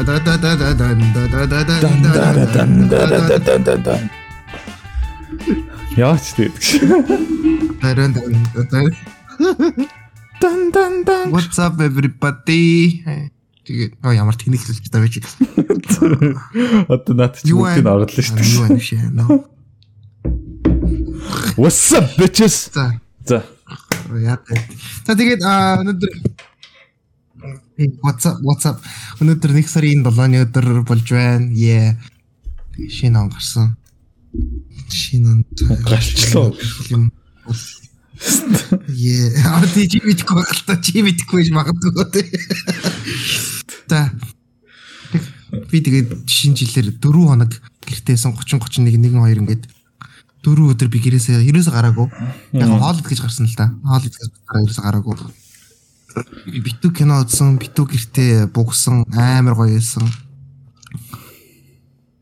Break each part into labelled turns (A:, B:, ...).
A: эхлүүлсэн шүү дээ. Яач тэгээд.
B: Дан дан дан. What's up everybody? Тэгээд оо ямар тэнэглэж байгаа байж.
A: Одоо наад чи бүгдийг орлоо шүү дээ.
B: Юу юм нөө.
A: What's up bitches?
B: За.
A: За.
B: Яа. За тэгээд өнөөдөр What's up? What's up? Өнөөдөр нэг сарын 7-ны өдөр болж байна. Yeah. Шинэ он гарсан. Шинэ он
A: гарчлаа.
B: Yeah. Аа чи мэдгүй байх л та чи мэдгүй байж магадгүй. За. Би тэгээд шинэ жилээр 4 хоног гэртээсэн 30 31 1 2 ингээд 4 өдөр би гэрээсээ ерөөсө гараагүй. Яг хоолд гэж гарсан л да. Хоолд гэж гараа ерөөсө гараагүй. Битүү кино үзсэн, битүү гэртээ бугсан, амар гоё байсан.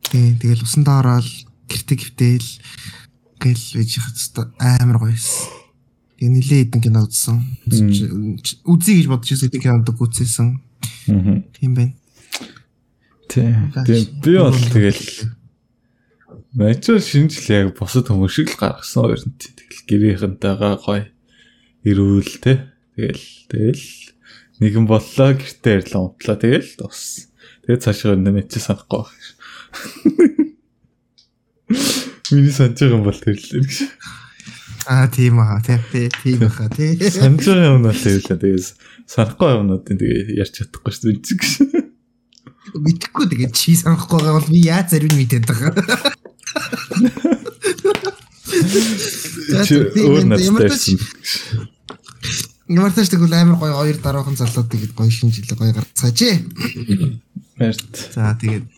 B: Тий, тэгэл усандаа ороод гэртээ гівтэйл гэл байж хат амар гоё байсан. Тэгээ нилээ хэдэн кино үзсэн. Үзье гэж бодож байсан хэдэн кинод үзсэн.
A: Аа.
B: Тийм байна.
A: Тий. Тэгээ би бол тэгэл Мачо шинжил яг босод хүмүүс шиг л гаргасан хоёр нь тэгэл гэрийнхэнтэйгээ гоё ирүүл те. Тэгэл тэгэл нэгэн боллоо гэртээ ярьлаа унтлаа тэгэл тус. Тэгээ цаашаа нэмэж санахгүй байх. Миний санаж байгаа юм бол тэрлээ гэж.
B: Аа тийм аа тийм тийм баха тий.
A: Санаж байгаа юм бол тэрлээ тэгээс санахгүй юмнуудын тэгээ ярьж чадахгүй шүү дээ гэж.
B: Мэдхгүй тэгээ чи санахгүй байгаа бол би яаж зарим мэдээд байгаа.
A: Чи өөр надтай
B: Ямар ч тэгвэл амар гоё хоёр дараахан залууд тэгээд гоё шинжилгээ гоё гарцгааж.
A: Баярт.
B: За тэгээд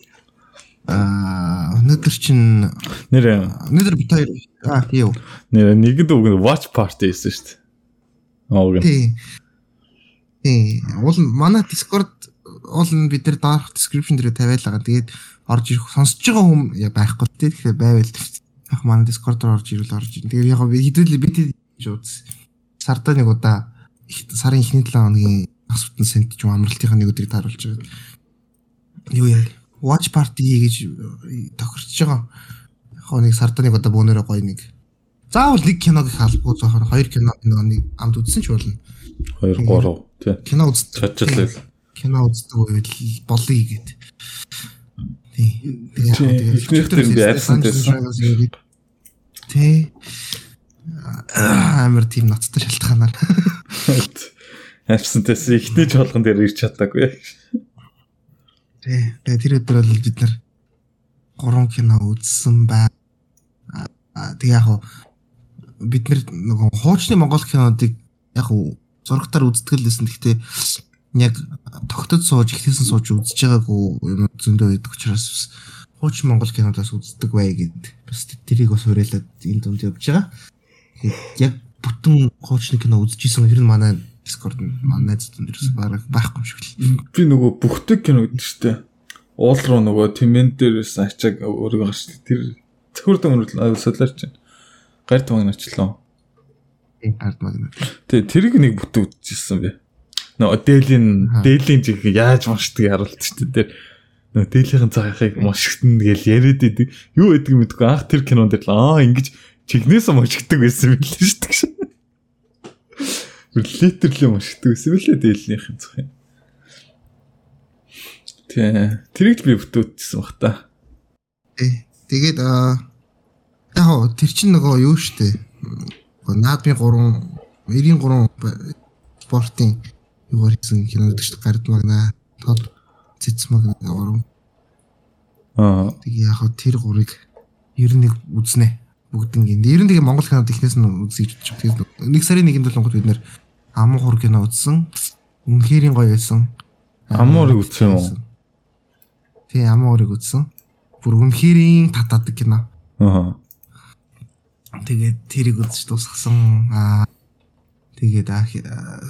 B: аа өнөөдөр чин
A: нэр
B: өнөөдөр бит хоёр аа юу
A: нэр нэгэд үг watch party хийсэн шүү дээ. Аа үг.
B: Тий. Тий. Уул манай Discord уул нь бид нар дараах description дээр тавиалгаа. Тэгээд орж ирэх сонсож байгаа хүм байхгүй тий. Тэгэхээр байвал яг манай Discord руу орж ирвэл орж ийн. Тэгээд яг хэдүүл бид гэж үз. Сардаа нэг удаа сарын эхний 7 хоногийн бас бүтэн сент ч амралтынхаа нэг өдрийг тааруулж байгаа. Юу яа? Watch party гэж тохирч байгаа. Яг нэг сардаа нэг удаа бөөнөрөө гоё нэг. Заавал нэг киног их албагүй зоохоор хоёр кино нэг амд үзсэн ч болно.
A: 2 3 тий.
B: Кино үздэг.
A: Чачлал.
B: Кино үздэг үед болъё гэд. Тий.
A: Тэгээ эхнийх дээр би арьсан байсан.
B: Тий. Амар тийм ноцтой шалтгаанаар.
A: Абсентээс ихний чуулган дээр ирч чадаагүй.
B: Тэгээ тэр өдөр бол бид нар гурван кино үзсэн бай. Тэгээ яг бид нар нөгөө хуучны монгол кинодыг яг зурагтаар үздэг л лсэн. Гэхдээ яг тогтод сууж ихлэсэн сууж үзэж байгаагүй юм зөндөө байдаг учраас хуучин монгол кинодоос үздэг бай гэд бас тэрийг бас уриалаад энэ дунд явж байгаа. Яг бүтэн хуучны кино үзчихсэн хэрэг манай Discord манай найзууд дээрээс бараг байхгүй юм шиг л.
A: Би нөгөө бүхдэг кино гэдэг штэ. Уул руу нөгөө тэмэн дээрээс ачааг өөрийгөө гарч тэр цөхөрдөн өнөрлөө солиорч байна. Гард магначлаа.
B: Гард магна.
A: Тэ тэрийг нэг бүтэн үзчихсэн би. Нөгөө дээлийн дээлийн жиг яаж уншдаг харуулт штэ тэр нөгөө дээлийнхэн цагаахыг мушигтэн гэж яриад идэг. Юу гэдэг мэдгүй анх тэр кинонд л аа ингэж чигнээс мушигдаг байсан юм л шүү дээ. Литерли мушигдаг байсан юм лээ дээлнийхэн цах юм. Тэ тэрийг би бүтээвчсэн бах та.
B: Э тэгээд аа яг тэр чинь нөгөө юу штэ. Наадмын 3 93 спортын юугаар хийсэн кинод гэж гард магна. Тол цэц магна гурав.
A: Аа.
B: Тэгээ яг тэр гурыг 91 үзнэ бүгднгийн. Ер нь тэгээ Монгол кинод ихнээс нь үзье гэж бодчих. Тэгээ нэг сарын нэгэнд бол бид нэр амуур кино үзсэн. Үнэхэрийн гоё байсан.
A: Амуурыг үзсэн юм уу?
B: Тий, амуурыг үзсэн. Бүр үнэхэрийн татаадаг кино.
A: Аа.
B: Тэгээд тэрийг үзэж дуусгасан. Аа тэгээд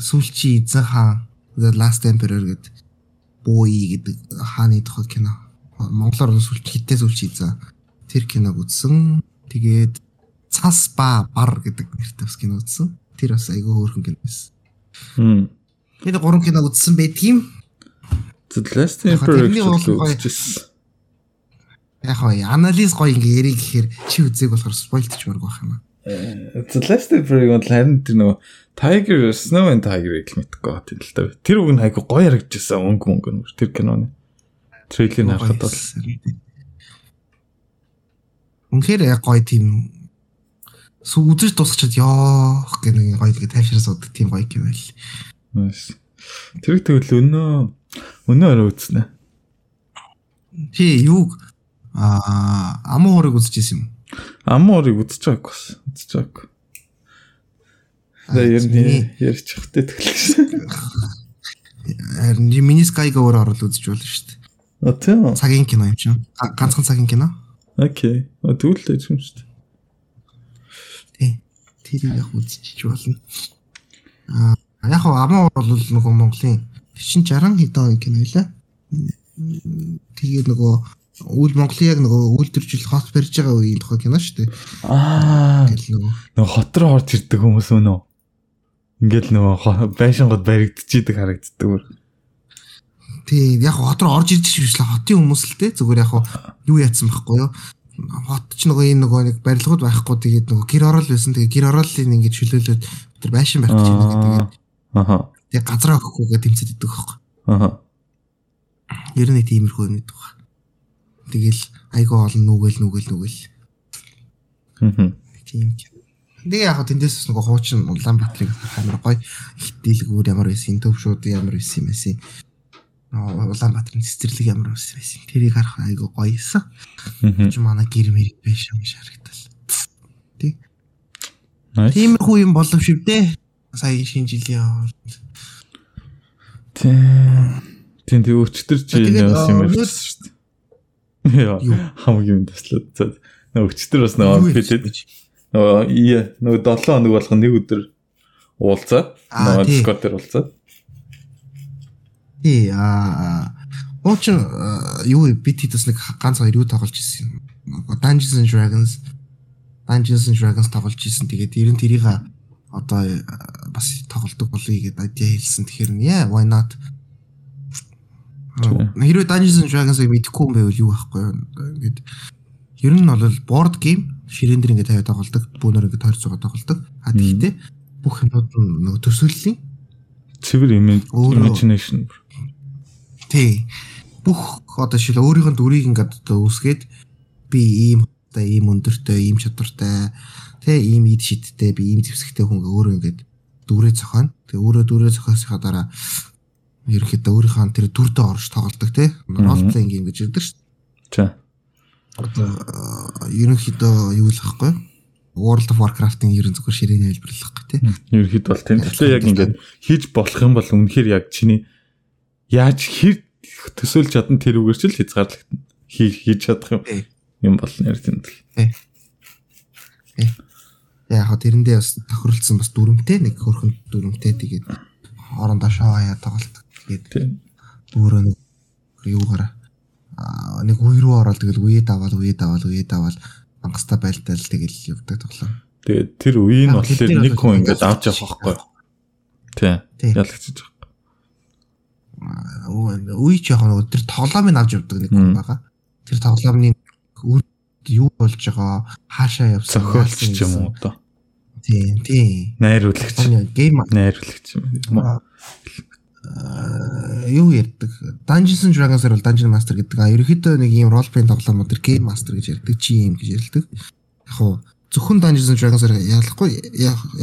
B: сүүлчи эзэн хаан The Last Emperor гэдэг бууи гэдэг хааны тухай кино. Монголоор сүүлчи хитээс сүүлчи эзэн. Тэр киног үзсэн. Тэгээд цас ба бар гэдэг нэртэй бас кино үзсэн. Тэр бас айгүй хөөрхөн кино байсан.
A: Хм.
B: Тэгээд гурван кино үзсэн байдгийм.
A: The Last Emperor үзчихсэн.
B: Яг хоо анализ гоё ингээ ярих гэхээр чи үзег болохоор спойлдч мөрг байх юм аа.
A: The Last Emperor-ыг бол харин тэр нөгөө Tiger Snow and Tiger-ыг л мэдгүй байна л да. Тэр үг нь айгу гоё харагдчихсан өнгө мөнгө тэр киноны. Трейлерыг харахад бол
B: Үнэхээр гоё тийм үзэж дуусчихад ёох гэх нэг гоё тэгээ тайвшраа суудаг тийм гоё юм байл.
A: Тэр тэгвэл өнөө өнөө орой үзнэ.
B: Чи юу аа амуу хорыг үзчихсэн юм.
A: Амуу хорыг байгааг бас үзэж байгааг. Тэр ярь ярьж хахтай тэглэж.
B: Харин миний Sky Go-оор орол үзэж болно шүү дээ.
A: А тийм.
B: Цагийн кино юм чинь. Ганцхан цагийн кино.
A: Окей. Тэгвэл л юм шүү дээ.
B: тэрийг яг үзчих болно. Аа яг амаа бол нөгөө Монголын 60 хэдэн кино байлаа. Тэгээд нөгөө үйл Монголын яг нөгөө үйлдвэржил хот барьж байгаа үеийн тухай кино шүү дээ.
A: Аа нөгөө хот руу орж ирдэг хүмүүс өнөө. Ингээл нөгөө байшингод баригдчихийдэг харагддаг.
B: Тий, яг хот руу орж ирж л хотын хүмүүс л те зүгээр яг юу яатсан байхгүй юу? хот ч нөгөө энэ нөгөө нэг барилгууд байхгүй тэгээд нөгөө гэр орол байсан. Тэгээд гэр орооллыг ингэж чөлөөлөөд тэр байшин барих гэж байна тэгээд
A: аха.
B: Тэгээд газраа өгөхгүйгээ тэмцээд идэг байхгүй.
A: Аха.
B: Ер нь тиймэрхүү юм гэдэг байна тэгэл айгаа олон нүгэл нүгэл нүгэл.
A: Аха
B: тийм Тэгээ яг тэндээс нөгөө хуучин Улаанбаатарыг амар гоё их дийлгүүр ямар байсан, төв шууд ямар байсан юм бэ? Улаанбаатарын цэцэрлэг ямар ус байсан. Тэрийг харах айгу гоёсэн. Чи манай гэр мэр биш юм шарагдал. Тий. Тиймэрхүү юм болов шүү дээ. Сая шинэ жилийн
A: Тий. Тийм тий өчтөр чи яасан юм ярьсан шүү дээ. Яа хамгийн таслаад. За өчтөр бас нэг фитэд. Нөгөө нөгөө 7 хоног болгон нэг өдөр уулзаад нөгөө дээр уулзаад
B: Тий а Ууч юу хэд бас нэг ганц хоёр юу тоглож ирсэн. Dungeons and Dragons Dungeons and Dragons тоглож ирсэн. Тэгээд ер нь тэрийг одоо бас тоглодог болъё гэдээ айдиа хэлсэн. Тэгэхээр яа why not? Хэрвээ Dungeons and Dragons-ыг мэдэхгүй юм байвал юу байхгүй юу? Ингээд ер нь бол board game ширээн дээр ингээд тавиад тоглодог. Бүүнөр ингээд тойрч байгаа тоглодог. А тэгтээ бүх юмуд нэг төсөөллийн
A: цэвэр imagination
B: Тий. Бүх одоо шил өөрийнх нь дүрийг ингээд одоо үсгээд би ийм одоо ийм өндөртэй, ийм чадвартай, тэ ийм ид шидтэй, би ийм зэвсэгтэй хүн өөрөө ингээд дүрээ зохионо. Тэгээ өөрөө дүрээ зохиосныхаа дараа ерөнхийдөө өөрийнхөө тэр дүрдээ орж тоглодог тий. Role playing game гэж ярьдаг шүү.
A: За.
B: Одоо ерөнхийдөө юу л ахгүй World of Warcraft-ын ерөн зүгээр ширээний хэлбэрлэх гэх тий.
A: Ерөнхийд бол тийм. Тэгэхээр яг ингээд хийж болох юм бол үнэхээр яг чиний яаж хэр төсөөлж чадна тэр үгээр ч л хязгаарлагдана. хийж чадах юм юм болно тийм л.
B: Яг хаа тэрэндээ бас тохиролцсон бас дүрмтэй нэг хөрхөн дүрмтэй тэгээд хоорондоо шоо хаяа тоглолт. Тэгээд өөрөө нэг юугаараа нэг үе рүү ороод тэгэл үе даваад үе даваад үе даваад мангастаа байлтал тэгэл явдаг тоглоом.
A: Тэгээд тэр үеийг нь болохоор нэг хүн ингээд авч явах байхгүй. Тий. Ялагчж
B: үе нэг тэр тоглоомыг авч явдаг нэг хүн байгаа. Тэр тоглоомны юу болж байгаа хаашаа явсан
A: зохиолч юм уу одоо.
B: Тийм тийм.
A: Найруулагч.
B: Гейм
A: найруулагч юм
B: юу ярьдаг Dungeons and Dragons-аар бол Dungeon Master гэдэг. А ерөөхдөө нэг юм role playing тоглоом өдр Game Master гэж ярьдаг, GM гэж ярьдаг. Яг хуу зөвхөн Dungeons and Dragons-аар ялахгүй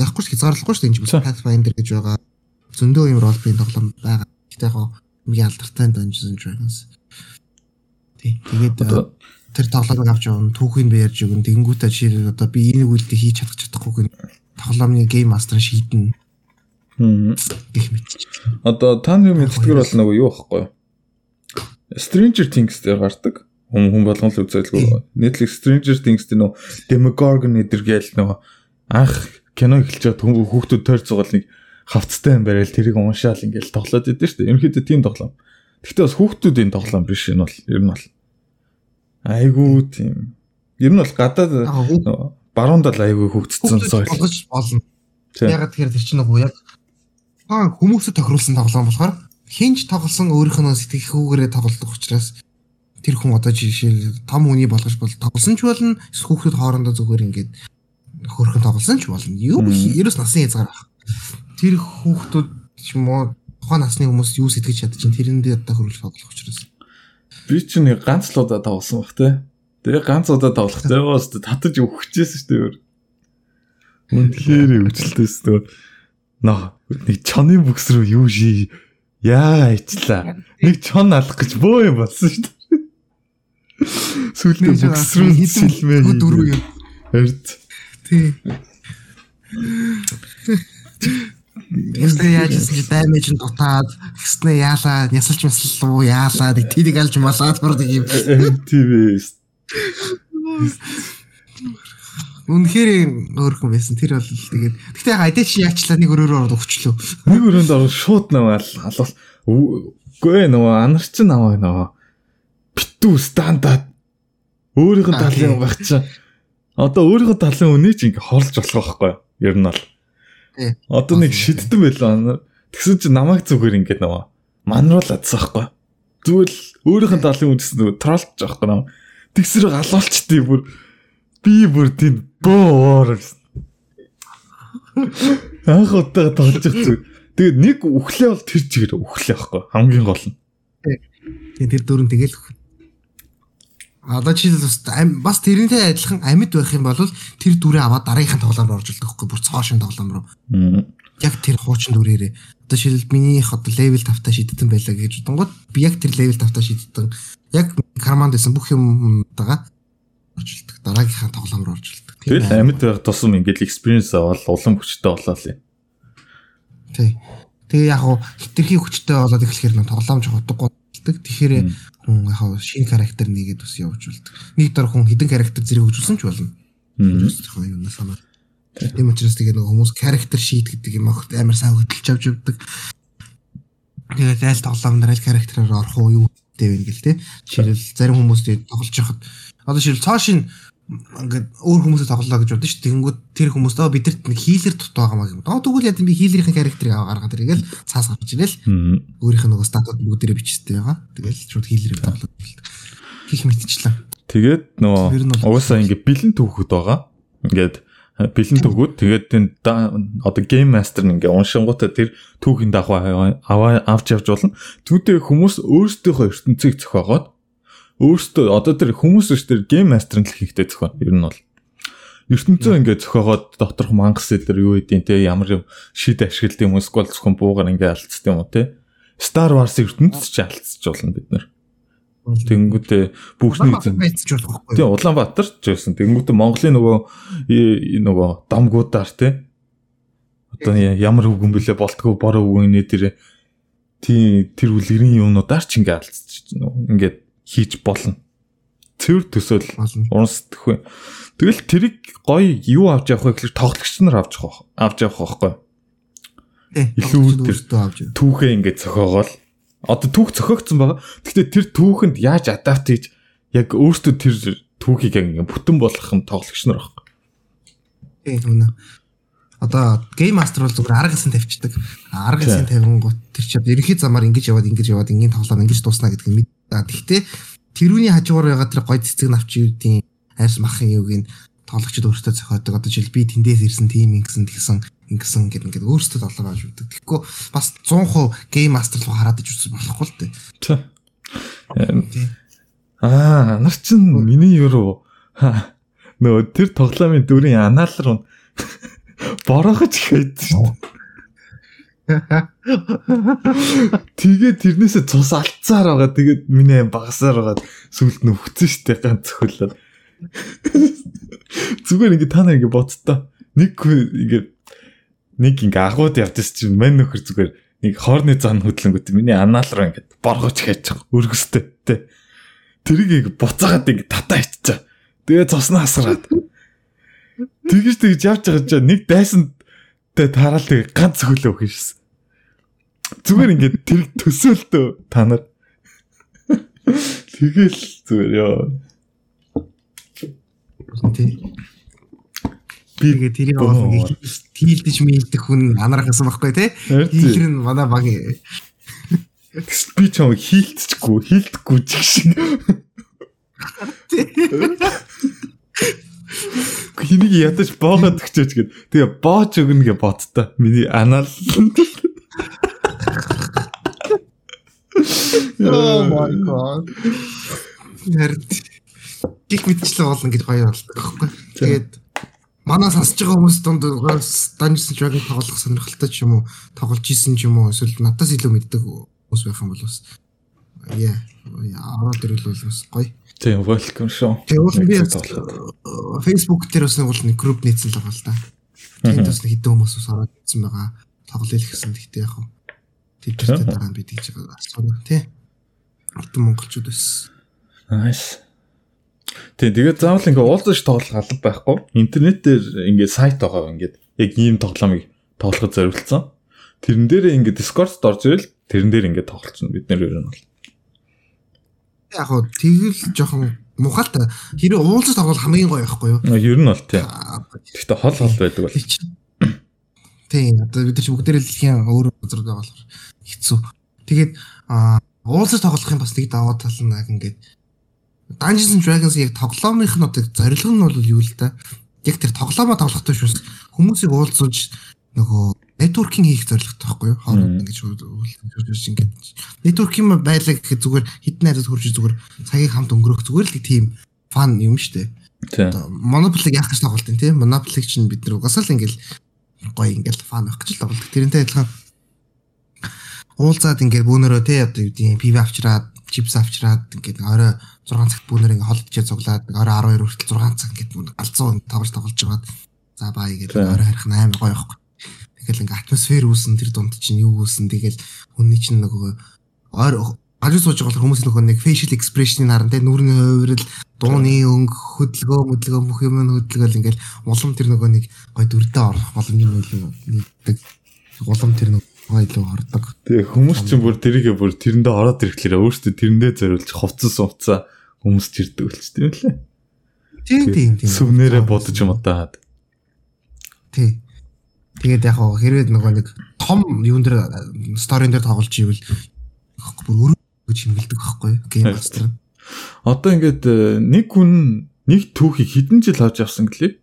B: яахгүй ч хязгаарлахгүй шүү дээ. Pathfinder гэж байгаа. Зөндөө юм role playing тоглоом байгаа. Гэтэ яг хамгийн алдартай Dungeons and Dragons. Тэгээд тэр тоглоомыг авч явна, түүхийг би ярьж өгнө. Тэгэнгүүтээ чи одоо би энийг үлдээ хийж чадах чадахгүй гэн тоглоомны Game Master шийднэ.
A: Гэх мэт. Одоо та нар мэддгэр бол нөгөө юу байхгүй юу? Stranger Things дээр гардаг. Хүн хүн болгон л үзэлгүй. Netflix Stranger Things дээр нөгөө Demogorgon эдэр гээл нөгөө анх кино эхэлж байгаа хүүхдүүд тойрч байгаа нэг хавцтай юм барайл тэрийг уншаал ингээл тоглоод идэв шүү дээ. Ерөнхийдөө тийм тоглоом. Гэхдээ бас хүүхдүүдийн тоглоом биш энэ бол ер нь бол. Айгуу тийм. Ер нь бол гадаад баруунд л айгуу хөгжцсөн
B: соёл. Болгож болно. Ягаад тэгэхээр тэр чинь нөгөө яг хаан хүмүүсэд тохируулсан тоглоом болохоор хинж тоглосон өөрийнх нь сэтгэхүүгээрээ тоглодог учраас тэр хүн одоо жишээл том хүний болгож бол тоглосон ч болно хүүхдүүд хоорондоо зүгээр ингээд хөрхөн тоглосон ч болно. Юу ерөөс насан хязгаар байх. Тэр хүүхдүүд ч юм уу тухайн насны хүмүүс юу сэтгэж чадчих чинь тэрэндээ одоо хөрвөл тоглох учраас.
A: Би ч нэг ганц л удаа тоглосон баг те. Тэгээ ганц удаа тоглох зөөс татаж өгчихсэн шүү дээ. Үнэхээр өвчлөлтөөс төө нөө нэг чоны бүкс рүү юу ший яа ичлаа. Нэг чон алах гэж бөө юм болсон шүү дээ. Сүүлдээ бүкс рүү сэлмээ.
B: Дөрөв юм.
A: Эрд.
B: Тий. Ястаа яаж чи даймэж нь дутаад гэснээ яалаа нясалж маслуу яалаа нэг тийг алж малаад бүрдэг юм.
A: Тийм ээ.
B: Үнэхээр өөрхөн байсан. Тэр бол тэгээд яг адэ чи яачлаа нэг өрөөрөө ороод өгчлөө.
A: Нэг өрөөнд ороод шууд наваа алуул. Үгүй нөгөө анарч наваа нөгөө. Битүү стандарт өөрийнх нь талын байх чинь одоо өөрийнх нь талын үнийг ингээ хорлж болох байхгүй юу? Ер нь бол. Одоо нэг шиддэг байлаа. Тэгсэн чинь намайг зүгээр ингээд нөгөө манруулаадсан байхгүй юу? Зүгээр л өөрийнх нь талын үнэс нөгөө троллж байхгүй юу? Тэгсэр галуулчдээ бүр би бүр тийм боор. Анх удаа тоглож байгаа. Тэгээд нэг үхлээ бол тэр чигээр үхлээ байхгүй хамгийн гол нь.
B: Тэгээд тэр дөрөв тэгэл Одоо чи бас тэрнтэй адилхан амьд байх юм бол тэр дүрээ аваад дараагийнхын тоглоом руу орж ирдэг байхгүй бүр цоошин тоглоом руу. Яг тэр хуучин дүрээрээ. Одоо шилбэл минийх одоо левел 5 та шидсэн байлаа гэж бодонгод би яг тэр левел 5 та шидсэн. Яг карманд байсан бүх юм тагаа орж ирдэг. Дараагийнхаа тоглоом руу орж ирдэг.
A: Тэгэл амьд байх тусам ингээд experience авал улам хүчтэй болоо л юм.
B: Тий. Тэгээ яг хуу хитрхи хүчтэй болоод эхлэхээр нь тоглоомж хутгагүй. Тэгэхээр хүн яг шинэ характер нэгээд бас явж болдог. Нэг дор хүн хідэн характер зэрэг хөгжүүлсэн ч болно. Аа. Юу насаа. Тийм учраас тэгээ нэг хүмүүс характер шийд гэдэг юм огт амар сайн хөдөлж авч явдаг. Тэгээд айл тоглоом дээр айл характераар орох уу юу гэдэг вэ гэл те. Жишээл зарим хүмүүс тэгээд тоглож яхад одоо жишээл цоошин ингээд өөр хүмүүсээ тоглолоо гэж бодсон шүү. Тэгэнгүүт тэр хүмүүс доо бидэрт нэг хилер дут байгаа маа юм. Доо тэгвэл яа би хилерийн характерыг гаргаад ирэгээл цаас гарч ирэл. Өөрийнх нь нөгөө статууд бүгдээрээ бичсэн байгаа. Тэгэл шууд хилерийг тоглоод хийх мэтчлээ.
A: Тэгээд нөгөө угаасаа ингээд бэлэн түүхүүд байгаа. Ингээд бэлэн төгөөд тэгээд одоо гейм мастер нь ингээ уншингуудаа тэр түүхийн дагуу аваа авч явж болно. Түүнтэй хүмүүс өөрсдийнхөө ертөнцийг зохиогоод өөртөө одоо тэр хүмүүс биш тэр гейм мастер нь л хийхтэй зохион. Ер нь бол ертөнцөө ингээд зохиогоод доторх мангас дээр юу хийдин те ямар юм шид ашиглад юм эсвэл зөвхөн буугаар ингээд алдцд юм уу те. Star Wars ертөнцөд ч алдчих болно бид нэр. Тэнгүүтээ бүхний
B: эзэн.
A: Тий Улаанбаатар ч байсан. Тэнгүүтээ Монголын нөгөө нөгөө домгуудаар те. Одоо ямар үгэн блэ болтгоо бороо үгэн нэ тэр тий тэр үлгэрийн юмнуудаар ч ингээд алдчих. Ингээд хийж болно. Цэвэр төсөөл унсдаггүй. Тэгэл тэрийг гоё юу авч явах вэ гэхэлэр тоглогч нар авч явах авч явах байхгүй. Илүү тэр түүхээ ингээд зохиогоол одоо түүх зохиогдсон байгаа. Гэхдээ тэр түүхэнд яаж адапт хийж яг өөртөө тэр түүхийг ингээд бүтэн болгох нь тоглогч нар байхгүй.
B: Тийм үнэ одоо гейм мастер бол зүгээр арга гэсэн тавьчихдаг. Арга гэсэн тавингууд тэр чинь ерөнхий замаар ингэж яваад ингэж яваад ингийн тоглоом ингэж дуусна гэдэг нь мэд. Гэхдээ тэрүүний хажуугаар байгаа тэр гой цэцэг навчуудын арьс махын юуг нь тоглогчд өөрсдөө зохиодог. Одоо жишээл би тэндээс ирсэн тим ингэсэн тэгсэн ингэсэн гэдэг ингээд өөрсдөө тоглоом ааж өгдөг. Тэгэхгүй бас 100% гейм мастер руу хараад иж үзэх болохгүй л дээ.
A: Аа, нар чин миний юу нөө тэр тоглоомын дүрийн анаал руу борохож ихэд шүү дээ. Тэгээд тэрнээсээ цус алдсаар байгаа. Тэгээд миний багасаар байгаа. Сүлд нь өгцөн штэ ганц хөлөө. Зүгээр ингээ та нар ингээ бодтоо. Нэг ингээ нэг ингээ агууд явдсан чинь мань нөхөр зүгээр нэг хоорны зан хөдлөнгөт миний анаал руу ингээ боргож байгаа. Өргөстэй тэ. Тэрийг ингээ буцаагаад ингээ татаа иччихэ. Тэгээ цуснаа асгараад. Тэгэж тэгж явж байгаа чинь нэг дайсан тэ тараал тэг ганц хөлөө өгөх шээс. Зүгээр ингээд тэр төсөөлтөө та нар. Тэгэл зүгээр ёо.
B: Би ингээд тэрийг авах тийлдэж мэлдэх хүн анарахсан байхгүй тий. Тийхэр нь манай баг.
A: Би ч юм хийлцчихгүй, хийлдэхгүй ч шиг. Хэнийг ядаж боогод өгчөөч гэд. Тэгээ боож өгнө гэ бодтой. Миний анал.
B: Oh my god. Нэрд. Гих мэдчлээ болно гэж гоё болдог байхгүй. Тэгээд манай сонсож байгаа хүмүүс донд Dungeons and Dragons тоглох сонирхолтой ч юм уу, тоглож исэн ч юм уу, эсвэл надаас илүү мэддэг хүмүүс байх юм бол бас яа, аваад ирвэл бас гоё.
A: Тийм, welcome show.
B: Тэгээд би Facebook дээр бас нэг бол нэг групп нийцсэн л байгаа л да. Тэнд бас хэдэн хүмүүс бас ороод ирсэн байгаа. Тоглоё л гэсэн. Гэхдээ яг хаа Тэдэртэй дараа нь бид гэж асууна тий. Ардын монголчууд байсан.
A: Nice. Тэг. Тэгээд заавал ингээ уулзаж тоглох алба байхгүй. Интернет дээр ингээ сайт байгаа ингээд яг ийм тоглоомыг тоглоход зориулсан. Тэрэн дээр ингээ Discord-д орж ирэл тэрэн дээр ингээ тоглолцсон бид нэр ер нь бол.
B: Яг гоо тэгэл жоохон мухалтай. Тэр уулзаж тоглох хамгийн гоё байхгүй юу?
A: Ер нь бол тий. Гэхдээ хол хол байдаг бол.
B: Тийм одоо бид нар ч бүгдээрээ дэлхийн өөр газар байгаа болохоор хэцүү. Тэгээд уулзаж тоглох юм бас нэг даваа тал нь яг ингээд Dungeons and Dragons яг тоглоомынх нь одоо зорилго нь бол юу л да. Яг тэр тоглоомоо тоглохтой шүүс хүмүүсийг уулзуулж нөгөө networking хийх зорилготой байхгүй юу? Хооронд ингэж уулзаж ингээд networking байлаа гэхэд зүгээр хитэн найзад хурж зүгээр цагийг хамт өнгөрөх зүгээр л тийм фан юм штэ. Тийм. Monopoly яах гэж тоглолт юм тийм. Monopoly чинь бид нар угасаал ингээл гоё ингээл фан авах гэж л тоглолт. Тэрнтэй адилхан уулзаад ингээд бүүнөрөө те одоо юу гэдэг пив авчраад чипс авчраад ингээд орой 6 цагт бүүнөр ингээд холдчихээ цуглаад орой 12 хүртэл 6 цаг ингээд галзуу тоглож тоглож жагаад за баа гэдэг орой харих нь амар гоё байхгүй. Тэгэл ингээд атмосфер үүсэн тэр дунд чинь юу үүсэн тэгэл хүний чинь нөгөө ойр ажил сууж байгаа хүмүүс нөхөө нэг facial expression-ыг харан тэ нүрийн хувирал дууны өнгө хөдөлгөөн хөдөлгөөн бүх юм нь хөдөлгөөл ингээл улам тэр нөгөө нэг гой дүрдээ орох боломжтой нийлдэг улам тэр нөгөө илүү ордог.
A: Тэгээ хүмүүс чинь бүр тэрийгээ бүр тэрэндээ ороод ирэхлээр өөртөө тэрэндээ зориулж хувцас хувцаа хүмүүс чирдэг үлч тийм лээ.
B: Тийм тийм тийм.
A: Сүвнэрээ бодож юм удаа.
B: Тий. Тэгээд яг хэрвээ нөгөө нэг том юун дээр сторийн дээр тоглож ивэл бүр гэж хэмгэлдэг байхгүй гейм мастер.
A: Одоо ингээд э, нэг хүн нэг түүхийг хэдэн жил авч явсан гэлээ?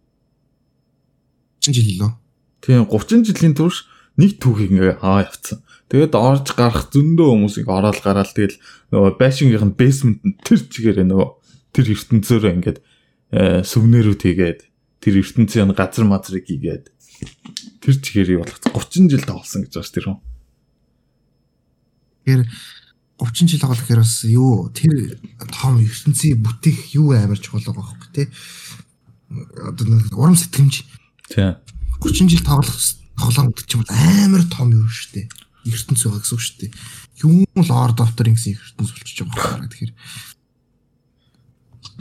B: 30 жил лөө.
A: Тийм 30 жилийн турш нэг түүхийг ингээ аваа явцсан. Тэгээд орж гарах зөндөө хүмүүсийг ороод гараал тэгэл нөгөө байшингийнх нь basement тэр чигээр нөгөө тэр ертөнцөөрөө ингээд сүвнэрүүд хийгээд тэр ертөнцийн газар мазрыг хийгээд тэр чигээрийг болгоц 30 жил тоглосон гэж байна тэр хүн.
B: Тэгэхээр 30 жил байгаа гэхээр бас юу тэр том ертөнцийн бүтээх юу амар чухал байгаа хөөхгүй тий. Одоо урам сэтгэмж.
A: Тий.
B: 30 жил тоглох тоглоом гэдэг чинь амар том юм шүү дээ. ертөнц байгаа гэсэн үг шүү дээ. Юм л ор доктор гэсэн ертөнц болчихж байгаа байна. Тэгэхээр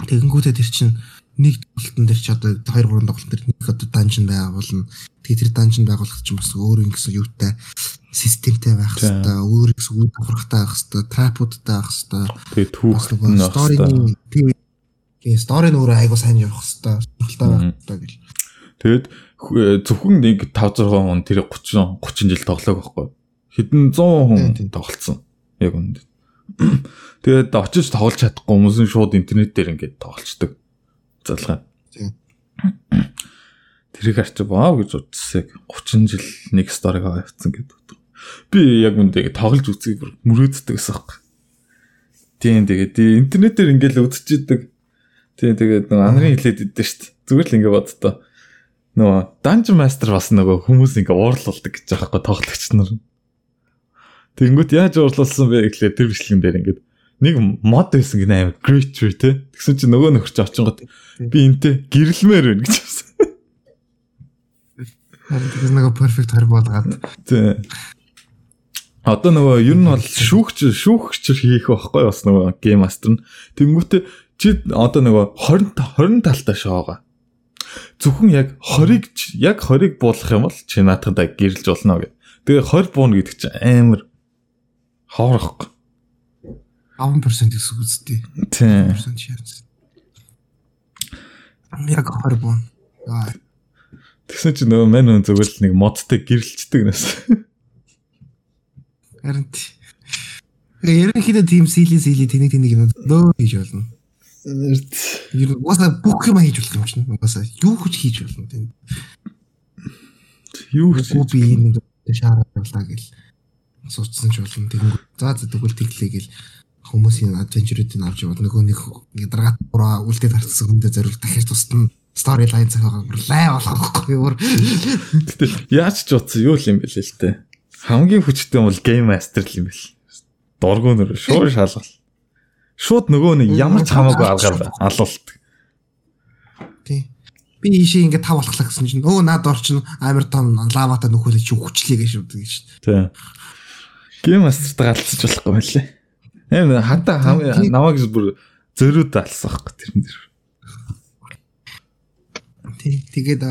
B: тэгэнгүүтээ тэр чинь нэг тоглолтын дээр ч одоо 2 3 тоглолтын дээр нэг одоо данжин байгуулна. Тэгээ тэр данжин байгуулах чинь бас өөр юм гэсэн юутай системтэй байх хэвээр өөр гэсэн үе давхрахтай байх хэвээр трапуудтай байх хэвээр
A: тэгээ түүх
B: сторийн тийм сторийн өөрөө айгуу сайн явах хэвээр сонирхолтой байх хэвээр гэл.
A: Тэгэд зөвхөн нэг 5 6 хүн тэр 30 30 жил тоглоог байхгүй. Хэдэн 100 хүн тоглолцсон. Яг үнэнд. Тэгээд очиж тоглож чадахгүй хүмүүс нь шууд интернет дээр ингээд тоглолцдог залгаа. Тийм. Тэрийг арчи вау гэж утсаг 30 жил нэг сториг аваа явцсан гэдэг. Би яг үндэ тоглож үзгийг мөрөөддөг гэсэн юм. Тийм тэгээд интернетээр ингээл үзчихдэг. Тийм тэгээд нөгөө анарын хэлээд идэв дээ. Зүгээр л ингээ боддоо. Нөгөө Dungeon Master бас нөгөө хүмүүс ингээ уурлуулдаг гэж байгаа байхгүй тоглогч нар. Тэнгүүт яаж уурлуулсан бэ гэхлээр тэр бичлэгэн дээр ингээд нэг мод байсан гэнэ амар great tree те. Тэгсэн чинь нөгөө нөхөрч очингот би энтэй гэрэлмээр байна гэж хэлсэн.
B: Тэр нэг perfect харь болгоод.
A: Тий. Одоо нөгөө ер нь бол шүүгч шүүгч хийх байхгүй бас нөгөө гейм мастер нь. Тэнгүүтээ чи одоо нөгөө 20 20 талтай шоугаа. Зөвхөн яг 20-ыг яг 20-ыг буулгах юм бол чи наатад гэрэлж болно гэх. Тэгээ 20 бууна гэдэг чинь амар хоорохгүй.
B: 5% гэсэн үг үстэй.
A: Тийм.
B: Яг 20 буу. Аа.
A: Тэгсэн чинь нөгөө мань зүгээр л нэг модтой гэрэлцдэг нэс.
B: Харин Ерөнхийдөө тийм сили сили тэнийг тэнийг юм нөө хийж болно. Ер нь угаасаа бүх юм хийж болох юм чинь. Угаасаа юу ч хийж болно тийм.
A: Юу ч
B: би нэг шаарлаа гэл суудсан ч болно. Тэгэнгүүт за тэгвэл тэглээ гэл хүмүүсийн адвенчеруудыг авч яваад нөгөө нэг ингээ дараат буруу үлдээд харцсан хүндээ зориулт дахиж тусна стори лайн зохиогоо лай болохгүй юу.
A: Гэтэл яаж ч утсан юу юм бэ л л те. Хамгийн хүчтэй бол гейм мастер л юм бэл. Дургуун нөр шууд шалгал. Шууд нөгөө нэг ямар ч хамаагүй алгаар алуулт.
B: Тий. Би ийшээ ингээ тав болохлаа гэсэн чинь өө наад орчин амар том лавата нөхөлөж хүчлээ гэж шууд гэж.
A: Тий. Гейм мастертай галцж болохгүй байлээ. Эм хата намайг бүр зөрүүд алсан байхгүй тэрэн дээр.
B: Тэгээд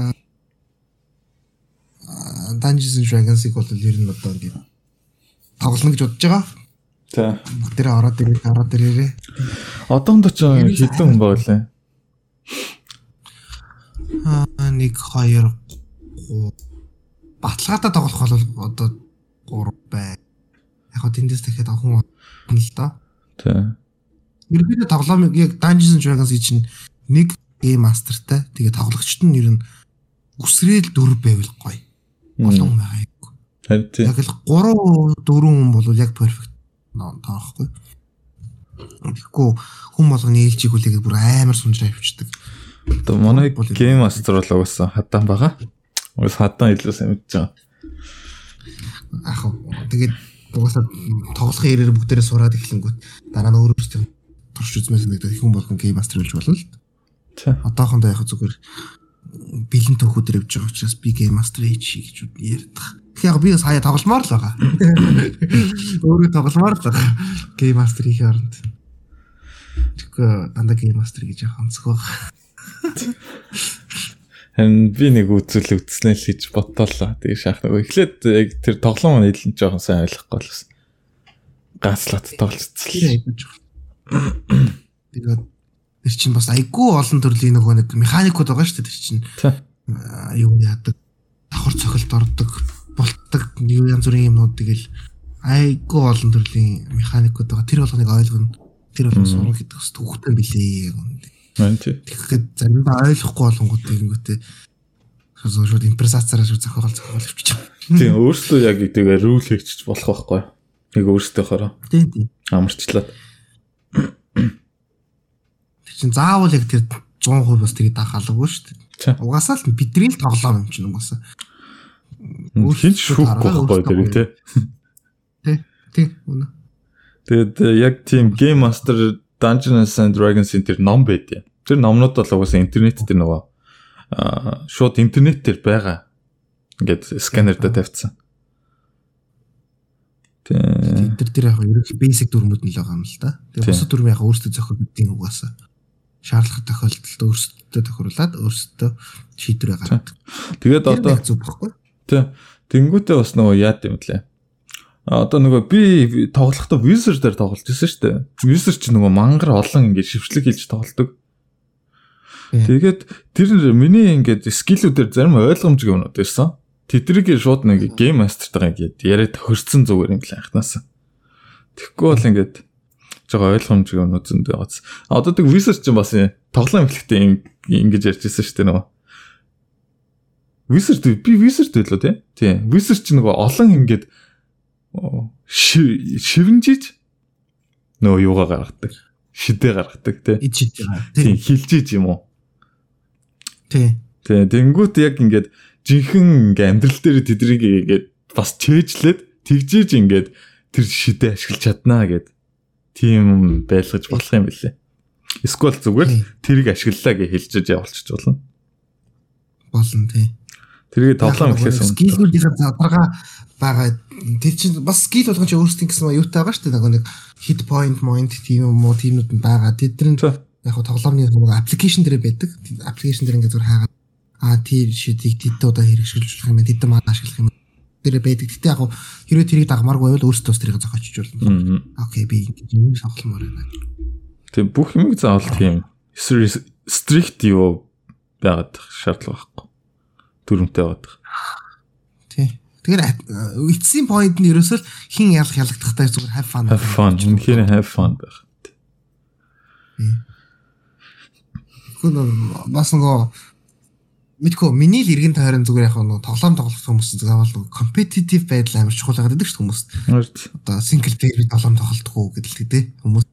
B: Dungeons and Dragons-ыг бол ер нь одоо ингээд тоглоно гэж бодож байгаа.
A: За.
B: Тэр ороод ирээ, ороод ирээрээ.
A: Одоонд ч хэдэн хүн байлаа.
B: Аа 1 2 3 баталгаатай тоглох бол одоо 3 бай. Яг тэндээс дахиад авах хүн л да.
A: Тий.
B: Ерөнхийдөө тоглоом яг Dungeons and Dragons чинь нэг game masterтай тэгээ тоглогчт нь ер нь үсрээл дөрв байвал гоё. Олон байгаа юм.
A: Харин тий.
B: Яг л 3 4 хүн бол яг perfect тоохгүй. Тэгэхгүй хүм болгоны ээлжийг үлээгээд бүр амар сунжраа авчдаг.
A: Одоо манай game master бол угаасаа хадаан байгаа. Угаас хадаан илүү сайн мэдж байгаа.
B: Ах тэгээд угаасаа тоглох ярээр бүгдээрээ сураад эхлэнгүүт дараа нь өөрөөсөө турш үзмээс нэгдэх хүн болгон game master болж болно л.
A: Тий.
B: Одоохондоо яг зүгээр бэлэн төвхөдөр явж байгаа учраас би game master хийж гэж ярьдаг. Яг би бас хаяа тогломоор л байгаа. Өөрөө тогломоор л байгаа. Game Master хийх оронд. Тэгэхгүй дандаа Game Master гэж яах онцгой
A: би нэг үзэл үзснээ л хийж бодлоо. Тэгээ нөгөө эхлээд яг тэр тоглоом маань илүү жоохон сайн ойлгохгүй бас. Гаслат тоглолцсон.
B: Тэгээд тэр чинь бас айгүй олон төрлийн нөгөө нэг механикууд байгаа шүү дээ тэр чинь. Юу яадаг давхар цохилт ордог болтдог янз бүрийн юмнууд тэгэл айгүй олон төрлийн механикууд байгаа. Тэр болгоныг ойлгоно. Тэр болгон сурах гэдэг бас төвхтэй билээ. Тэгэхээр заримдаа ойлгохгүй болонгууд тэгэнгүүтээ шууд импресацаараа шууд зохиол авчиж байгаа.
A: Тийм өөрсдөө яг тэгээ рул хийчих болох байхгүй. Нэг өөрсдөө хороо.
B: Тийм тийм.
A: Амарчлаад.
B: Тэр чин заавал яг тэр 100% бас тэгээ даах алгагүй шүү дээ. Угаасаа л бидний л тоглоом юм чинь угаасаа.
A: Хин шүүхгүй байхгүй тэрийг тий.
B: Тий. Тий. Үнэ.
A: Тэгээд э, яг тийм Game Master Dungeons and Dragons энэ тэр ном байдیں۔ Тэр номнууд бол угаасаа интернет дээр нөгөө аа шууд интернет дээр байгаа. Ингээд сканер дээр тавьчихсан.
B: Тэгээд тэр тэр яг ерөнхий basic дүрмүүд нь л байгаа юм л да. Тэгээд бусад дүрм яг өөрсдөө зохиогдсон угаасаа шаардлага тохиолдолд өөрсдөө тохируулаад өөрсдөө шийдвэр гаргадаг.
A: Тэгээд одоо
B: зүг баггүй.
A: Тэ. Тэнгүүтээ бас нөгөө яад юм лээ. Одоо нөгөө би тоглохдоо Wizard дээр тоглож байсан шүү дээ. Wizard ч нөгөө мангар олон ингээд шившлэг хийж тоглодог. Тэгээд тэр миний ингээд скиллүүдээр зарим ойлгомжгүй юмнууд байсан. Тэдрийг шууд нэг гейм мастертайгаа ингээд яриад хөрцөн зүгээр юм лээ анханаас. Тэгэхгүй бол ингээд жоо ойлгомжгүй юмнууд зөндөө. А одоо тэг Wizard ч бас тоглоом эхлэхдээ ингэж ярьж байсан шүү дээ нөгөө Wizard би Wizard байлоо тий. Тий. Wizard ч нөгөө олон ингээд шивэнжиж нөгөө юугаа гаргадаг. Шидээ гаргадаг тий. Тий, хилжиж юм уу?
B: Тий.
A: Тий, тэнгуут яг ингээд жинхэнэ ингээ амьдрал дээр тэдрийг ингээд бас чэйжлээд тэгжээж ингээд тэр шидээ ашиглаж чаднаа гэд тийм байлгаж болох юм билээ. Эсвэл зүгээр тэрийг ашиглалаа гэж хэлж явуулчих болно.
B: Болно тий.
A: Тэргээ тоглоом эхлэсэн.
B: Скиллүүдийн задарга байгаа. Тэр чинь бас скилл болгон чи өөрсдийн гэсэн юутай байгаа шүү дээ. Нэг hit point point тийм юм уу тиймнүүд нь байгаа. Тэдний яг хоо тоглоомны нөгөө аппликейшн дээр байдаг. Аппликейшн дээр ингээд зур хаагаад аа тэр шидийг тэдд удаа хэрэгжүүлж юм байна. Тэдд маань ашиглах юм. Тэр байдаг. Гэтэ яг хэрвээ тэрийг дагмааргүй байвал өөрсдөө тэрийг зохиочж болно. Окей би ингээд юм сонгомоор байна.
A: Тэг бүх юмыг заавал тийм strict юу байгаад шаардлага байхгүй дүрмтэй байдаг.
B: Тий. Тэгэхээр эцсийн point нь ерөөсөө хин ялах ялагдахтай зүгээр have fun.
A: Have fun. Үнэхээр have fun байх.
B: Гүн бас нөгөө мэдгүй миний л иргэн тойрон зүгээр яг нөгөө тоглоом тоглох хүмүүс заавал нөгөө competitive байдал амар чухал байдаг шүү хүмүүс. Одоо single player тоглоом тоглохгүй гэдэг л тий хүмүүс.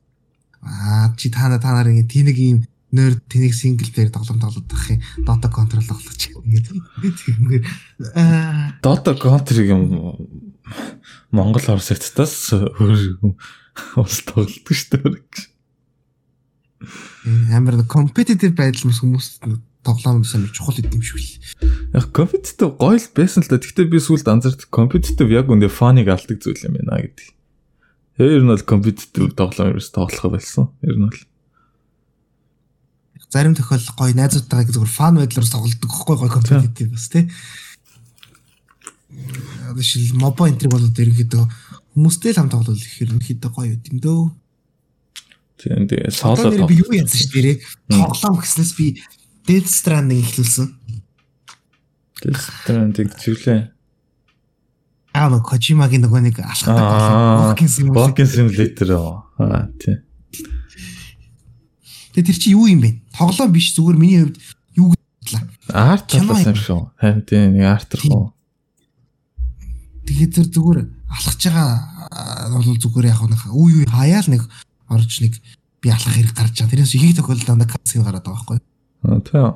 B: Аа чи та та нарын тэнэг ийм нэр тэнийг single player тоглоом юм. Dota control тоглож
A: аа Dota control юм Монгол Орос өөр ус тоглолдог шүү дээ.
B: Амар competitive байдал хүмүүс тоглоом сайн чухал юм шиг л.
A: Яг competitive гоё л байсан л да. Гэхдээ би сүүлд анзаард competitive яг үндэ фаныг алдаг зүйл юм байна гэдэг. Тэр нь бол competitive тоглоом ерөөс тоглох байсан. Ер нь бол
B: зарим тохиолдол гоё найзуудтайгаа зүгээр фан байдлаар тоглодог байхгүй гоё competitive бас тий. Шил моба энтриг болоод ерөнхийдөө хүмүүстэй л хам тоглол их ерөнхийдөө гоё юм дөө.
A: Тийм тэгээ соло
B: тоглох. Би юу яасан ш дээрээ тоглоом гэснээс би Death Stranding эхлүүлсэн.
A: Death Stranding чиглээ.
B: Аа нөгөө Kojima-гийн нөгөө нэг
A: алхах Walking Simulator аа тийм.
B: Тэгээ тэр чи юу юм бэ? Тоглоом биш зүгээр миний хувьд юу гэдлээ.
A: Арт талаас юм шүү. Харин тийм нэг арт руу.
B: Тэгээ тэр зүгээр алхаж байгаа бол зүгээр яг нэг үе үе хаяал нэг орж нэг би алхах хэрэг гарч байгаа. Тэрээс ихийг тохиолдолд дандаа катсин гараад байгаа байхгүй юу?
A: Аа тийм.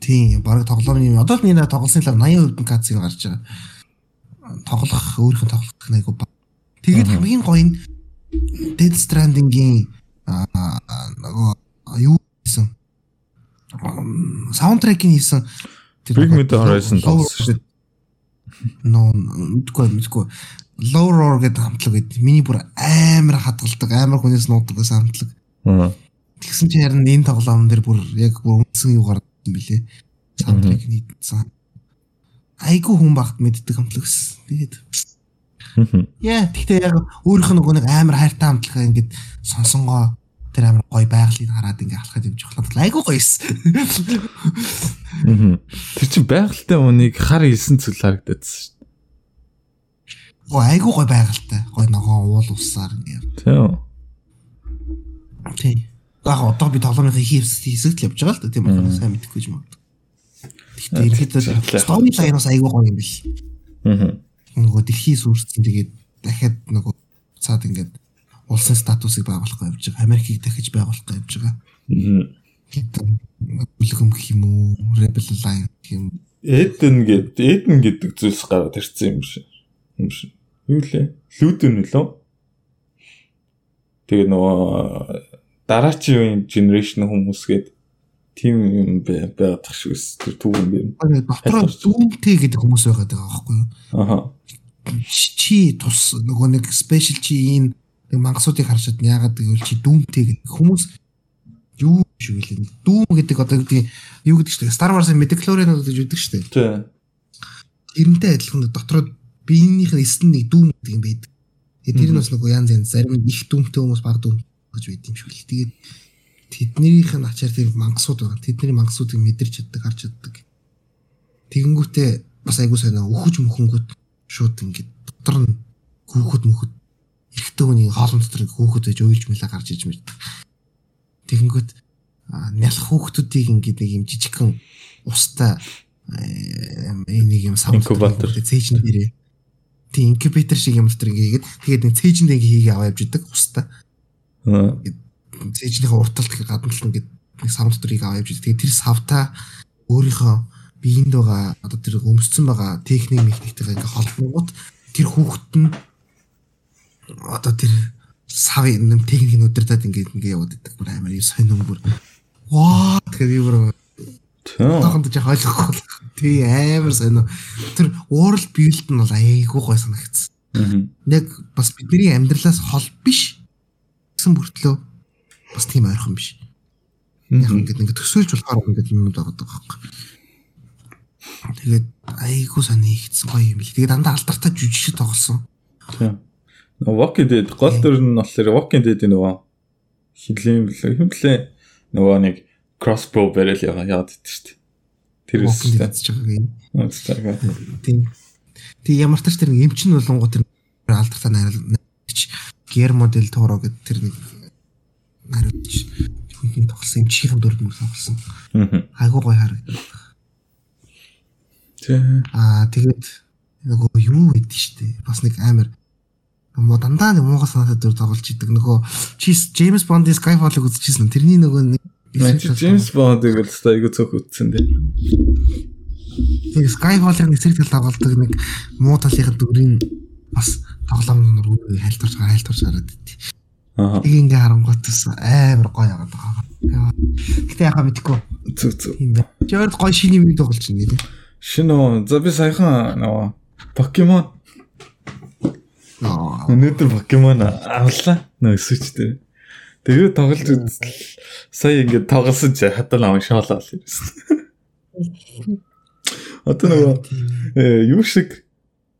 B: Тийм, баг тоглоомны одоо л миний тоглосон л 80% нь катсиг гарч байгаа. Тоглох өөрийнх нь тоглох айгу баг. Тэгээд хамгийн гоё нь Dead Stranding-ийн нөгөө юу хийсэн? Саундтрекийг хийсэн
A: Big Mid Horizon тоглосон шүү.
B: Ноо мэдгүй мэдгүй. Low Roar гэдэг хамтлаг гэдэг. Миний бүр амар хадгалдаг, амар хүнээс нуудаг гэсэн хамтлаг. Тэгсэн чи харин энэ тоглоом дээр бүр яг бүр үндсэн юу гарсан бэлээ. Саундтрек нийтсэн. Айгу хүн багт мэддэг хамтлагс. Тэгээд Яа, тэгтээ яг өөрийнх нь нөгөө нэг амар хайртай хамтлага ингээд сонсонгоо тэр амар гоё байгалыг хараад ингээ алхаад явж байгаа бол айгу гоёс.
A: Тэр чинь байгальтай үнийг хар хэлсэн зүйл харагдчихсан шүү
B: дээ. Оо айгу гоё байгальтай. Гоё ногоон уул усаар ингээ.
A: Тийм.
B: Тийм яг одоо би тоглоомын хийсэгт л явж байгаа л да тийм байна сайн мэдэхгүй юм байна. Гэхдээ ерөөхдөө story line бас айгүй гоё юм бил. Аа. Нөгөө дэлхий сүрцэн тэгээд дахиад нөгөө цаад ингээд улсын статусыг байгуулах гэж явж байгаа. Америкийг дахиж байгуулах гэж явж байгаа. Аа. Бүлгэм гэх юм уу? Rebel line гэх юм.
A: Эден гэд Эден гэдэг зүйлс гараад ирсэн юм шиг. Юм шиг. Юу лээ? Лүүдэн үлээ. Тэгээ нөгөө дараачийн generation хүмүүсгээд тийм юм шиг өс тэр түүхэн би.
B: Дотроо дүүнтэй гэдэг хүмүүс байгаад байгаа байхгүй юу?
A: Аха.
B: Чи тус нөгөө нэг special чи энэ нэг мангасуудыг харшаад яагаад гэвэл чи дүүнтэй гэдэг хүмүүс юу шүү лээ. Дүүм гэдэг одоо гэдэг юу гэдэг чинь Star Wars-ын midichlorian гэж үүдэг шүү дээ.
A: Тийм.
B: Тэрнтэй адилхан дотроо биенийх нь эсн нэг дүүм гэдэг юм байдаг. Тэр нь бас нөгөө янз янз зарим их дүүмтэй хүмүүс баг дүүм гэж байд юм шиг л. Тэгээд тэднийх нь ачаар тийм мангасууд байгаа. Тэдний мангасуудыг мэдэрч чаддаг, харж чаддаг. Тэгэнгүүтээ бас айгуу сайн өхөж мөхөнгүүд шууд ингээд дотор нь хүүхэд мөхөд эрэгтэй хүний хоолн дотор хүүхэд байж уйлж мэлээ гарч иж мэддэг. Тэгэнгүүт нялх хүүхдүүдийг ингээд нэг юм жижигхэн устай нэг юм
A: инкубатор
B: цээжин дээрээ тийм инкубатор шиг юм дотор ингээд тэгээд нэг цээжинд ингээ хийгээ аваа явж идэг устай. Цэжнийхээ урталт гэх гадна л ингээд нэг сав доторыг аваа явж байгаа. Тэгээд тэр савта өөрийнхөө биеинд байгаа одоо тэр өмсцөн байгаа техник механиктэйгээ ингээд холбонгууд тэр хүүхэд нь одоо тэр сав юм техникийн удирдаад ингээд ингээд яваад байдаг. Бүр амар юм сонирн бүр. Ваа тэгэхээр юу бүр Тохонд жоо ойлгохгүй. Тий амар сонио. Тэр world build нь бол айгүй гой санагдсан. Яг бас бидний амьдралаас хол биш гэсэн бүртлөө бас тийм ойрхон биш. Яг ингээд ингээд төсөөлж болохоор ингээд юмнууд байгаа байхгүй. Тэгээд айгуу сони ихсэн гоё юм бэл. Тэгээд дандаа алдартай жүжигчд тоглосон.
A: Тийм. Walking Dead гол дүр нь болохоор Walking Dead нөгөө хилийн хэмлээ нөгөө нэг crossbow барил яагаад яагаад гэдэг шүү дээ. Тэр үстэй.
B: Тийм. Тэг ямар ч тэр нэг эмчин болонгоо тэр алдартай найруулагч Гермо del Toro гэдэг тэр нэг найруулагч хүнтэй тоглосон эмчийн дүрд мөр тоглосон. Айгуу гоё харагдав.
A: Тэ.
B: Аа тэгээд нөгөө юу гэдэг штэ. Бас нэг амар Мо дандаа нэг Монгол санаатай дүр тоглож идэг нөгөө Джеймс Бондын Skyfall-ыг үзчихсэн. Тэрний нөгөө нэг
A: Джеймс Бондыг л та айгу цөөх үтсэн дээ.
B: Тэг Skyfall-ын эсрэг тал тоглолдог нэг муу талын дүрийн бас тоглоом нөр үгүй хайлтарч хайлтарч хараад идэв.
A: Аа.
B: Тэг ингээ харангуутс амар гоё яагаад байгаа. Гэтэ яхаа мэдгүй.
A: Зүг зүг.
B: Тийм бай. Жоод гоё шиний юм тоглож байна нэ.
A: Шинэ за би саяхан нөгөө
B: Аа.
A: Өнөөдөр Покемон авлаа нөгөө Switch дээр. Тэгээ тоглож үзсэн. Сая ингээд тоглосон чи хатал аван шоолоо л ирсэн. Одоо нөгөө э, юу шиг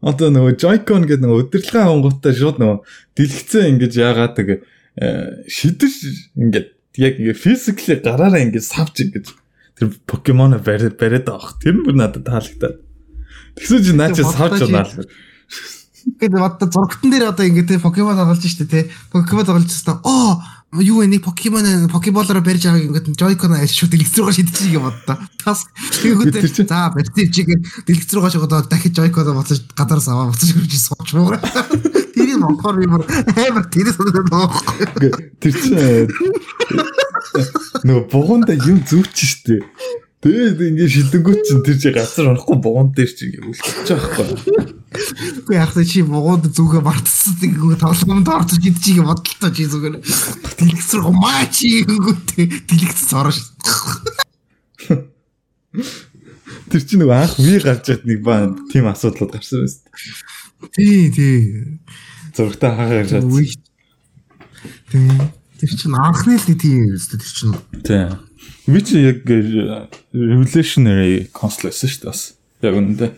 A: одоо нөгөө Joy-Con гэдэг нөгөө өдөрлөгөө авангуудтай шууд нөгөө дэлгэцээ ингэж яагаад тэг шидэж ингээд яг физикли гараараа ингэж савч ингэж тэр Покемон бариад авах. Тэр бүр надад таалагдаад. Тэгсэн чи наа чи савч унаа л.
B: Гэт одоо зургтан дээр одоо ингээ те покемон тоглож штэ те. Покемон тоглож байгаа. Оо юу вэ нэг покемон покеболоор барьж аваа ингээд joy-con айлш шууд дэлгэц рүүгээ шидчихийг юм боддоо. Тас тэгэнгүүтээ за барьтив чиг дэлгэц рүүгээ шууд дахиж joy-con боцож гадаараас аваа боцож хөрж сууч муу. Тэр юм болохоор юм амар тэрс
A: Гэ- Тэр чинь нөгөө бугуунда юм зүүч штэ. Тэгээд ингэ шидэнгүүт чинь тэр чи газар орохгүй бугуун дээр чи ингэ үлдчихэж байгаа байхгүй.
B: Үгүй яг чи богоод зүгээ мартсан тэгэнгүүт тоглоомд орж идчихийг бодлоо чи зүгээр. Дэлгэц рүү маа чи гүтээ дэлгэц орно шүү.
A: Тэр чи нөгөө анх вий гарч яд нэг баа тийм асуудлууд гарсан байсан.
B: Тий, тий.
A: Зургтаа хаагаар.
B: Тий. Тэр чинь анхны л тийм юм өстэй тэр чинь.
A: Тийм. Би чи яг revolutionary console байсан шүү дээ бас. Яг үнэндээ.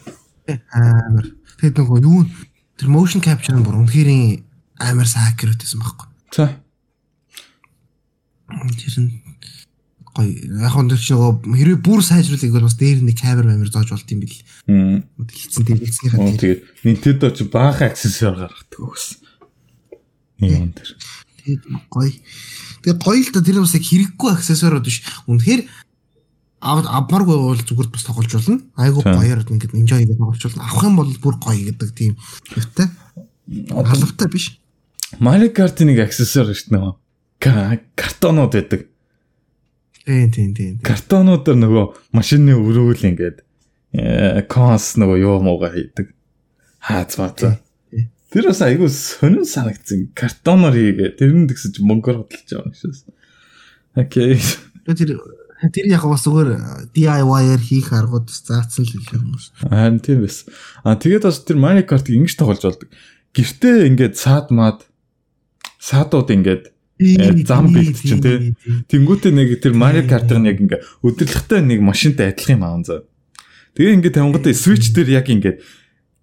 B: Амар. Тэгээд нөгөө юу тэр motion capture нь бүр үнэхээр амар accurate байсан байхгүй.
A: За.
B: Тэр нь гоё. Яг хөө тэр чинь хэрвээ бүр сайжруулах бол бас дээр нэг камер камер зоож болт юм бил.
A: Мм.
B: Хэлсэн дээр
A: Оо
B: хэлснийхаа
A: тэгээд Nintendo ч баахан аксессуар гаргадаг гэсэн. Юм тэр.
B: тэгээд гоё. Тэгээд гоё л да тэр бас яг хэрэггүй аксессуарууд биш. Үнэхээр ав авмаргүй бол зүгээр бас тоглож болно. Айгу
A: Тийм.
B: гоёор ингээд enjoy хийж тоглож болно. Авах юм бол бүр гоё гэдэг тийм юутай. Халавтай биш.
A: Mario Kart-ийн нэг аксессуар шүү дээ нөгөө. Ка- Картонууд байдаг.
B: Тийм тийм тийм.
A: Картонуудаар нөгөө машины өрөөл ингээд э конс нөгөө юу мууга хийдэг. Хаац баца. Тэр бас айгүй сонин санагдсан. Картоноор хийгээ. Тэр нь тэгсэж мөнгөөр хөдөлж юм шээс. Окей.
B: Тэр тэр яг бас зүгээр DIY-аар хийх аргууд заасан л хэлэх юм шүү.
A: Харин тийм байс. А тэгээд бас тэр Kart-ыг ингэж тоглож болдог. Гэртээ ингээд саад маад саадууд ингээд Э, зам бэлтчин, тий. Тэнгүүтээ нэг тэр Kart-ын яг ингээ өдөрлөгтэй нэг машинтай адилхан юм аав заа. Тэгээ ингээ тавангуудаа Switch дээр яг ингээ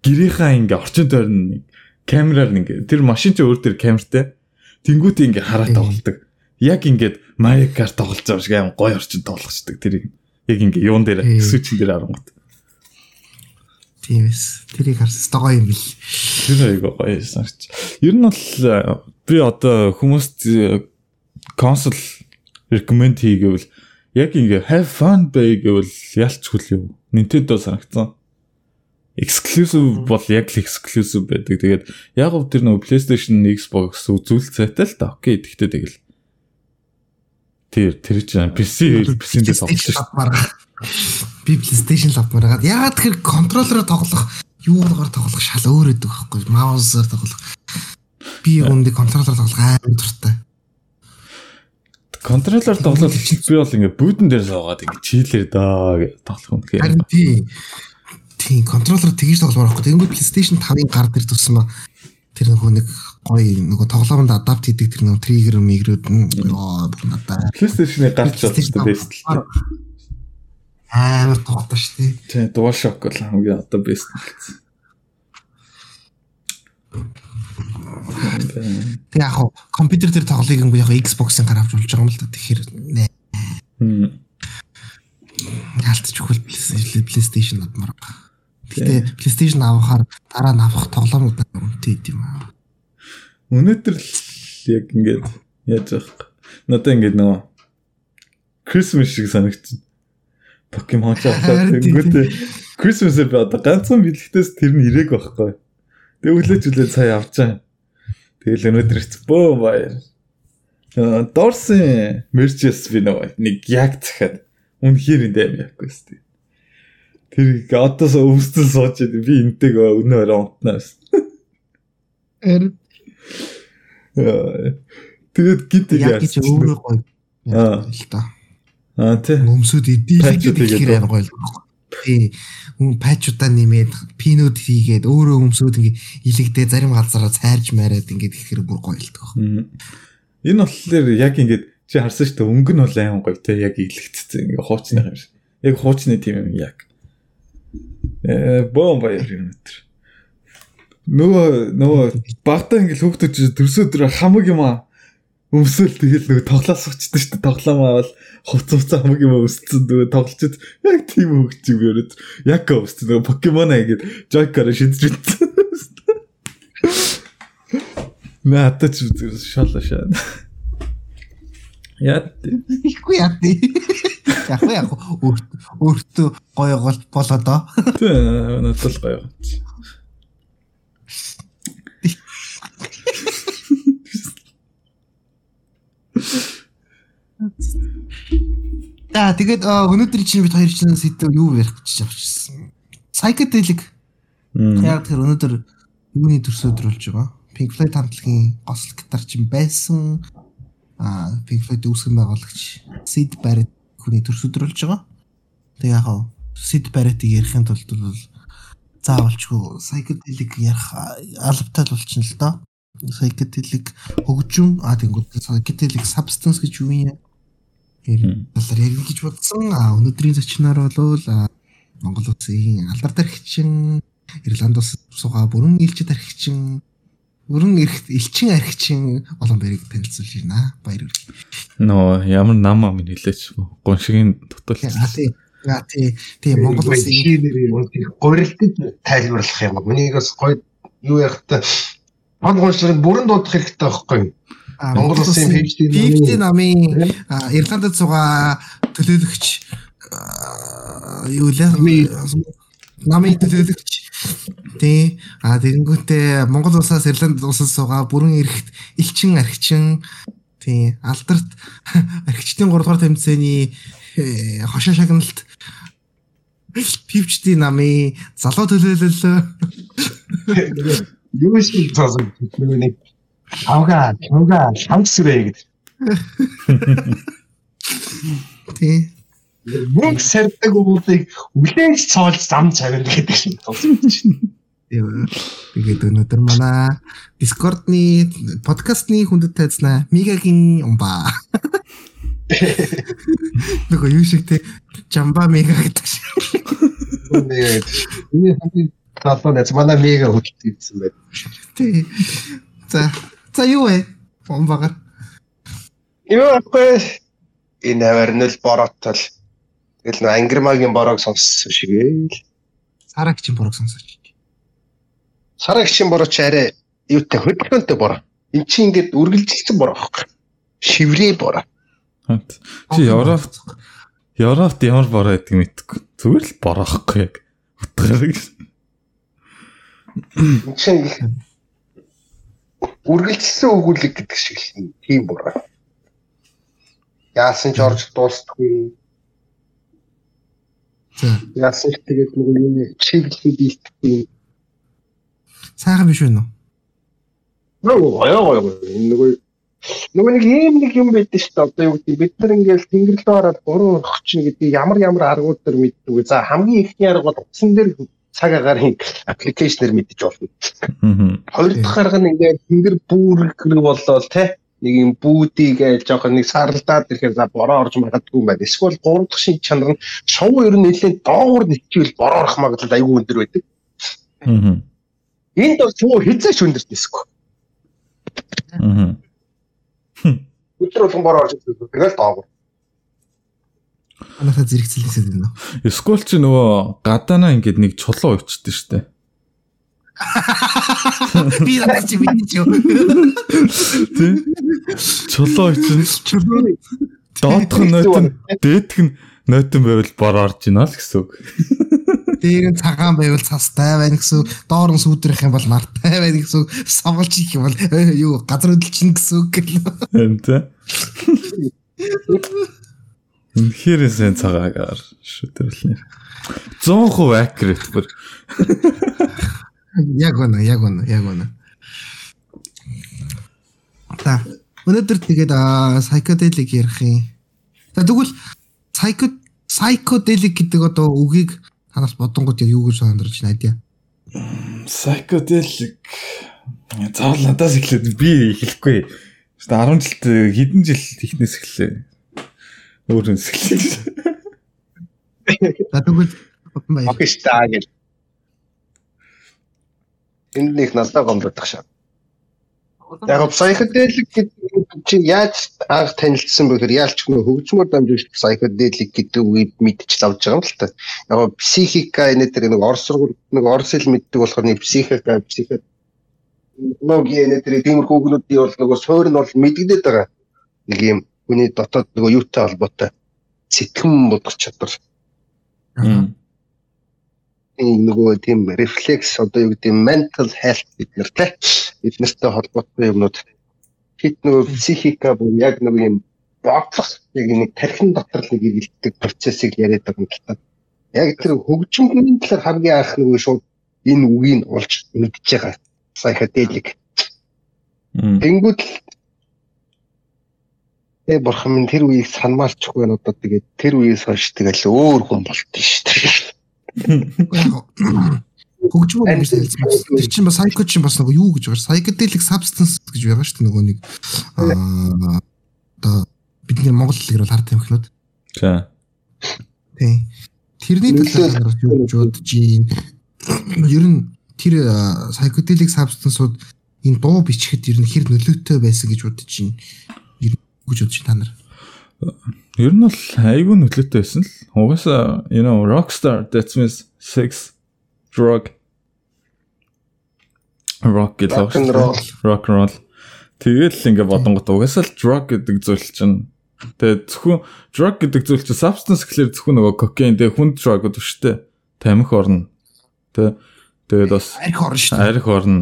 A: гэрийнхаа ингээ орчин тойрон нэг камераар ингээ тэр машин чинь өөр тэр камертай. Тэнгүүтээ ингээ хараад
B: Тий.
A: тоглолдог. Яг ингээд Mario Kart тоглож байгаа шиг аим гоё орчин тоглохчдаг тэрийг. Яг ингээ юун дээр. Switch дээр харангуут.
B: Тийм эс. Тэрийг харсан гоё юм бил.
A: Тэр айгаа гоё санагч. Ер нь бол э, би одоо хүмүүст э, консол recommend хийгээвэл яг ингээ have fun bay гэвэл ялч хүлээв. Nintendo санагцсан. Exclusive бол яг л exclusive байдаг. Тэгээд яг гоо тэр нөгөө PlayStation, Xbox үзүүл цайтай л та. Окей, тэгтээ тэгэл. Тэр тэр чинь PC PC-нд тоглож шүү.
B: шүү. Би PlayStation лавмаар хагаад ягаад тэр контроллероор тоглох юугаар тоглох шал өөр өдөг байхгүй маусаар тоглох. Би үндэ контроллероор тоглох амар дуртай.
A: Контроллер тоглол би бол ингээ бүүдэн дээр суугаад ингээ чийлэр даа гэж тоглох юм.
B: Харин тий. Тий контроллероор тэгж тогломоор байхгүй. Тэнгүүд PlayStation 5-ын гар дээр тусмаа тэр нөгөө нэг гоё нөгөө тоглоомонд адапт хийдэг тэр нөгөө триггер мигрүүд нь ёо бүр надаа
A: PlayStation-ы гарч чадсан л дээ.
B: амар тогтоо шүү дээ.
A: Тэ DualShock бол хамгийн одоо best болсон.
B: Тэг яг хуу компьютер дээр тоглоёг юм яг Xbox-ын гар авч болж байгаа юм л да. Тэгэхээр нэ
A: Хм.
B: яалтч хөл PlayStation надмаар. Гэтэ PlayStation авахаар дараа нь авах тоглоомууд үнэтэй юм аа.
A: Өнөөдөр л яг ингээд яаж явах. Надаа ингээд нөгөө Christmas шиг санагдсан. Покемон ч аваад тэнгүүтээ Christmas-ээр би одоо ганцхан бэлгтээс тэр нь ирээг байхгүй. Тэгээ өглөөч үлээ цаа авчаа. Тэгэл өнөөдөр ч бөө баяр. Дорсын мерчес би нэг яг захад үнэхээр энэ юм яахгүй сте. Тэр одоос өвсдөл сууж би энтэйг өнөө орой унтнаас.
B: Эр.
A: Тэгээд гит
B: яг гэж өөрөө гоё. Аа л та.
A: Аа тий.
B: Өмсөд идэлгээд ихээр амар гоё л. Тий. Хүн патчудаа нэмээд пинууд хийгээд өөрөө өмсөд ингээ илэгдээ зарим газараа цайрж мараад ингээд ихээр бүр гоё л тох.
A: Энэ болохоор яг ингээд чи харсан шүү дээ өнгө нь бол айман гоё те яг илэгдсэн ингээ хуучны юм шиг. Яг хуучны тийм юм яг. Э бом баяр юм өтер. Нөгөө нөгөө багтаа ингээл хөөхдөж төрсөдөр хамаг юм аа өмсөөл тэгэл нөгөө тоглоос очсон шүү дээ. Тоглоомаа бол хувц хувцаа хамаг юм өмссөн нөгөө тоглолчод яг тийм хөгч юм яриад яг өмссөн нөгөө покемон ингээд жойкаар шидэж битсэн. Наа тач шалла шаа. Яа.
B: Ихгүй яа. Яг яг өөртөө гоё гол болоо доо.
A: Тэ надад гоё.
B: За тэгээд өнөөдөр чинь бид хоёр чинь сэдв юу ярих гэж авчихсан. Psychedelic. Яг тэр өнөөдөр юуны төрс өдөр болж байгаа. Pink Floyd хамтлагийн госл гитар чинь байсан. А Pink Floyd үүсгэн байгуулагч Sid Barrett хүний төрс өдөр болж байгаа. Тэг яг хаа Sid Barrett-ийг ярихын тулд бол заавалчгүй psychedelic ярих албатай л болчихно л доо. Psychedelic хөгжим а тэнгууд psychedelic substance гэж юу юм талаар ярих гэж бодсон. А өнөөдрийн зочноор бол Монгол улсын алдар тархичин Ирланд улс суугаа бүрэн илчид тархичин бүрэн эрх элчин архичин олон бэрийг танилцуулж байна. Баяр хүргэе.
A: Нөө ямар нам ам нэлээч гоншигийн тутал.
B: Аа тий тий Монгол улсын
C: гурилдад тайлбарлах юм. Үнийг бас гоё юу яхад гон гоншлыг бүрэн дуудах хэрэгтэй байхгүй юу?
B: Монгол улсын PhD намын Ирландд суугаа төлөөлөгч юу лээ намын төлөөлөгч тий а тэгэнгүүтээ Монгол улсаас Ирланд улсаас суугаа бүрэн эрхт элчин архичин тий алдарт архичдын 3 дугаар тэмцээний э, хошоо шагналт PhD намын залуу төлөөлөл
C: юу шиг цаасан нэг Авга, авга, шансрэ гэдэг.
B: Тий.
C: Нэг сардаг уулыг үлээж цоолж зам цавир гэдэг шиг тусалж
B: байна. Тэгээд өнөөдөр манай Discord-ны подкастны хүндэт тайзнаа Мегагийн умба. Нөгөө юу шиг те Жамба Мега гэдэг шиг.
C: Энэ хамгийн талаа нэц манай Мега хөдөлгдсөн байт.
B: Тий. За За юу вэ? Бомбагаар.
C: Юу аахгүй энэ аварнал бороотол тэгэл нөө ангирмагийн борог сонссон шиг ээ.
B: Сарагчийн борог сонсооч.
C: Сарагчийн бороо ч арай юутай хөдөлгөөнтэй бороо. Эн чинь ингээд үргэлжилсэн бороо аахгүй. Шиврээ бороо.
A: Чи Европ Европт ямар бороо гэдэг мэдгүй. Зүгээр л бороо аахгүй яг. Утгаар.
C: Эн чинь үргэлжлсэн өгүүлэг гэдэг шиг л тийм буруу. Яасан ч орж дуустгүй.
B: За.
C: Яасан ч тэгээд нөгөө юм чиглэлийг дийлдэхгүй.
B: Сайхан биш үү?
C: Нөгөө аяа аяа нөгөө нөгөө нэг ийм нэг юм байдаг шүү дээ. Одоо юу гэдэг бид нар ингээл тэнгэрлээ ороод гурван орчих гэдэг ямар ямар аргууд төр мэддэг. За хамгийн ихний арга бол утсан дээр цаг агарын аппликейшнэр мэдэж болно. Хоёр дахь арга нь ингээд тэнгэр бүүрэг боллоо те нэг юм бүүдийг жоохон нэг саралдаад ирэхээр за бороо орж магадгүй юм байна. Эсвэл гурав дахь шин чанар нь шоу ер нь нэлээд доогуур нэчвэл бороо орох магадлал айгүй өндөр байдаг.
A: Аа.
C: Энд бол шоу хязгаарч өндөрт нисэхгүй.
A: Аа.
C: Өдөр болгон бороо орж ирдэг. Тэгэл доогуур.
B: Анахаа зэрэгцэлээсээ байна уу?
A: Скул чи нөгөө гадаанаа ингээд нэг чулуу өчтдөө штэ.
B: Би надад чи бидний ч юу.
A: Тэ? Чулуу өчн
B: Чулуу.
A: доодох нь нойтон дээдх нь нойтон байвал бор орж ийнаа л гэсэн үг.
B: Дээр нь цагаан байвал цастай байна гэсэн. үг. Доор нь сүүдрэх юм бол нартай байна гэсэн. үг. Соголж их юм бол юу газар хөдөлчин гэсэн үг гэл.
A: Харин тэ. Үнэхээр сайн цагаагаар шүтэрлээ. 100% accurate бүр.
B: Яг үнэ, яг үнэ, яг үнэ. Та өнөөдөр тэгээд psychedelic ярих юм. За тэгвэл psycho psychedelic гэдэг одоо үгийг танаас бодонгууд яг юу гэж сандарч байна даа.
A: Psychedelic заавал надаас эхлээд би эхлэхгүй. Гэтэ 10 жилд хэдэн жил ихнээс эхлэв. Өөрөө эхлэв.
B: За тэгвэл.
C: Окей штаа гэж. Энд нэг надад гомдох шаа. Яг psychedelic гэдэг чи яаж анх танилцсан бэхээр яалч нөө хөгжмөр дамжуулж psychedelic гэдэг үгийг мэдчих авч байгаа юм л та. Яг психика энэ тэр нэг орос сургууль нэг орос хэл мэддэг болохоор нэг психика психик логи энэ тэр тиймэрхүү үгнүүдийн бол нөгөө суур нь бол мэдэгдээд байгаа. Нэг юм хүний дотоод нөгөө юутай холбоотой сэтгэн бодох чадвар энэ нөгөө тийм рефлекс одоо юу гэдэг mental health нартай бид нартай холбоотой юмнууд хит нөгөө психика буюу яг нэг юм бодлого яг нэг тархин дотор нэг иргэлтдэг процессыг яриад байгаа юм л та. Яг тэр хөгжмөний талаар хамгийн анх нөгөө шууд энэ үгийг олж мэдж байгаа psychedelic. Тэнгүүд л Э бурхан минь тэр үеийг санамалчихгүй байна одоо тэгээд тэр үеэс хойш тэгэл өөр хүн болт нь шүү дээ.
B: Хөгжмөө юм хэлсэн. Тэр чинь бас psycho чинь бас нөгөө юу гэж байгаа. Psychedelic substance гэж байгаа шүү дээ нөгөө нэг аа одоо бидний монгол хэлээр бол хард тамхинууд.
A: За.
B: Тий. Тэрний талаар юу гэж бодож юм. Ер нь тэр psychedelic substance-ууд энэ дуу бичихэд ер нь хэр нөлөөтэй байсан гэж бодож байна. Ер нь гэж бодож та нар.
A: Ер нь бол айгүй нөлөөтэй байсан л. Угаасаа you know rockstar that means sex drug rock гэдэг
C: Rock and roll.
A: rock and roll. Тэгэл ингээ бодонгот угаасаа л drug гэдэг зүйл чинь тэгээ зөвхөн drug гэдэг зүйл чинь substance гэхэлэр зөвхөн нөгөө cocaine тэгээ хүнд drug гэдэг шүү дээ. Тамхи орно. Тэ тэгээд бас
B: Арх орно шүү дээ.
A: арх орно.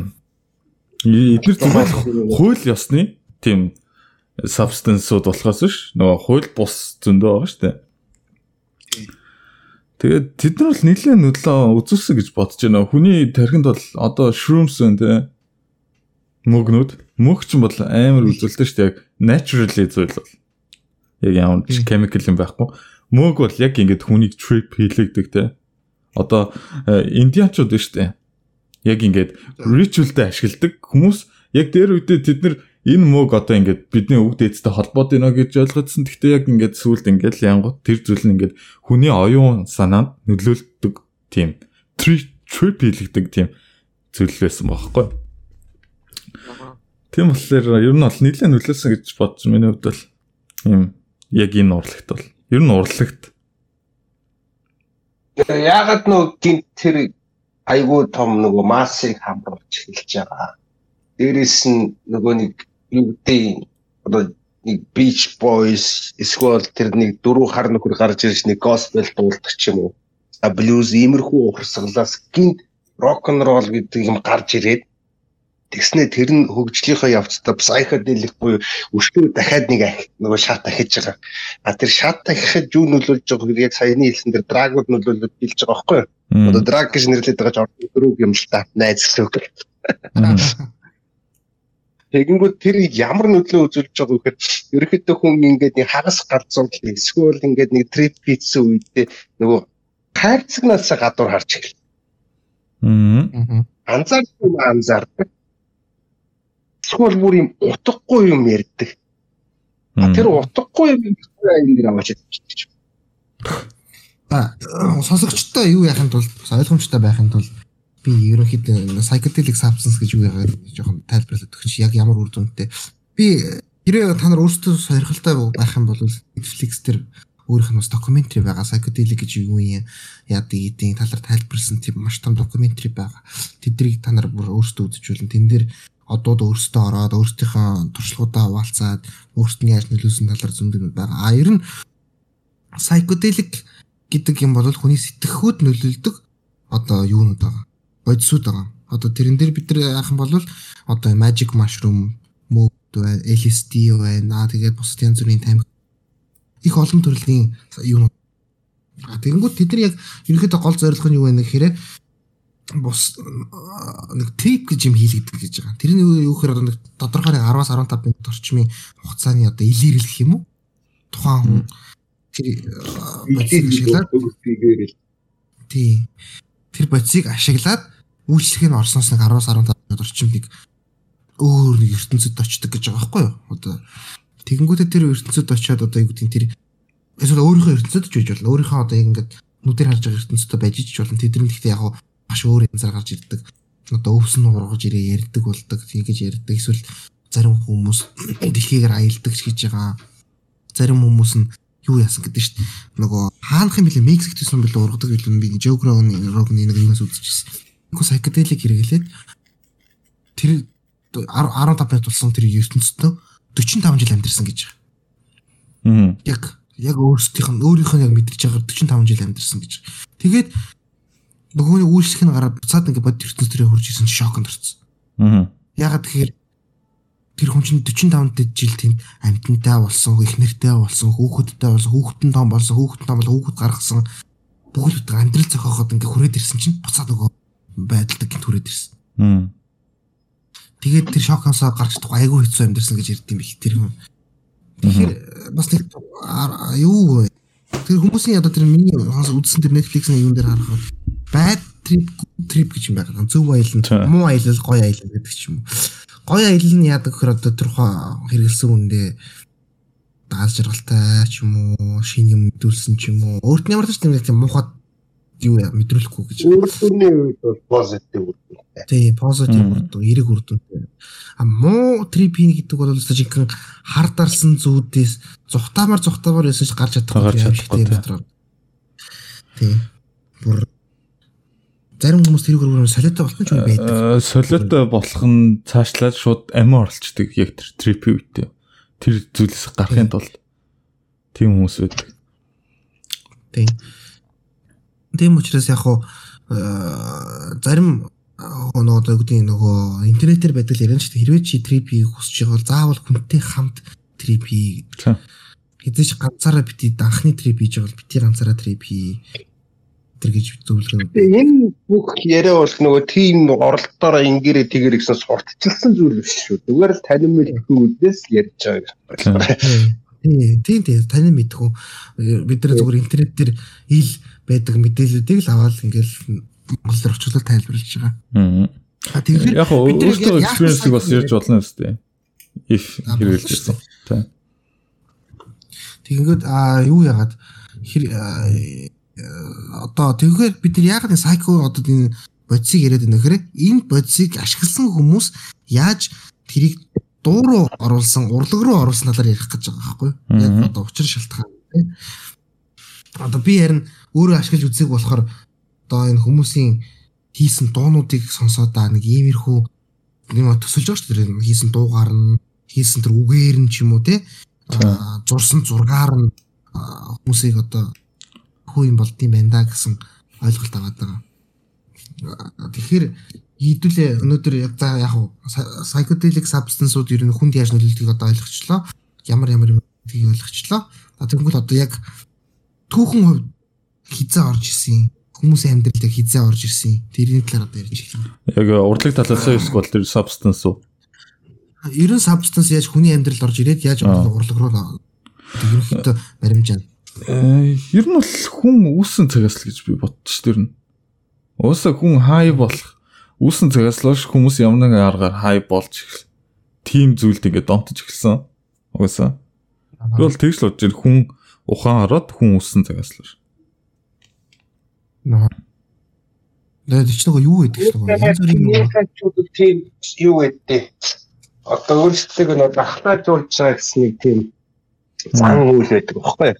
A: Эдгээр зүйл хууль ёсны тийм substance-ууд болохоос биш нөгөө хууль бус зөндөө байгаа шүү дээ. Тэгээд тэд нар бол нэлээд нөлөө үзүүлсэн гэж бодож байна. Хүний тархинд бол одоо shrooms байна те. Мөгнүүд. Мөг ч бол амар үзүүлдэг шүү дээ. Яг naturally зүйл бол. Яг ямар ч chemical юм байхгүй. Мөг бол яг ингэж хүнийг trip хийлэгдэг те. Одоо э, индианчууд шүү дээ. Яг ингэж ritual-тэй ашигладаг хүмүүс яг дээр үедээ тэд нар энэ мөг одоо ингээд бидний үг дээдтэй холбоод байна гэж ойлгоцсон. Гэхдээ яг ингээд сүулт ингээд янгот тэр зүйл нь ингээд хүний оюун санаанд нөлөөлдөг тийм trip хийлэгдэг тийм зүйл байсан бохоггүй. Тийм болохоор ер нь бол нэлээд нөлөөлсөн гэж бодож миний хувьд бол юм яг энэ урлагт бол ер нь урлагт
C: Яагаад нөө гинт тэр айгүй том нөгөө массыг хамруулж эхэлж байгаа. Дээрээс нь нөгөө нэг юу гэдэг одоо нэг Beach Boys эсвэл тэр нэг дөрөв хар нөхөр гарч ирж нэг gospel дуулдаг ч юм уу. А blues иймэрхүү ухарсгалаас гинт rock and roll гэдэг юм гарч ирээд тэгснэ тэр нь хөгжлийнхөө явцдаа psychedelic буюу өшгөө дахиад нэг нөгөө шат ахиж байгаа. А тэр шат ахихад юу нөлөөлж байгаа вэ? Яг саяны хэлсэн тэр драгууд нөлөөлөд билж байгаа байхгүй юу? Одоо драг гэж нэрлэдэг байгаа ч ордог дөрөв юм л та. Найз гэсэн үг. Тэгэнгүүт тэр ямар нөлөө үзүүлж байгаа вэ гэхээр ерөөхдөө хүн ингээд нэг хагас галзуул эсвэл ингээд нэг трип хийсэн үедээ нөгөө хайрцагнаас гадуур харж эхэл.
A: Мм.
C: Анзаарсан анзаардаг. Эсвэл бүр юм утгагүй юм ярьдаг. А тэр утгагүй юм дэр аваач гэж.
B: За сонсогчтой юу яхын тулд ойлгомжтой байхын тулд би ерөнхийдөө psychedelic substance гэж юу яагаад жоохон тайлбарлаад өгч яг ямар үр дүнтэй. Би хэрэг та нар өөрсдөө сойрхолтой байх юм бол Netflix дээр өөрийнх нь бас докюментари байгаа. Psychedelic гэж юу юм яадаг эдийн талаар тайлбарласан тийм маш том докюментари байгаа. Тэднийг та нар бүр өөрсдөө болно. Тэн дээр одууд өөрсдөө ороод өөрсдийнхөө туршлагуудаа хуваалцаад өөрсдөө яаж нөлөөсөн талаар зөндөө байгаа. А ер нь psychedelic гэдэг юм бол хүний сэтгэхүйд нөлөөлдөг одоо юунууд байгаа. Бодисууд байгаа. Одоо тэрэн дээр бид нар яах юм бол одоо magic mushroom мөд байна, LSD байна. Тэгээд бусад янз бүрийн тамхи их олон төрлийн юу А тэгэнгүүт тэд нар яг ерөнхийдөө гол зорилго нь юу вэ гэхээр бус нэг трип гэж юм хийлэгдэх гэж байгаа. Тэрний юу гэхээр одоо нэг тодорхой 10-аас 15 минут орчмын хугацааны одоо илэрлэх юм уу? Тухайн хүн тэр бодисыг ашиглаад тий. Тэр бодисыг ашиглаад үйлчлэх нь орсноос нэг 10-аас 15 минут орчимд нэг өөр нэг ертөнцид очдог гэж байгаа байхгүй юу? Одоо тэгэнгүүтээ тэр ертөнцид очиод одоо юу гэдэг нь тэр эсвэл өөрийнхөө ертөнцид ч байж болно. Өөрийнхөө одоо яг ингээд нүдээр харж байгаа ертөнцид байж ч болно. Тэдний гэхдээ яг маш өөр янзаар гарч ирдэг. Одоо өвсөн ургаж ирээ ярддаг болдог. Тэгэж ярддаг. Эсвэл зарим хүмүүс дэлхийгээр аялдаг гэж байгаа. Зарим хүмүүс нь юу яасан гэдэг шүү дээ. Нөгөө хаанах юм бэлээ Мексикт байсан бэлээ ургадаг билүү би Жогрогны рогны нэг юмас үзчихсэн. Нөгөө сайкаделик хэрэглээд тэр 15 минут болсон тэр ертөнцийн 45 жил амьдэрсэн гэж
A: байгаа.
B: Яг яг өөрсдийнх нь өөрийнх нь яг мэдэрч байгаа 45 жил амьдэрсэн гэж. Тэгээд нөгөөний үйлчлэх нь гараад буцаад ингээд бод ертөнц төрөө хурж исэн чи шоконд орсон.
A: Аа.
B: Ягаад тэгэхээр тэр хүн чинь 45 жил тэнд амьтантай болсон, их нэртэй болсон, хүүхэдтэй болсон, хүүхэдэн том болсон, хүүхэдэн том бол хүүхэд гаргасан бүгд амьдрал зохиоход ингээд хүрээд ирсэн чинь буцаад нөгөө байдалтай гинт хүрээд ирсэн. Тэгээд тэр шокоосоо гарч чадахгүй айгүй хэцүү амьдэрсэн гэж ярьд юм бих тэр хүн. Тэгэхээр бас нэг юу вэ? Тэр хүмүүсийн одоо тэр миний үзсэн тэр Netflix-ийн юун дээр харахад bad trip trip гэж юм байгаа. Зөв аялал, муу аялал, гоё аялал гэдэг ч юм уу. Гоё аялал нь яадаг гэхээр одоо тэр хэрэгэлсэн үндэ дааж жаргалтай ч юм уу, шин юм мэдүүлсэн ч юм уу. Өөрт нь ямар ч тийм муухай юу мэдрүүлэхгүй гэж.
C: Үрдүний үед бол позитив үрдүн.
B: Тийм, позитив үрдүн, эрэг үрдүнтэй. А муу трипин гэдэг бол жинхэнэ хар дарсан зүүдээс зүхтаамар зүхтаамар өсөж гарч чадахгүй юм шиг тийм дотор. Тийм. Бүр зарим хүмүүс тэр хөрөөр солиотой болох ч байдаг.
A: Э, солиотой болох нь цаашлаад шууд амиа оролцдог яг тэр трипи үедээ. Тэр зүйлээс гарахын тулд тийм хүмүүс байдаг.
B: Тийм. Тийм учраас яг хуу зарим нөгөө одоо үгдийн нөгөө интернетээр байдаг л ярина шүү дээ. Хэрвээ чи трип хийх хүсэж байгаа бол заавал хүнтэй хамт трип хий. Хэзээ ч ганцаараа бити анхны трип хийж байгаа бол бити ганцаараа трип хий. Тэр гэж зөвлөгөө.
C: Энэ бүх яриа бол нөгөө тийм оролдоороо ингэрээ тэгэр гэсэн сурталчилсан зүйл биш шүү. Зүгээр л танин мэдхүүдээс ярьж байгаа.
B: Тийм тийм танин мэдхүү бид нар зүгээр интернет дээр ил байдаг мэдээллүүдийг л аваад ингээл Монгол руу очлоо тайлбарлаж байгаа.
A: Аа.
B: А тэгэхээр
A: яг өөртөө experience-ийг бас ярьж болно үстэй. If хэрэгжилж ирсэн. Тийм.
B: Тэгэнгүүт а юу яагаад хэр одоо тэгэхээр бид нар яагаад энэ psycho одоо энэ бодисыг яриад байна гэхээр энэ бодисыг ашигласан хүмүүс яаж тэрийг дуу руу оруулсан, урлаг руу оруулсан талаар ярих гэж байгаа байхгүй юу? Яг одоо учир шалтгаан тийм. Одоо би харин өөрөө ашиглаж үзег болохоор одоо энэ хүмүүсийн хийсэн дуунуудыг сонсоод аа нэг иймэрхүү юм төсөлж байгаа шүү дээ. Хийсэн дуугаар нь, хийсэн тэр үгээр нь ч юм уу те зурсан зургаар нь хүмүүсийг одоо хүү юм болдсон байна да гэсэн ойлголт аваад байгаа. Тэгэхээр ийдүүлээ өнөөдөр яг за яг psychedelic substance-ууд ер нь хүнд яаж нөлөөлдгийг одоо ойлгочлоо. Ямар ямар юм гэдгийг ойлгочлоо. Тэгвэл одоо яг түүхэн хувьд хизээ орж исэн хүмүүсийн амьдралд хизээ орж ирсэн. Тэрний талаар одоо ярьж эхэлнэ.
A: Яг урдлаг талаас нь эсвэл тэр substance уу?
B: Ерөн substance яаж хүний амьдралд орж ирээд яаж урлаг руу ерөнхийдөө баримжаана.
A: Э ер нь бол хүн үүсэн цагаас л гэж би бодчих тэр нь. Уусаа хүн хай болох үүсэн цагаас л хүмүүс ямар нэгэн аргаар хай болж эхэл. Тим зүйлд ингээд донтож эхэлсэн. Уусаа. Тэгвэл тэгж л бодож хүн ухаан ороод хүн үүсэн цагаас л.
B: Наа. Тэгээд ч нөгөө юу гэдэг ч нөгөө янз бүрийн
C: хачууд тийм юу гэдэг. Одоо өөрсдөө нөгөө дахтаажуулж байгаа гэсэн нэг тийм зан үйл байдаг баггүй.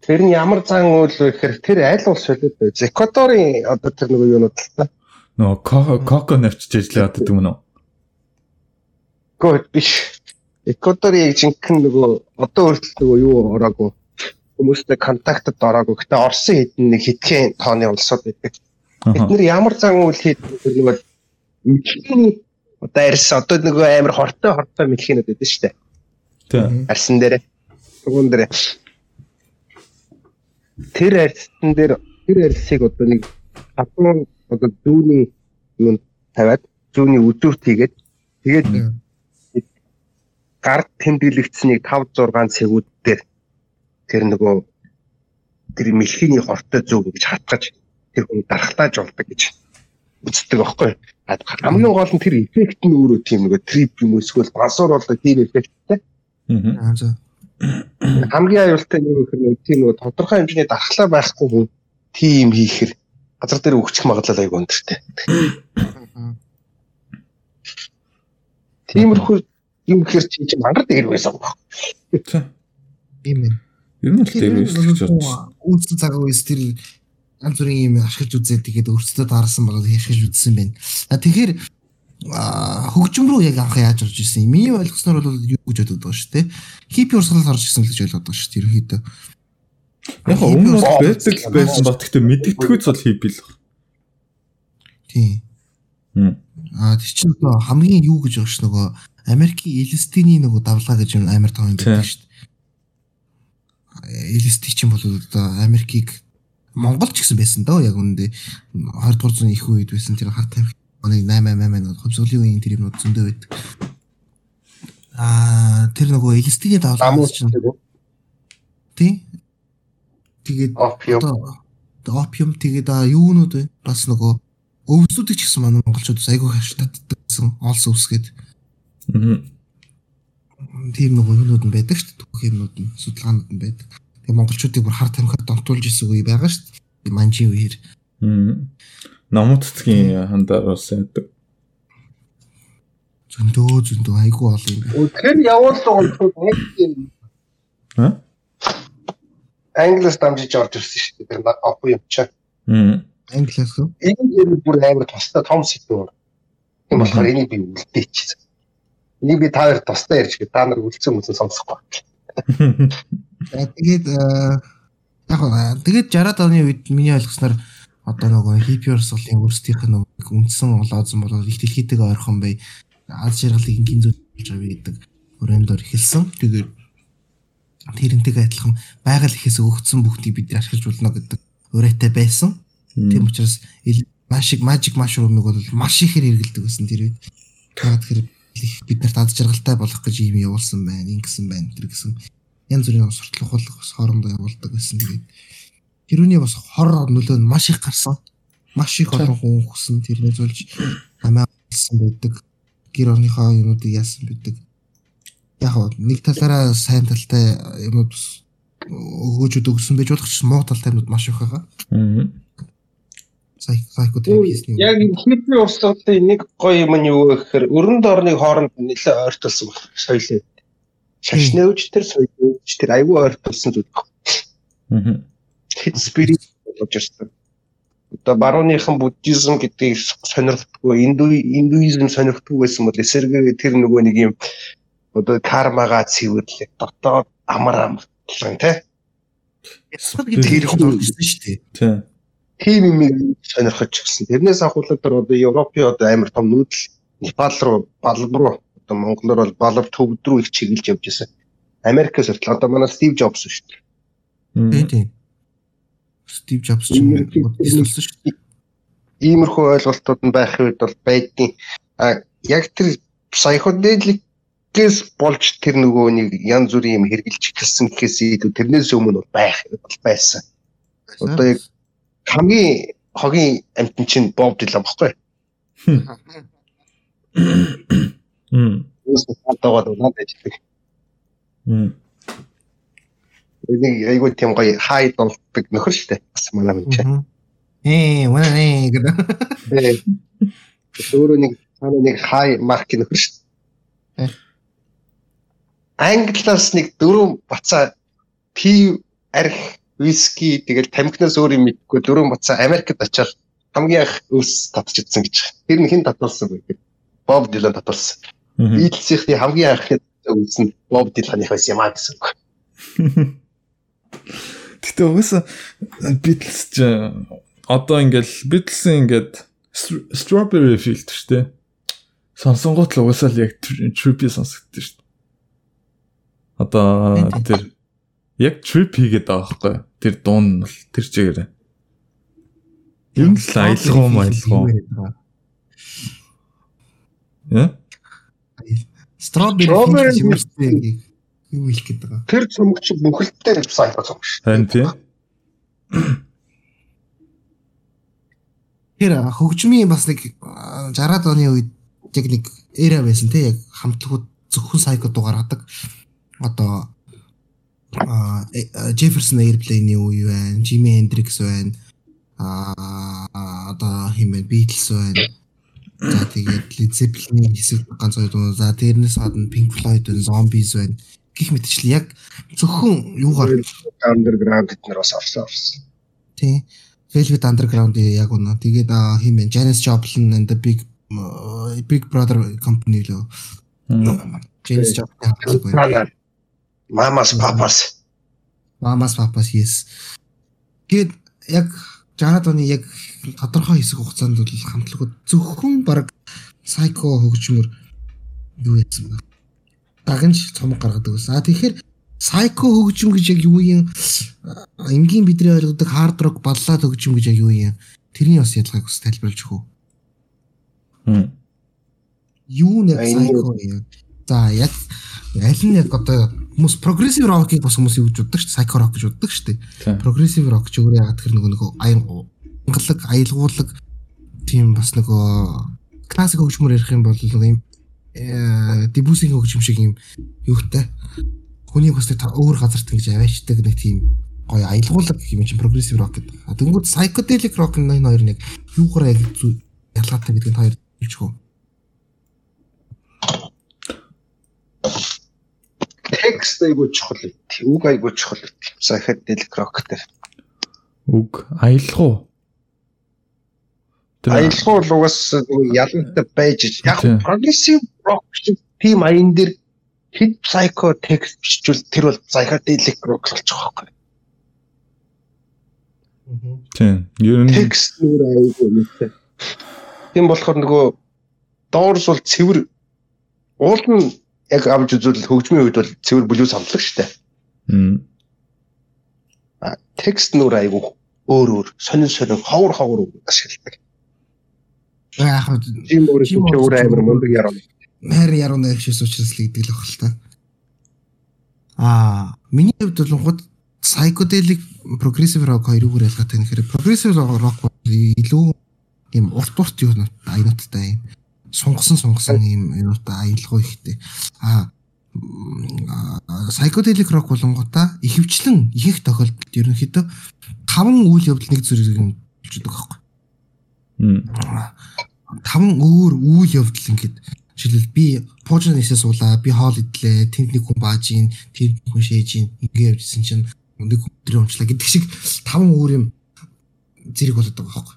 C: Тэр нь ямар зан үйл вэ гэхээр тэр аль улс вэ? Эквадорын одоо тэр нэг юунууд л та.
A: Нөө коко навчиж ажиллаад байдаг юм уу?
C: Гот биш. Эквадорын жинхэнэ нөгөө одоо өөрчлөлт нөгөө юу ороогүй хүмүүстэй контактад ороогүй. Гэтэ Оросын хэдэн нэг хитгэн тооны улсууд байдаг. Бид нэр ямар зан үйл хийдэг нөгөө мэлхийн одоо арьс одоо нөгөө амар хортой хортой мэлхийнүүд байдаг шүү дээ.
A: Тийм.
C: Арьсан дээр тугуун дээр тэр арьсан дээр тэр арьсыг одоо нэг хатуун одоо зүүнний юм тавиад зүүнний өдөрт хийгээд тэгээд гар тэмдэглэгдсэнийг 5 6 цэгүүд дээр тэр нөгөө тэр мэлхийний хортой зүг гэж хатгаж тэр хүн дархлааж болдог гэж үздэг байхгүй. Хамгийн гол нь тэр эффект нь өөрөө тийм нөгөө трип юм эсвэл бансуур болдог тийм эффекттэй.
B: Аа за.
C: Хамгийн аюултай нь юу гэхээр нөгөө тийм нөгөө тодорхой хэмжээний дархлаа байхгүй хүн тийм хийхэр газар дээр өгчих магадлал айгүй өндөртэй. Тиймэрхүү юм гэхэр чи чинь мангар дээр байсан баг.
B: Тийм ээ.
A: Ер нь л дээр байсан гэж бодсон.
B: Үүссэн цаг үеэс тэр янз бүрийн юм ашиглаж үзээд тэгээд өөрсдөө таарсан байгаа ашиглаж үзсэн байна. А тэгэхээр хөгжим рүү яг анх яаж орж ирсэн? Миний ойлгосноор бол юу гэж боддог байгаа шүү дээ. Хипи урсгал орж ирсэн гэж ойлгоод байгаа шүү дээ. Ерөнхийдөө.
A: Яг өмнө нь байдаг байсан баг. Гэхдээ мэддэггүй цол хипи л.
B: Тийм. Аа тэр чинь одоо хамгийн юу гэж багш нөгөө Америкийн Элестиний нөгөө давлгаа гэж юм амар том юм байдаг шүү дээ. Элести чинь бол одоо Америкийг Монгол ч гэсэн байсан доо яг үүндээ 20 дугаар зууны их үед байсан тэр харт тамхи оны 888 хувьсгалын үеийн тэр юмнууд зөндөө байдаг. Аа тэр нөгөө Элестиний давлгаа чинь тий. Тэгээд
C: опиум
B: тэгээд юунууд вэ? Бас нөгөө өвсүүдийг ч гэсэн манай монголчууд айгүй хаштатдаг гэсэн олс өвсгээд.
A: Аа.
B: Тийм нэг юмнууд нь байдаг шүү дээ. Түүх юмнууд нь судалгаанууд нь байдаг. Тэгээ монголчуудыг бүр хар тамхиад донтуулж исэн үе байгаа шүү дээ. Манжи үеэр.
A: Аа. Намуцгийн хандаар бас байдаг.
B: Зөндөө зөндөө айгүй олон юм.
C: Тэр явуулсан онцгой нэг юм.
A: Аа?
C: Англиас дамжиж орж ирсэн шүү дээ. Тэр опиум юм чаа.
A: Аа
B: Англиас уу?
C: Энэ юм бүр амар тустай том сэдвээр. Тийм болохоор энийг би үлдээчихсэн. Энийг би та хоёр тустай ярьж гээ. Та нар үлдсэн мүсэн сонсохгүй.
B: Тэгээд яг тэгээд 60-аад оны үед миний ойлгосноор одоо нөгөө хипиорс болын өөрсдийнх нь үндсэн улаазан болоод их дэлхийдээ ойрхон бай аз жаргалыг ингийн зүйлж авъя гэдэг өрөөндөр эхэлсэн. Тэгээд тэрнтэйг адилхан байгаль ихээс өгөгдсөн бүхнийг бид ашиглаж болно гэдэг өрөөтэй байсан. Тийм учраас машиг мажик машрумыг бол маш ихээр хэрэгэлдэг байсан тэр үед. Тэгээд тэр бид нарт аз жаргалтай болох гэж юм явуулсан байна, ингэсэн байна тэр гэсэн янз бүрийн суртлах бол бас хоорондоо явуулдаг байсан. Тэгээд тэрүүний бас хор нөлөө нь маш их гарсан. Маш их олон хүн хүсэн тэрнээ зүйлж амиалсан байдаг. Гэр орныхоо юмнуудыг яасан байдаг. Яг нэг талаараа сайн талтай юмуд өгөөж өгсөн байж болох ч муу талтай юмуд маш их байгаа.
A: Аа
C: юм. Яг хиппи урсгалын нэг гоё юм нь юу вэ гэхээр өрөнд орныг хооронд нэлээд ойртуулсан баг соёлоо. Шашнөөж тэр соёлооч тэр айгүй ойртуулсан зүйл баг.
A: Аа.
C: Хит спирит болж ирсэн. Одоо барууныхан буддизм гэдгийг сонирхдаггүй, инду индуизм сонирхдаггүй байсан бол эсэргээ тэр нөгөө нэг юм одоо кармагаа цэвэрлэх дотоод амар амтлан тий.
B: Ясад гэдэг хэрэг орж ирсэн шүү дээ.
A: Тий
C: тийм юм сонирхож гисэн. Тэрнээс ахуулаад одоо Европын одоо амар том нүүдэл Непал руу, Балб руу одоо Монголоор бол Балб төвд рүү их чиглэж явж байсан. Америкээс хүртэл одоо манай Стив Джобс шүү дээ.
B: Тийм тийм. Стив Джобс ч юм уу болсон шүү дээ.
C: Иймэрхүү ойлголтууд нь байх үед бол байдгийн а яг тэр психоделикээс болж тэр нөгөө нэг янз бүрийн юм хэрглэж эхэлсэн гэхээс илүү тэрнээс өмнө байх байсан. Одоо яг хамгийн хогийн амтэн чинь Боб Дилан баггүй.
A: Хм.
C: Үс таатагаад унаад ажилладаг.
A: Хм.
C: Нэг айгүй тийм гоё хай болдог нөхөр шүү дээ. Бас манай хүн чинь.
B: Ээ, ваа ээ гэдэг.
C: Өөрөө нэг цаана нэг хай марк нөхөр шүү дээ. Англиас нэг дөрөв бацаа пи арх виски тэгэл тамхинаас өөр юм мэдгүй дөрөв буцаа Америкт очиад хамгийн их өвс татчихсан гэж. Тэр нь хэн татуулсан бэ? Боб Дилан татуулсан. Beatles-ийн хамгийн анхны өвс нь Боб Диланых байсан юм аа гэсэн үг.
A: Гэтэ угаасаа Beatles ч одоо ингээл Beatles-ийн ингээд Strawberry Field шүү дээ. Сонсонгууд л угаасаа л яг trippy сонсогдсон шүү дээ. Одоо тэр яг trip хийгээд байгаа байхгүй тэр дуун нь бол тэр чигээр. Ер нь л аялгау маялгау. Яа?
B: Strawberry хэмэрстэй юу хэлэх гээд байгаа.
C: Тэр цомогч бүхэлдээ сайт цомог шүү.
A: Харин тийм.
B: Тэр хөгжмийн бас нэг 60-аад оны үед яг нэг эра байсан тий яг хамтлагууд зөвхөн сайкод гаргадаг. Одоо Jefferson Airplane-ийн үе байна, Jimi Hendrix байна. Аа одоо хэмээн Beatles байна. За тэгээд Led Zeppelin-ийн хэсэг ганц хоёр дуу. За тэрнээс гадна Pink Floyd Zombies байна. Гэх мэтчлээ яг зөвхөн юугаар
C: underground эднэр бас орсон орсон.
B: Тий. Velvet Underground яг үнэ. Тэгээд хэмээн Janis Joplin and the Big Big Brother company лөө. Janis Joplin.
C: Мамас папас.
B: Мамас папас yes. Гэт яг 60-аад оны яг тодорхой хэсэг хугацаанд бол хамтлагууд зөвхөн баг сайко хөгжмөр юу яасан бэ? Дагнж цомог гаргадаг байсан. А тэгэхээр сайко хөгжим гэж яг юу юм? Энгийн бидний ойлгодог хард рок баллад хөгжим гэж яг юу юм? Тэрний бас ялгааг ус тайлбарлаж өгөө.
A: Хм.
B: Юу нэг сайко юм. За яг аль нь яг одоо хүмүүс прогрессив рокийг бас хүмүүс юу гэж боддог шүү дээ. Psycho rock гэж боддог шүү дээ. Прогрессив рок ч өөр ягаад тэр нөгөө нөгөө аянгалаг, аялгуулаг тийм бас нөгөө классик хөгжмөр ярих юм бол нөгөө юм дебүсийн хөгжим шиг юм юутай. Хүний бас өөр газарт ингэж аваачдаг нэг тийм гоё аялгуулаг юм чинь прогрессив рок гэдэг. Тэнгүүд psychedelic rock энэ хоёр нэг юугаар яг ялгаатай гэдгийг хоёр хэлж өгөө.
C: текст айгуу чухал. Үг айгуу чухал. Psychedelic rock дээр.
A: Үг Аялалгүй
C: бол угаасаа нөгөө ялантай байж яг прогрессив рок шиг тийм аян дээр хит psycho text бичвэл тэр бол psychedelic rock болчих واخхой.
A: Тийм. Ер нь
C: text нэр аягүй юмтэй. Тийм болохоор нөгөө доорс бол цэвэр уул нь яг авч үзвэл хөгжмийн үед бол цэвэр бүлүүс хамтлаг штэ. Аа. Text нөр аягүй өөр өөр сонин сонин ховор ховор ашигладаг. Аа.
B: Яг
C: тийм өөр тийм өөр амар мундаг яруу.
B: Мэр яруу нэг шиш учраас л гэдэг л баг л та. Аа, миний хувьд бол гот psychedelic progressive rock хоёрыг ялгаатай нэхэр progressive rock бол илүү юм урт урт юу аюуттай юм сунгасан сунгасан юм юутай аялгаа ихтэй. А psychedelic rock болонгуудаа ихэвчлэн их тохиолдолд ерөнхийдөө таван үйл явдал нэг зэрэг юм болчихдог байхгүй. Таван өөр үйл явдал ингээд жишээлбэл би пуужны нисээ суулаа, би хоол идлээ, тэнд нэг хүн бааж ийн, тэр хүн шээж ийн, ингээ явжсэн чинь нэг өдрийн унчлаа гэдэг шиг таван өөр юм зэрэг болоод байгаа байхгүй.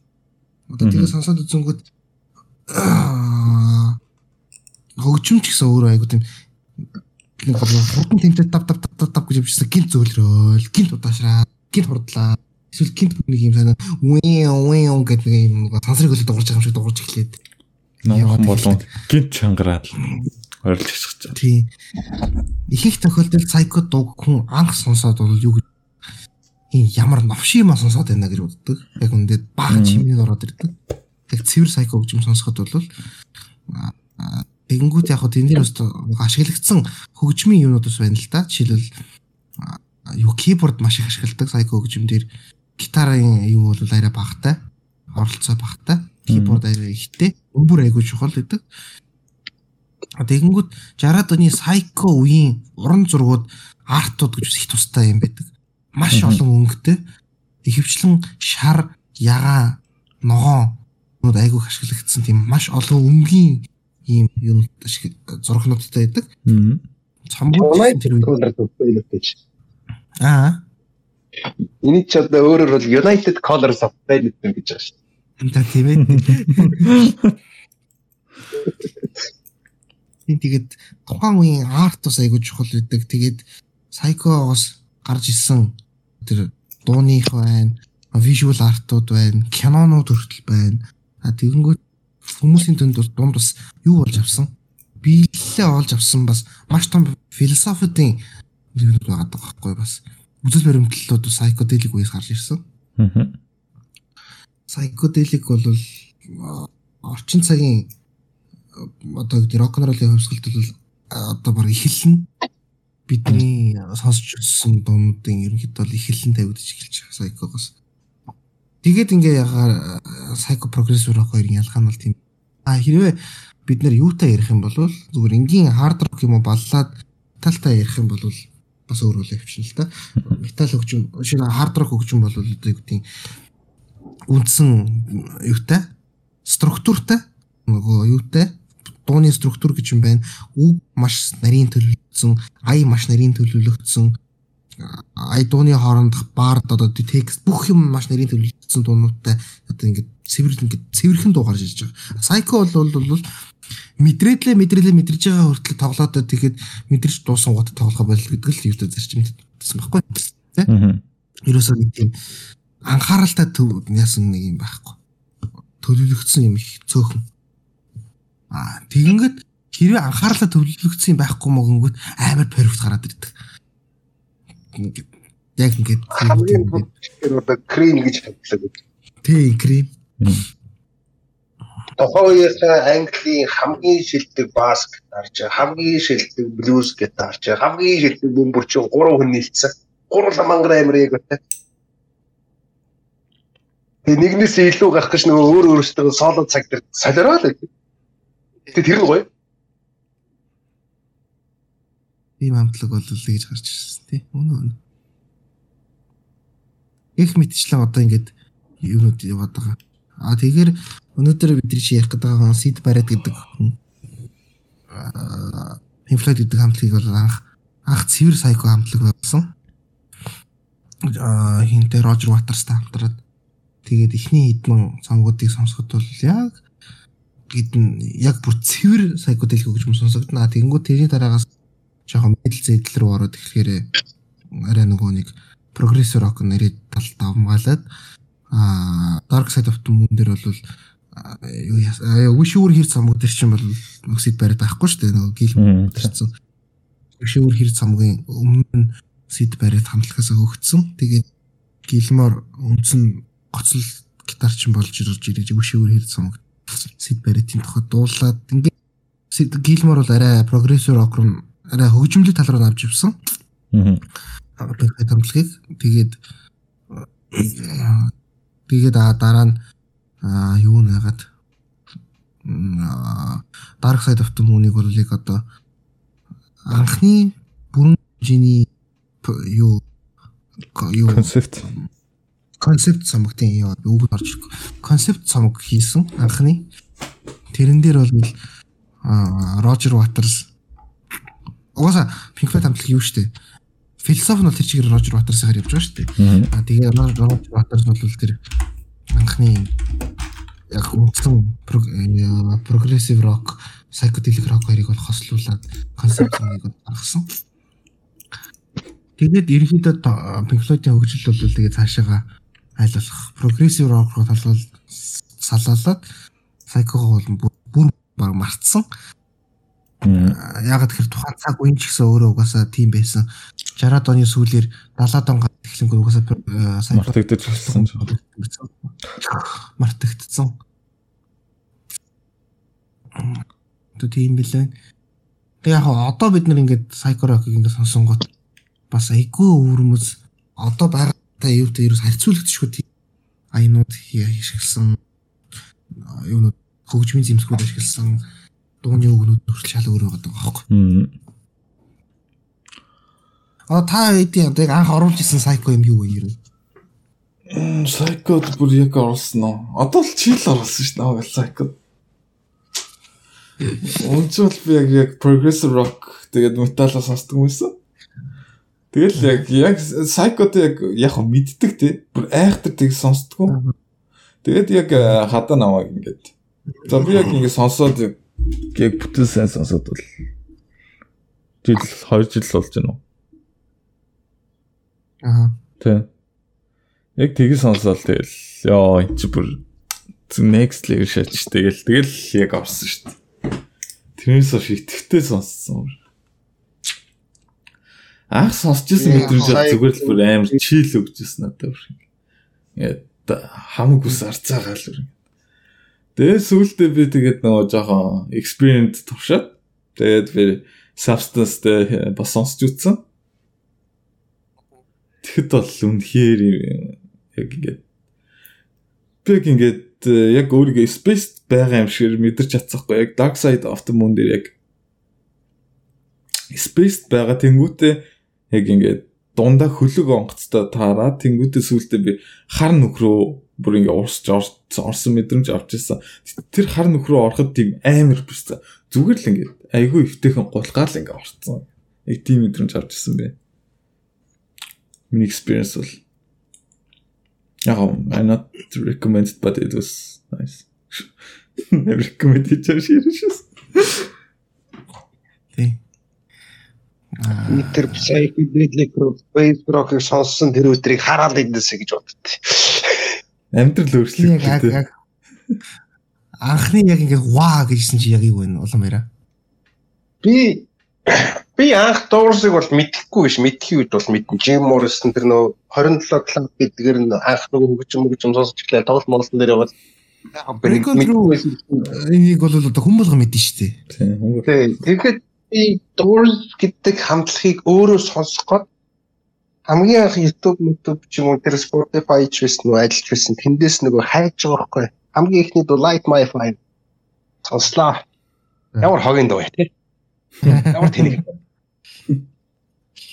B: Одоо тэгээ сонсоод үзэнгүүт хөгжимч гэсэн өөрөө айгу тийм нэг хурдан тэмцээд тав тав тав тав гэж явжсэн гинт зөөлрөөл гинт удаашраа гинт хурдлаа эсвэл гинт нэг юм санаа үе үе гэдэг нэг юм сансрыг хөлөд дуурч байгаа юм шиг дуурч эхлээд
A: яваад болон гинт чангараад ойрлж хасчих.
B: Тий. Их их тохиолдолд сайко дуг хүн анх сонсоод бол юу гэж ийм ямар новш юм сонсоод байна гэж боддог. Яг үнэндээ баг чимнээ ороод ирдэг. Яг цэвэр сайко хөгжим сонсоход бол тэгэнгүүт яг хөө тэндээ бас ашиглагдсан хөгжмийн юмнууд бас байна л да. Жишээлбэл юу киборд маш их ашигладаг сайко хөгжмөөр гитарын юу бол арай багтай оролцоо багтай киборд арай ихтэй өмбөр айгуу чухал гэдэг. Тэгэнгүүт 60-аад оны сайко үеийн уран зургууд артууд гэж их тустай юм байдаг. Маш олон өнгөтэй. Ихэвчлэн шар, ягаан, ногоон нууд айгуух ашиглагдсан тийм маш олон өнгийн ийм юм зургнуудтай байдаг.
C: Цамбууд тэр үед.
B: Аа.
C: Эний ч одоо өөрөөр бол United Colors of Benetton гэж байгаа шүү дээ.
B: Та тийм ээ. Тийм тэгээд тухайн үеийн арт бас айгүй чухал байдаг. Тэгээд Psycho-гоос гарч исэн тэр дууных байна, visual art-ууд байна, кинонууд хүртэл байна. А тэгэнгүүт хүмүүсийн дунд дунд бас юу болж авсан? Биелэлээ олж авсан бас маш том философийн юм байгаа байхгүй бас үзэл баримтлалууд psychedelic үеэс гарч ирсэн.
A: Аа.
B: Psychedelic бол орчин цагийн одоо гэдэг рок н роллын хөвсгөлт бол одоо баг эхэлнэ бидний сонсч өссөн дуунуудын ерөнхийдөө бол эхэлэн тавигдаж эхэлж байгаа сайкогоос. Тэгээд ингээ ягаар сайко прогрессор рок хоёрын ялгаа нь бол тийм. А хэрвээ бид нэр юутай ярих юм бол зүгээр энгийн хард рок юм уу баллаад талтай ярих юм бол бас өөр үл явчихна л та. Метал хөгжим шинэ хард рок хөгжим бол одоо юу гэдэг үндсэн юутай структуртай нөгөө юутай дууны структур гэж юм байна. Үг маш нарийн төлөвлөсөн, ая маш нарийн төлөвлөгдсөн. Ая дууны хоорондох баард одоо текст бүх юм маш нарийн төлөвлөсөн дуунуудтай одоо ингээд цэвэр ингээд цэвэрхэн дуу гарч ирж байгаа. Psycho бол бол мэдрээдлээ мэдрээлээ мэдэрж байгаа хүртэл тоглоод тэгэхэд мэдэрч дуусан гот тоглохоо болил гэдэг л юу зарчимд гэсэн байхгүй. Тэ? Ерөөсөө нэг тийм анхааралтай төв яасан нэг юм байхгүй. Төлөвлөгдсөн юм их цөөхөн Аа тэгэнгүүт хэрвээ анхаарлаа төвлөрөгдсөн байхгүй мөгөнгөт амар перфект гараад ирдэг. Ингээд яг ингээд
C: хамгийн тэр одоо крем гэж хэлдэг.
B: Тий, крем.
C: Тухайн Английн хамгийн шилдэг бас гитарч, хамгийн шилдэг блюз гитарч, хамгийн шилдэг бөмбөрчин 3 хүн нийлцсэн. 3 мангар амир яг үүтэй. Тэгээ нэгнээс илүү гарах гэж нөгөө өөр өөрөөсөө соло цаг дээр солиороо л гэдэг. Тэгээ тэр нь гоё.
B: Ийм амтлаг бол л гэж гарч ирсэн тий. Үнэ үнэ. Их мэдчлэн одоо ингээд юунууд яваад байгаа. А тэгэхээр өнөөдөр бидний ярих гэдэг нь Сид Барет гэдэг Inflate гэдэг хамтлагийг бол анх анх цэвэр сайко хамтлаг байсан. А хинтээ Рожер Ватарстай хамтраад тэгээд эхний хэдэн цамгуудыг сонсоход бол яг гэд нь яг бүр цэвэр psychedelic гэж юм сонсогдно. Тэгэнгүүт тэрний дараагаас жоохон мэдл зэдэл рүү ороод ирэхээр арай нөгөө нэг progressive rock нэрээ тал давмгаалаад а dark side of the moon дээр бол юу wishur хэр цамг дээр чинь бол өксид бариад байхгүй шүү дээ нөгөө гил төрсэн. Wishur хэр цамгийн өмнө сид бариад хамтлагаас өгцсөн. Тэгээд гилмор үндсэн гоцол гитар чинь болж ирж ирж wishur хэр цамг Сид Барретийн тухай дуулаад ингээд Сид Гилмор бол арай прогрессив рок руу арай хөгжимлэг тал руу авч явсан. Аа. Тэгээд хамтлагийг тэгээд тэгээд дараа нь юу нэгээд Dark Side of the Moon-ыг бол яг одоо анхны бүрэн хэмжээний юу юу
A: концепт
B: концепт цамаг тийм яа үг орж. Концепт цамаг хийсэн анхны. Тэрэн дээр бол Рожер Ватерс угаасаа Pink Floyd хамтлаг юу штэ. Философи нь тэр чигээр Рожер Ватерсаар явж байгаа штэ. А тэгээ Рожер Ватерс бол тэр анхны яг үндсэн прогрессив рок, psychedelic rock хоёрыг бол хослуулад концепт цамгийг гаргасан. Тэгээд ерөнхийдөө Pink Floyd-ийн хөгжил бол тэгээ цаашаага айлуулах прогрессив рок руу талбал салаалаад сайкого бол бүр баг мартсан. Яг тэгэхээр тухайн цаг үеийн ч гэсэн өөрөө угаасаа тийм байсан. 60-аад оны сүүлээр 70-аад он гарч эхлэнгүүт угаасаа
A: мартагдаж болсон.
B: Мартагдсан. Тэ тийм билээ. Тэг яг одоо бид нар ингээд рокийг ингээд сонсонгот бас айгүй өвөрмөс одоо байгаа та юутай ерөөс харьцуулагдчихгүй тийм аянууд ашигласан юунууд хөгжмийн зэмсгүүд ашигласан дууны үгнүүд хүртэл шал өөр байгаа байхгүй. Аа та хэдийн одоо анх оруулж исэн сайко юм юу вэ ер нь?
A: Сайкод бүр яг оруулсан уу? Одоо л чил оруулсан шүү дээ нэг Өнцөл би яг яг progressive rock тэгээд металла сонсдог юмсан. Тэгэл яг яг сайкод яг яг мэддэг те. Бүр айхтар тийг сонсдгоо. Тэгээд яг хадаа намайг ингээд. За би яг ингээд сонсоод яг бүтэн сайн сонсоод бол жил 2 жил болж байна уу?
B: Аа.
A: Тэ. Яг тийг сонсоод тэгэл ёо эн чи бүр next level шаач тэгэл тэгэл яг орсон шүү дээ. Тэрнээс хойш итгэвтэй сонссон. Анх сонсч ирсэн мэдрэмж зүгээр л бүр амар чийл өгчсэн надад бүр. Ингээд хамаг ус арцаагаал бүр. Тэгээ сүүлдээ би тэгээд нөгөө жоохон experience туршаад тэгээд би substance дээр бас сонсч үзсэн. Тэгэхэд бол үнэхээр яг ингээд би ингээд яг өөрийгөө space байгаа юм шиг мэдэрч чадсахгүй яг dark side of the moon дээр яг space байгаа тэнгуүтээ яг ингээд дундаа хөлөг онгоцтой таараа тэнгуүтээ сүултээ би хар нөхрөө бүр ингээ уурсч орсон мэдрэмж авч ирсэн. Тэр хар нөхрөө ороход тийм амар биш зүгээр л ингээд айгүй өвтэйхэн гулгаал ингээ орцсон. Яг тийм мэдрэмж авч ирсэн бэ. Миний experience бол яг I'm not recommended but it was nice. Recommend хийж ширшээс.
B: Тий.
C: Тэр psychedelic space rock-ыг сонссон тэр өдрийг хараад идэсэ гэж боддоо.
A: Амьдрал өөрчлөгдсөн.
B: Яг анхны яг ингээ ваа гэжсэн чи яг юу вэ улам яриа.
C: Би би анх дуурсыг бол мэдэхгүй биш мэдхийн үед бол мэдэн Jim Morrison тэр нөө 27 клуб гэдгээр нь анх нөгөө хөгжим хөгжим сонсож ирлээ тоглолт молсон дээр яваад
B: энийг бол одоо хүн болго мэдэн штэ.
A: Тийм.
C: Тэгэхээр би Doors гэдэг хамтлагийг өөрөө сонсох гээд хамгийн анх YouTube YouTube ч юм уу тэр Spotify ч байсан уу ажиллаж байсан тэндээс нөгөө хайж байгаа байхгүй. Хамгийн ихний дуу Light My Fire. Сонслоо. Ямар хогийн дуу тий ямар тэнийг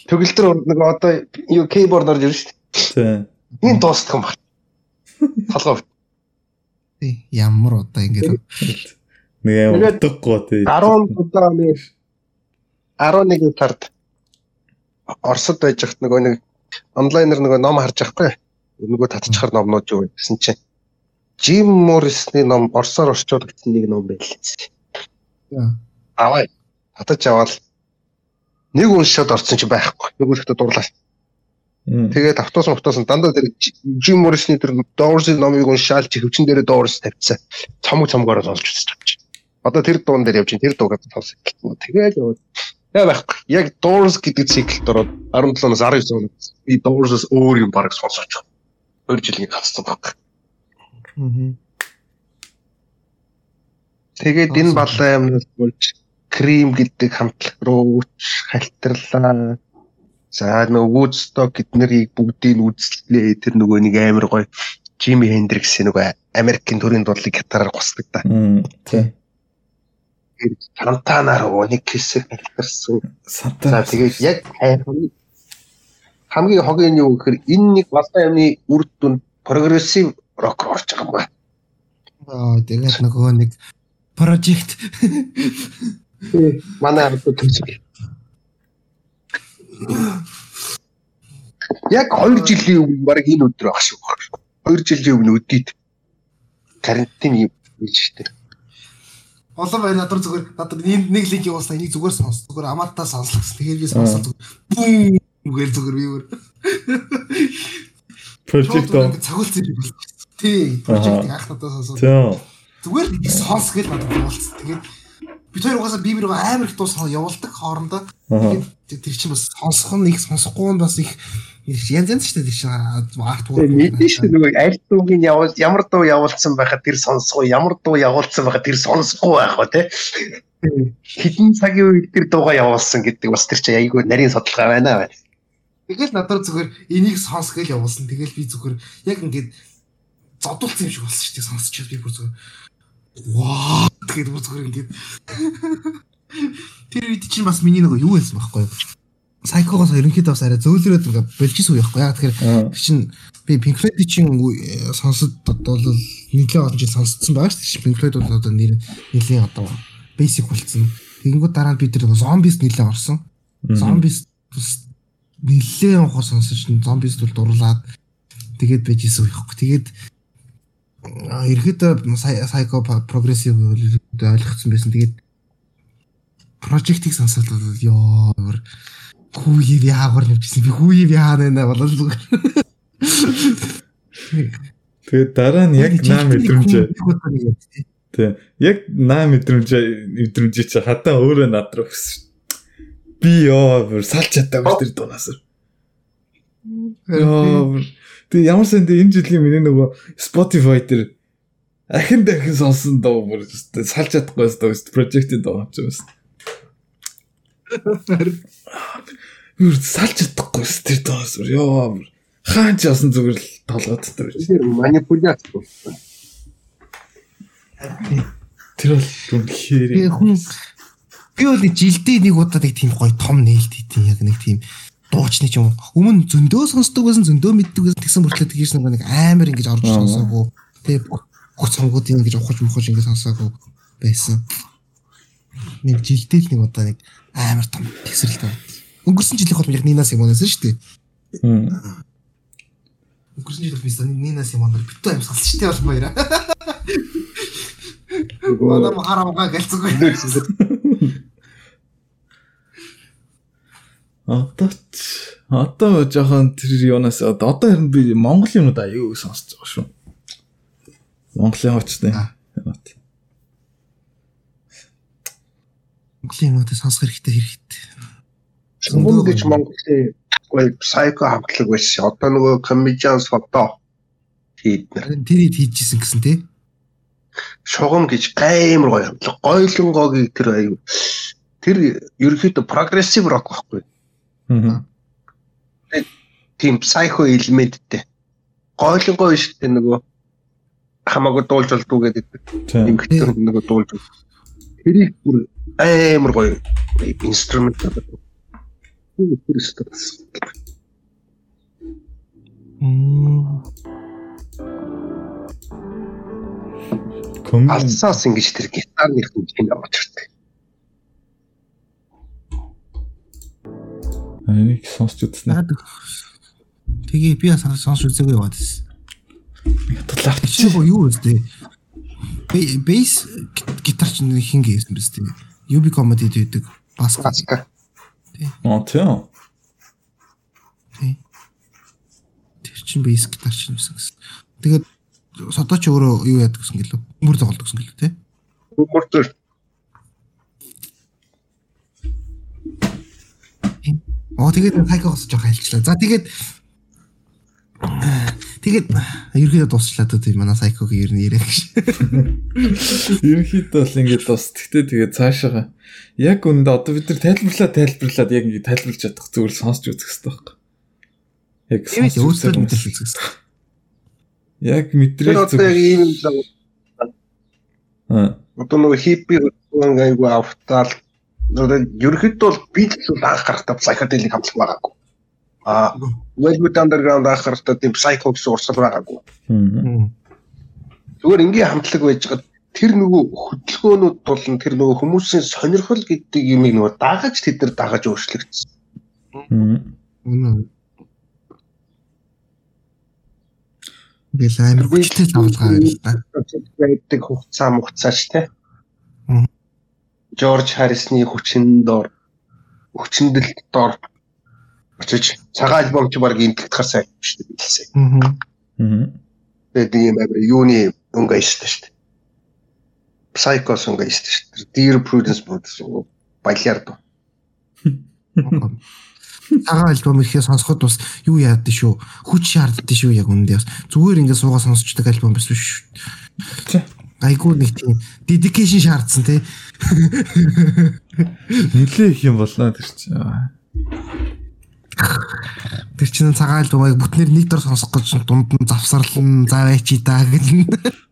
C: төгөлдөр нөгөө одоо юу keyboard орж ирж шүү
A: Тийм.
C: дээ энэ дуустах юм байна. Толгой
B: Тий, ямар удаа ингээд
A: Нэг юм утгагүй тий.
C: 10 удаа нэг 11 сард Оросд байж хат нөгөө нэг онлайнер нөгөө ном харж байхгүй. Нөгөө татчихар номнууд юу гэсэн чинь Jim Morrison-ы ном Оросоор орчуулагдсан нэг ном байлээ. Аваа. Татаж аваад нэг уншаад орсон чи байхгүй. Нэг үнэхдээ дурлаа. Тэгээд автобус автобус дандаа тэр Jim Morrison-ы тэр Doors-ы номыг уншаал чи хөвчин дээрээ Doors тавьчихсан. Цомог цомгоор олж үзчихэж. Одоо тэр дуун дээр явж тэр дуугаа сонсох. Тэгээд яваад Яа байхгүй. Яг Doors гэдэг циклд ороод 17-оос 19 он би Doors-ос өөр юм баг сонсооч. 2 жилийн хацсан баг. Тэгээд энэ балан амнаас болж Cream гэдэг хамтлаг руу халтарлаа. За нөгөө Woodstock гэднэрийг бүгдийг үзлээ. Тэр нөгөө нэг амар гоё Jimi Hendrix нөгөө Америкийн төрийн дуудлыг хятараар гусдаг да.
A: Тий.
C: Сантанаар нэг хэсэг хэлтэрсэн. За тэгээд яг хамгийн хогийн юу гэхээр энэ нэг балан амны үр дүн прогрессив рок орж байгаа юм байна.
B: Аа тэгээд нөгөө нэг project
C: Манай ард төсөв. Яг 2 жилийн өмнө баг энэ өдөр баг шүү. 2 жилийн өмнө өдийд карантин юм биш үү?
B: Олон байна надад зүгээр надад нэг нэг линк явуулсан энийг зүгээр сонс зүгээр амаатаа сонслоо. Тэгэхээр би сонссон зүгээр бүүм гээл зүгээр би өөр.
A: Project
B: цогцолцсон юм бол. Тий, project анх надад.
A: Тийм.
B: Зүгээр сонс гээл надад явуулсан. Тэгээд бид хоёр угаасаа би бирөө амар их дуу сон явуулдаг хоорондоо. Тэр чинь бас сонсох нь их сонсохгүй нь бас их янз янз шүү дээ чинь арт
C: Тэгээ мэдэн шүү нөгөө аль дуугийн явуул ямар дуу явуулсан байхад тэр сонсохгүй ямар дуу явуулсан байхад тэр сонсохгүй байх ба тий. Хэдэн цагийн үед тэр дуугаа явуулсан гэдэг бас тэр чинь айгүй нарийн судалгаа байна бай.
B: Тэгэл надад зүгээр энийг сонс гээл явуулсан. Тэгэл би зүгээр яг ингээд зодуулсан юм шиг болсон шүү дээ сонсчиход би бүр зүгээр ваа тэгээд бүр зүгээр ингээд тэр үед чинь бас миний нөгөө юу байсан байхгүй юу? Сайкогоос ерөнхийдөө бас арай зөөлрөөд ингээ болчихсон уу яахгүй. Яг тэгэхээр чинь би Pink Floyd чинь үе- сонсод бол нэлээд олон жил сонсцсон байгаа шүү дээ. Pink Floyd бол одоо нэр нэлийн одоо basic болцсон. Тэгэнгүүт дараа нь би тэр зомбис нэлээд орсон. Зомбис бас нэлээд ухаа сонсож зомбис тул дурлаад тэгээд байж исэн байхгүй. Тэгээд ерөөдөө сайко прогрессив ойлгоцсон байсан. Тэгээд прожектыг сонсоод ёо хүүе яагаар нэвчсэн би хүүе яа нэ болол зүгээр.
A: Тэгээд дараа нь яг наа мэдрэмж Тэ. Яг наа мэдрэмж мэдрэмж чи хадаа өөрөө над руу өгсөн. Би ёо салж чадаагүй тэр дуунаас. Ёо Тэг ямар сан тэ энэ жилийн миний нөгөө Spotify дээр ахин дахин сонсон доо бүр салж чадахгүй өстой project-ийн доо авч байгаа юм. Юу салж чадахгүй өс тэр доос ёо хаан ч ясан зүгээр л толгойд дээр.
C: Тэр манипуляц.
A: Тэр бол үнэхээр
B: хүн би бол жилдээ нэг удаа нэг тийм гоё том нээлт хийтин яг нэг тийм дуучны ч юм өмнө зөндөө сонсдог байсан зөндөө мэддэг байсан. Тэгсэн мөртлөө тэгээс нэг амар ингэж орж сонсоогүй. Тэгээ бүх цомгуудын ингэж ухаж мухаж ингэ сонсоогүй байсан. Нэг жилдээ л нэг удаа нэг амар том тэгсрэлтэй өнгөрсөн жилийн хол яг Нина Симонээс шүү дээ. Өнгөрсөн жил би Нина Симоноор битүү аим сонсчтой бол баяра Манай хараагаа гэлцгүй
A: Одоо ч одоо жоохон тэр юунаас одоо харин би Монгол юмуд аюу сонсож байгаа шүү. Монголын очтой.
B: Монголын юмуд сонсох хэрэгтэй хэрэгтэй.
C: Өмнө гэж Монголын гоё сайко хамтлаг байсан. Одоо нөгөө комедианс фото хийднэр.
B: Тэр хийжсэн гэсэн тий.
C: Шугам гэж амар гоё хамтлаг. Гойлонгогийн тэр аюу тэр ерөөхдөө прогрессив рок байхгүй.
A: Аа.
C: Тийм psycho элементтэй. Гойлонгой биш тэ нөгөө хамаагүй дуулж болдгоо гэдэг. Хэтэр нөгөө дуулж. Тэрийг бүр амар гоё инструмент стресс.
B: Мм.
C: Алсаас ингэж тэр гитарных нь чинь авч ирдэг.
A: Энийг сонсч үзсэн.
B: Тэгээ би бас сонсч үзээгүй яваад байсан.
A: Талаар
B: чи юу үстэй? Бейс гитарч хин гэсэн биз дээ. UB comedy гэдэг бас
C: гацка.
A: Аа тийм.
B: Тэр чин бейс гитарч юм гэсэн. Тэгээд содоч өөрөө юу яадаг гэсэн гэлөө. Мөр тоглодог гэсэн гэлөө тий.
C: Мөр
B: Оо тэгээд хайкагоос жоох айлчлаа. За тэгээд тэгээд ерөөхдөө дуусчлаа дөө тийм манай сайкогийн ер нь яриа гэж.
A: Ерөнхийдөө бол ингээд бас тэгтээ тэгээд цаашаа яг үндэ одоо бид нар тайлбарлаад тайлбарлаад яг ингээд тайлбарлаж чадах зүгээр сонсч үзэх хэрэгтэй байхгүй. Яг
B: сонсч үзэх хэрэгтэй.
A: Яг мэдрэл
C: зүгээр. Одоо яг ийм л Аа. Одоо нөгөө хиппи хөнгө айгу автаал ерөөхдөө бол би л анх гарахтаа psychedelic хамтлаг байгаагүй. А Velvet Underground анх гарахтаа тийм psycho гэсэн урсгал байгаагүй. Зүгээр ингийн хамтлаг байж байгаа тэр нөгөө хөдөлгөөнүүд болон тэр нөгөө хүмүүсийн сонирхол гэдэг юмыг нөгөө дагаж тэд нар дагаж өөрчлөгдсөн.
B: Тэгэл амар хүчтэй тавлгаа байл та.
C: Байдаг хугацаа мухацаач те. Жорж Харрисны хүчин дор хүчиндэл дор очиж цагаан альбом чи баг имтэлдэх сайн шүү дээ билсээ.
A: Аа.
C: Тэгээд ийм амар юуны өнгө айштай шүү дээ. Psychos өнгө айштай шүү дээ. Dear Prudence Prudence баялаар доо.
B: Цагаан альбом ихээр сонсоход бас юу яадсан шүү. Хүч шаарддаг шүү яг үндэ бас. Зүгээр ингээд суугаа сонсчдаг альбом биш шүү. Айгуу нэг тийм dedication шаардсан тий.
A: Нилээ их юм болно тэр чинь.
B: Тэр чинь цагаан альбомыг бүтнээр нэг дор сонсох гэж дунд нь завсарлан заавай чи даа гэж.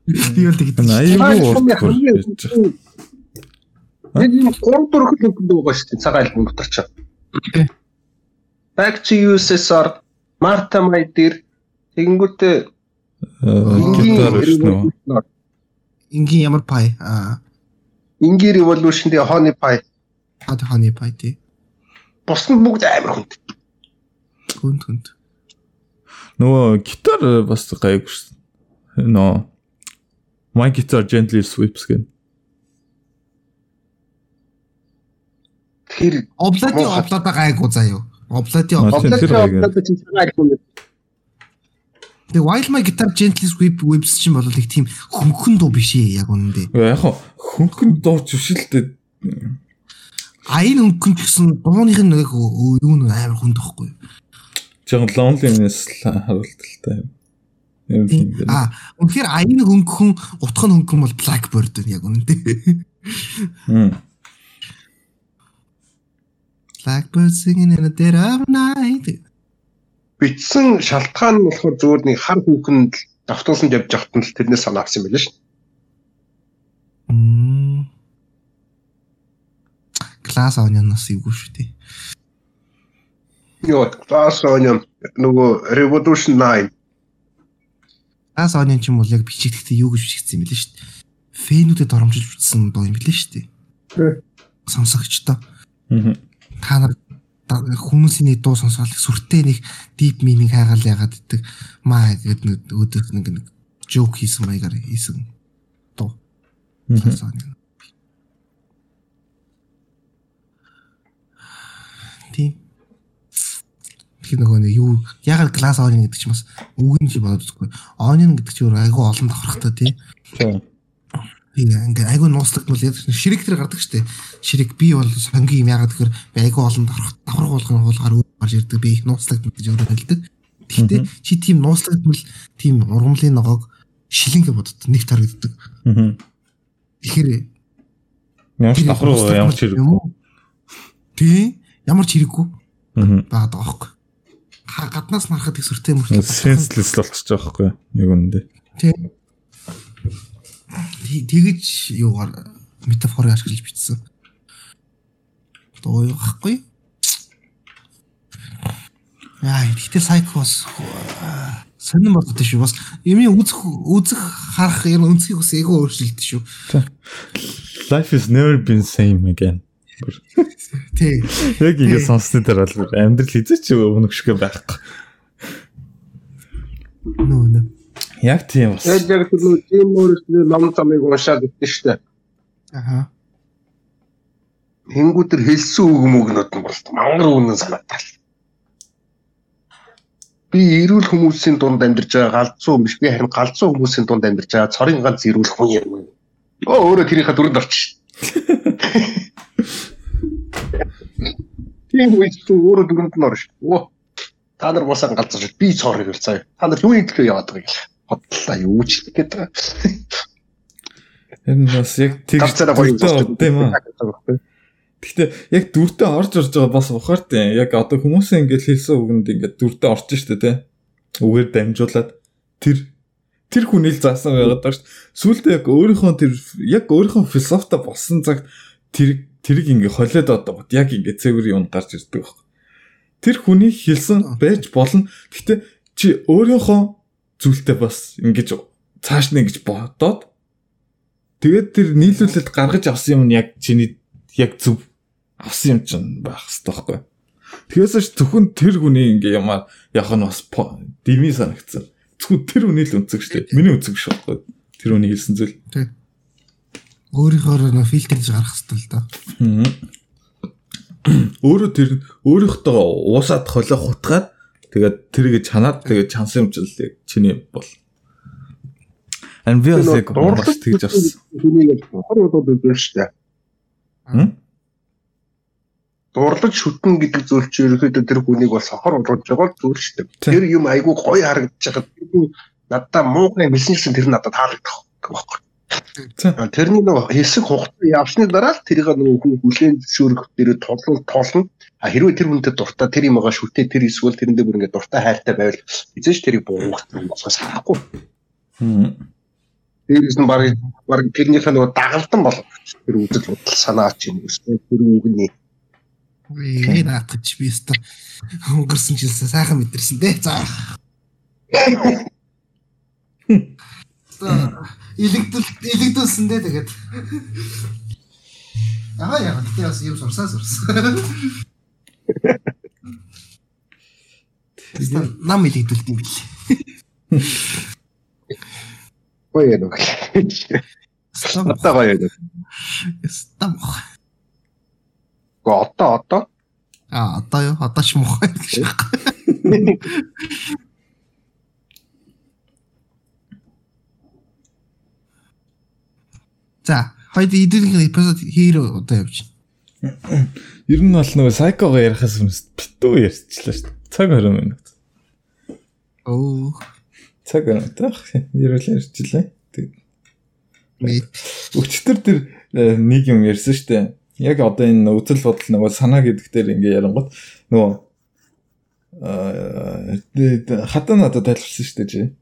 B: Би бол тэгдэг.
A: Айгуу.
C: Яг юм 3 4 хөл өгдөг байгаа шүү дээ цагаан альбом дотор ч. Back to USSR Marta My Dear тэгэнгүүтээ
A: гитар шүү.
B: Ингийн ямар пай? Аа.
C: Ингийн Revolution дээр Honey Pie.
B: Хад Honey Pie тий.
C: Бус нь бүгд амар хүнд.
B: Хүнд хүнд.
A: Нөгөө гитар бас гайг шүү. Нөө My guitar gently sweeps гэн.
C: Тэр
B: Облати облата гайгүй заяа. Облати облати.
C: облаа чинь цагаан альбом
B: Тэгээ Wild My Guitar Gently Sweep Whips чинь бол их тийм хөнгөн дуу биш ээ яг үнэндээ.
A: Яг хаа хөнгөн дууч биш л дээ.
B: Аян хөнгөн ч гэсэн дууных нь яг юу нэг амар хүнд тахгүй.
A: Жон loneliness харуулталтай. юм.
B: А үнэхээр аян хөнгөн утх нь хөнгөн бол Blackbird яг үнэндээ. Blackbird singing in a dead of night.
C: Бичсэн шалтгаан нь болохоор зүгээр нэг хар хүүхэнд автобусанд явж явахтан л тэрнээс санаа авсан юм байна шүү.
B: Мм. Класс оньоноос юу шүү дээ.
C: Йоо, таас оньон нөгөө Revolution 9
B: Класс оньон ч юм бол яг бичигдэхдээ юу гэж бичигдсэн юм бэлээ шүү дээ. Фэнүүдэд оромжилж бичсэн дуу юм бэлээ шүү дээ.
C: Тэ.
B: Сонсогчдоо
A: Мгм.
B: та нар та- хүмүүсийн дуу сонсоод сүртэй нэг deep meaning хайгаал ягаад гэдэг маа гэдэг нэг өдөр нэг нэг joke хийсэн маягаар хийсэн дуу. Тийм. Тэр нөгөө нэг юу ягаад класс оньон гэдэг чинь бас үг нь чи бодож үзгүй. Оньон гэдэг чинь айгүй олон давхрахтай тий.
A: Тийм.
B: Ингээ айгүй нууцлагдмал яг ширэг тэр гардаг штэ. Ширэг би бол сонгийн юм ягаад гэхээр би айгүй олон болгоно хуулгаар өөр гарч ирдэг. Би их нууцлагдмал гэж өөрөө хэлдэг. Гэхдээ чи тийм нууцлагдмал тийм ургамлын ногоог шилэнгэ бодод нэг тарагддаг. Тэгэхээр тэр
A: давхар ямар ч хэрэггүй.
B: Тий. Ямар ч хэрэггүй
A: Мгм.
B: байгаа. Ха- Гаднаас нарахад их сүртэй мөртөө.
A: Senseless болчихж байгаа байхгүй яг үнэндээ.
B: Тий. Тэгэж юугаар метафорыг ашиглаж бичсэн. Дуу байхгүй. Яа, ихтэй сайкос сонирн болдог шүү. Бас юмын үзэх үзэх харах юм өнцгийг бас эго өөрчлөлт шүү.
A: Life is never been same again.
B: Тий.
A: Яг ингэ сонсны дараа л амьдрал хизээч өмнөх шиг байхгүй.
B: Нөө нөө.
A: Яг тийм бас.
C: Яг яг тэр нөгөө Jim Morrison-ы ном замыг уншаад өгдөө штэ.
B: Аха.
C: Тэнгүү тэр хэлсэн үг мөгнүүд нь бол мангар үнэн санаатай. Би эрүүл хүмүүсийн дунд амьдарч байгаа галзуу биш би харин галзуу хүмүүсийн дунд амьдарч байгаа цорын ганц эрүүл хүн юм. Оо өөрөө тэрийнхээ дүрэнд орчих. Тийм თუ өөрөө дүрэнд нь орш. Оо та нар босаа галзуу шүү. Би цор ирэл цаа. Та нар юу идлээ яваад байгаа гэх. Бодлоо юу ч гэдэг байгаа.
A: Энэ бас яг орд юм аа. Гэхдээ яг дүртээ орж орж байгаа бас ухаартай. Яг одоо хүмүүсийн ингээд хэлсэн үгэнд ингээд дүртээ орж штэ тэ. Үгээр дамжуулаад тэр тэр хүний л заасан байгаад байгаа штэ. Сүүлдээ яг өөрийнхөө тэр яг өөрийнхөө философита болсон цагт тэр тэрийг ингээд холиод одоо бод яг ингээд цэвэр юм гарч ирдэг байхгүй. Тэр хүний хэлсэн байж болно. Гэхдээ чи өөрийнхөө зүйлтэй бас ингэж цааш нь ингэж бодоод тэгээд тэр нийлүүлэлт гаргаж авсан юм нь яг чиний яг зөв авсан юм чинь байх хэрэгтэй байхгүй. Тэгээс ч зөвхөн тэр хүний ингээ ямаа явах нь бас дими санагцсан. Зөвхөн тэр хүний л үнцэг шүү дээ. Миний үнцэг шүү байхгүй. Тэр хүний хэлсэн зүйл.
B: Өөрийнхөө нөө фильтрж гарах хэрэгтэй л да.
A: Мгм. Өөрөө тэр өөрийнхөө уусаад холио хутгаад тэгээд тэрийг чанаад тэгээд чансан юм чинь л яг чиний бол. Би бас яг бас тэгж авсан.
C: Хүнийг хор удаад үзэн штэ. Дурлаж шүтэн гэдэг зүйл чи ерөөхдөө тэр хүнийг бол сохор болгож байгаа зүйл.
A: Тийм.
C: Тэр юм айгүй гоё харагдаж байгаа. Надад муухай хэлсэн тэр надад таалагдах байхгүй. Тэрний нөгөө хэсэг хугацаа явсны дараа л тэрийг нөгөө хүн хүлээн зөвшөөрөх дээр тоглол тоолно. А хэрвээ тэр хүнтэй дуртай тэр юм байгаа шүтээ тэр эсвэл тэрэндээ бүр ингээд дуртай хайртай байвал эзэж тэрийг буугах юм болохоос харахгүй. Дээрээс нь баг баг тэрнийхээ нөгөө дагалдан болох тэр үзэл бодол санаа чинь эсвэл тэр үгний
B: Ээ наатаж би өстө хөнгөрсөн жилсээ сайхан мэдэрсэн дээ. За. Илэгдэл илэгдүүлсэн дээ тэгээд. Аа яа, гэтээ бас юм сурсаа сурсан. Нам илэгдүүлт юм бил.
C: Гоё юм. Одоо гоё юм.
B: Стам.
C: Го одоо одоо
B: А одоо юу? Одоо ч муухай гэж За, хоёул эдгэрийн эпизод хийрөө одоо явж байна.
A: Ер нь бол нөгөө сайкого ярихаас өмнө битүү ярьчихлаа шүү дээ. Цаг 20 минут.
B: Оо,
A: Цаг 20 минут. Ерөөл ярьчихлаа. Тэг.
B: мэд.
A: Өчтөр тэр э, нэг юм ярьсан шүү дээ. Яг одоо энэ үзэл бодол нөгөө санаа гэдэг дээр ингээ ярангууд нөгөө аа хатаа надад тайлбарсан шүү дээ.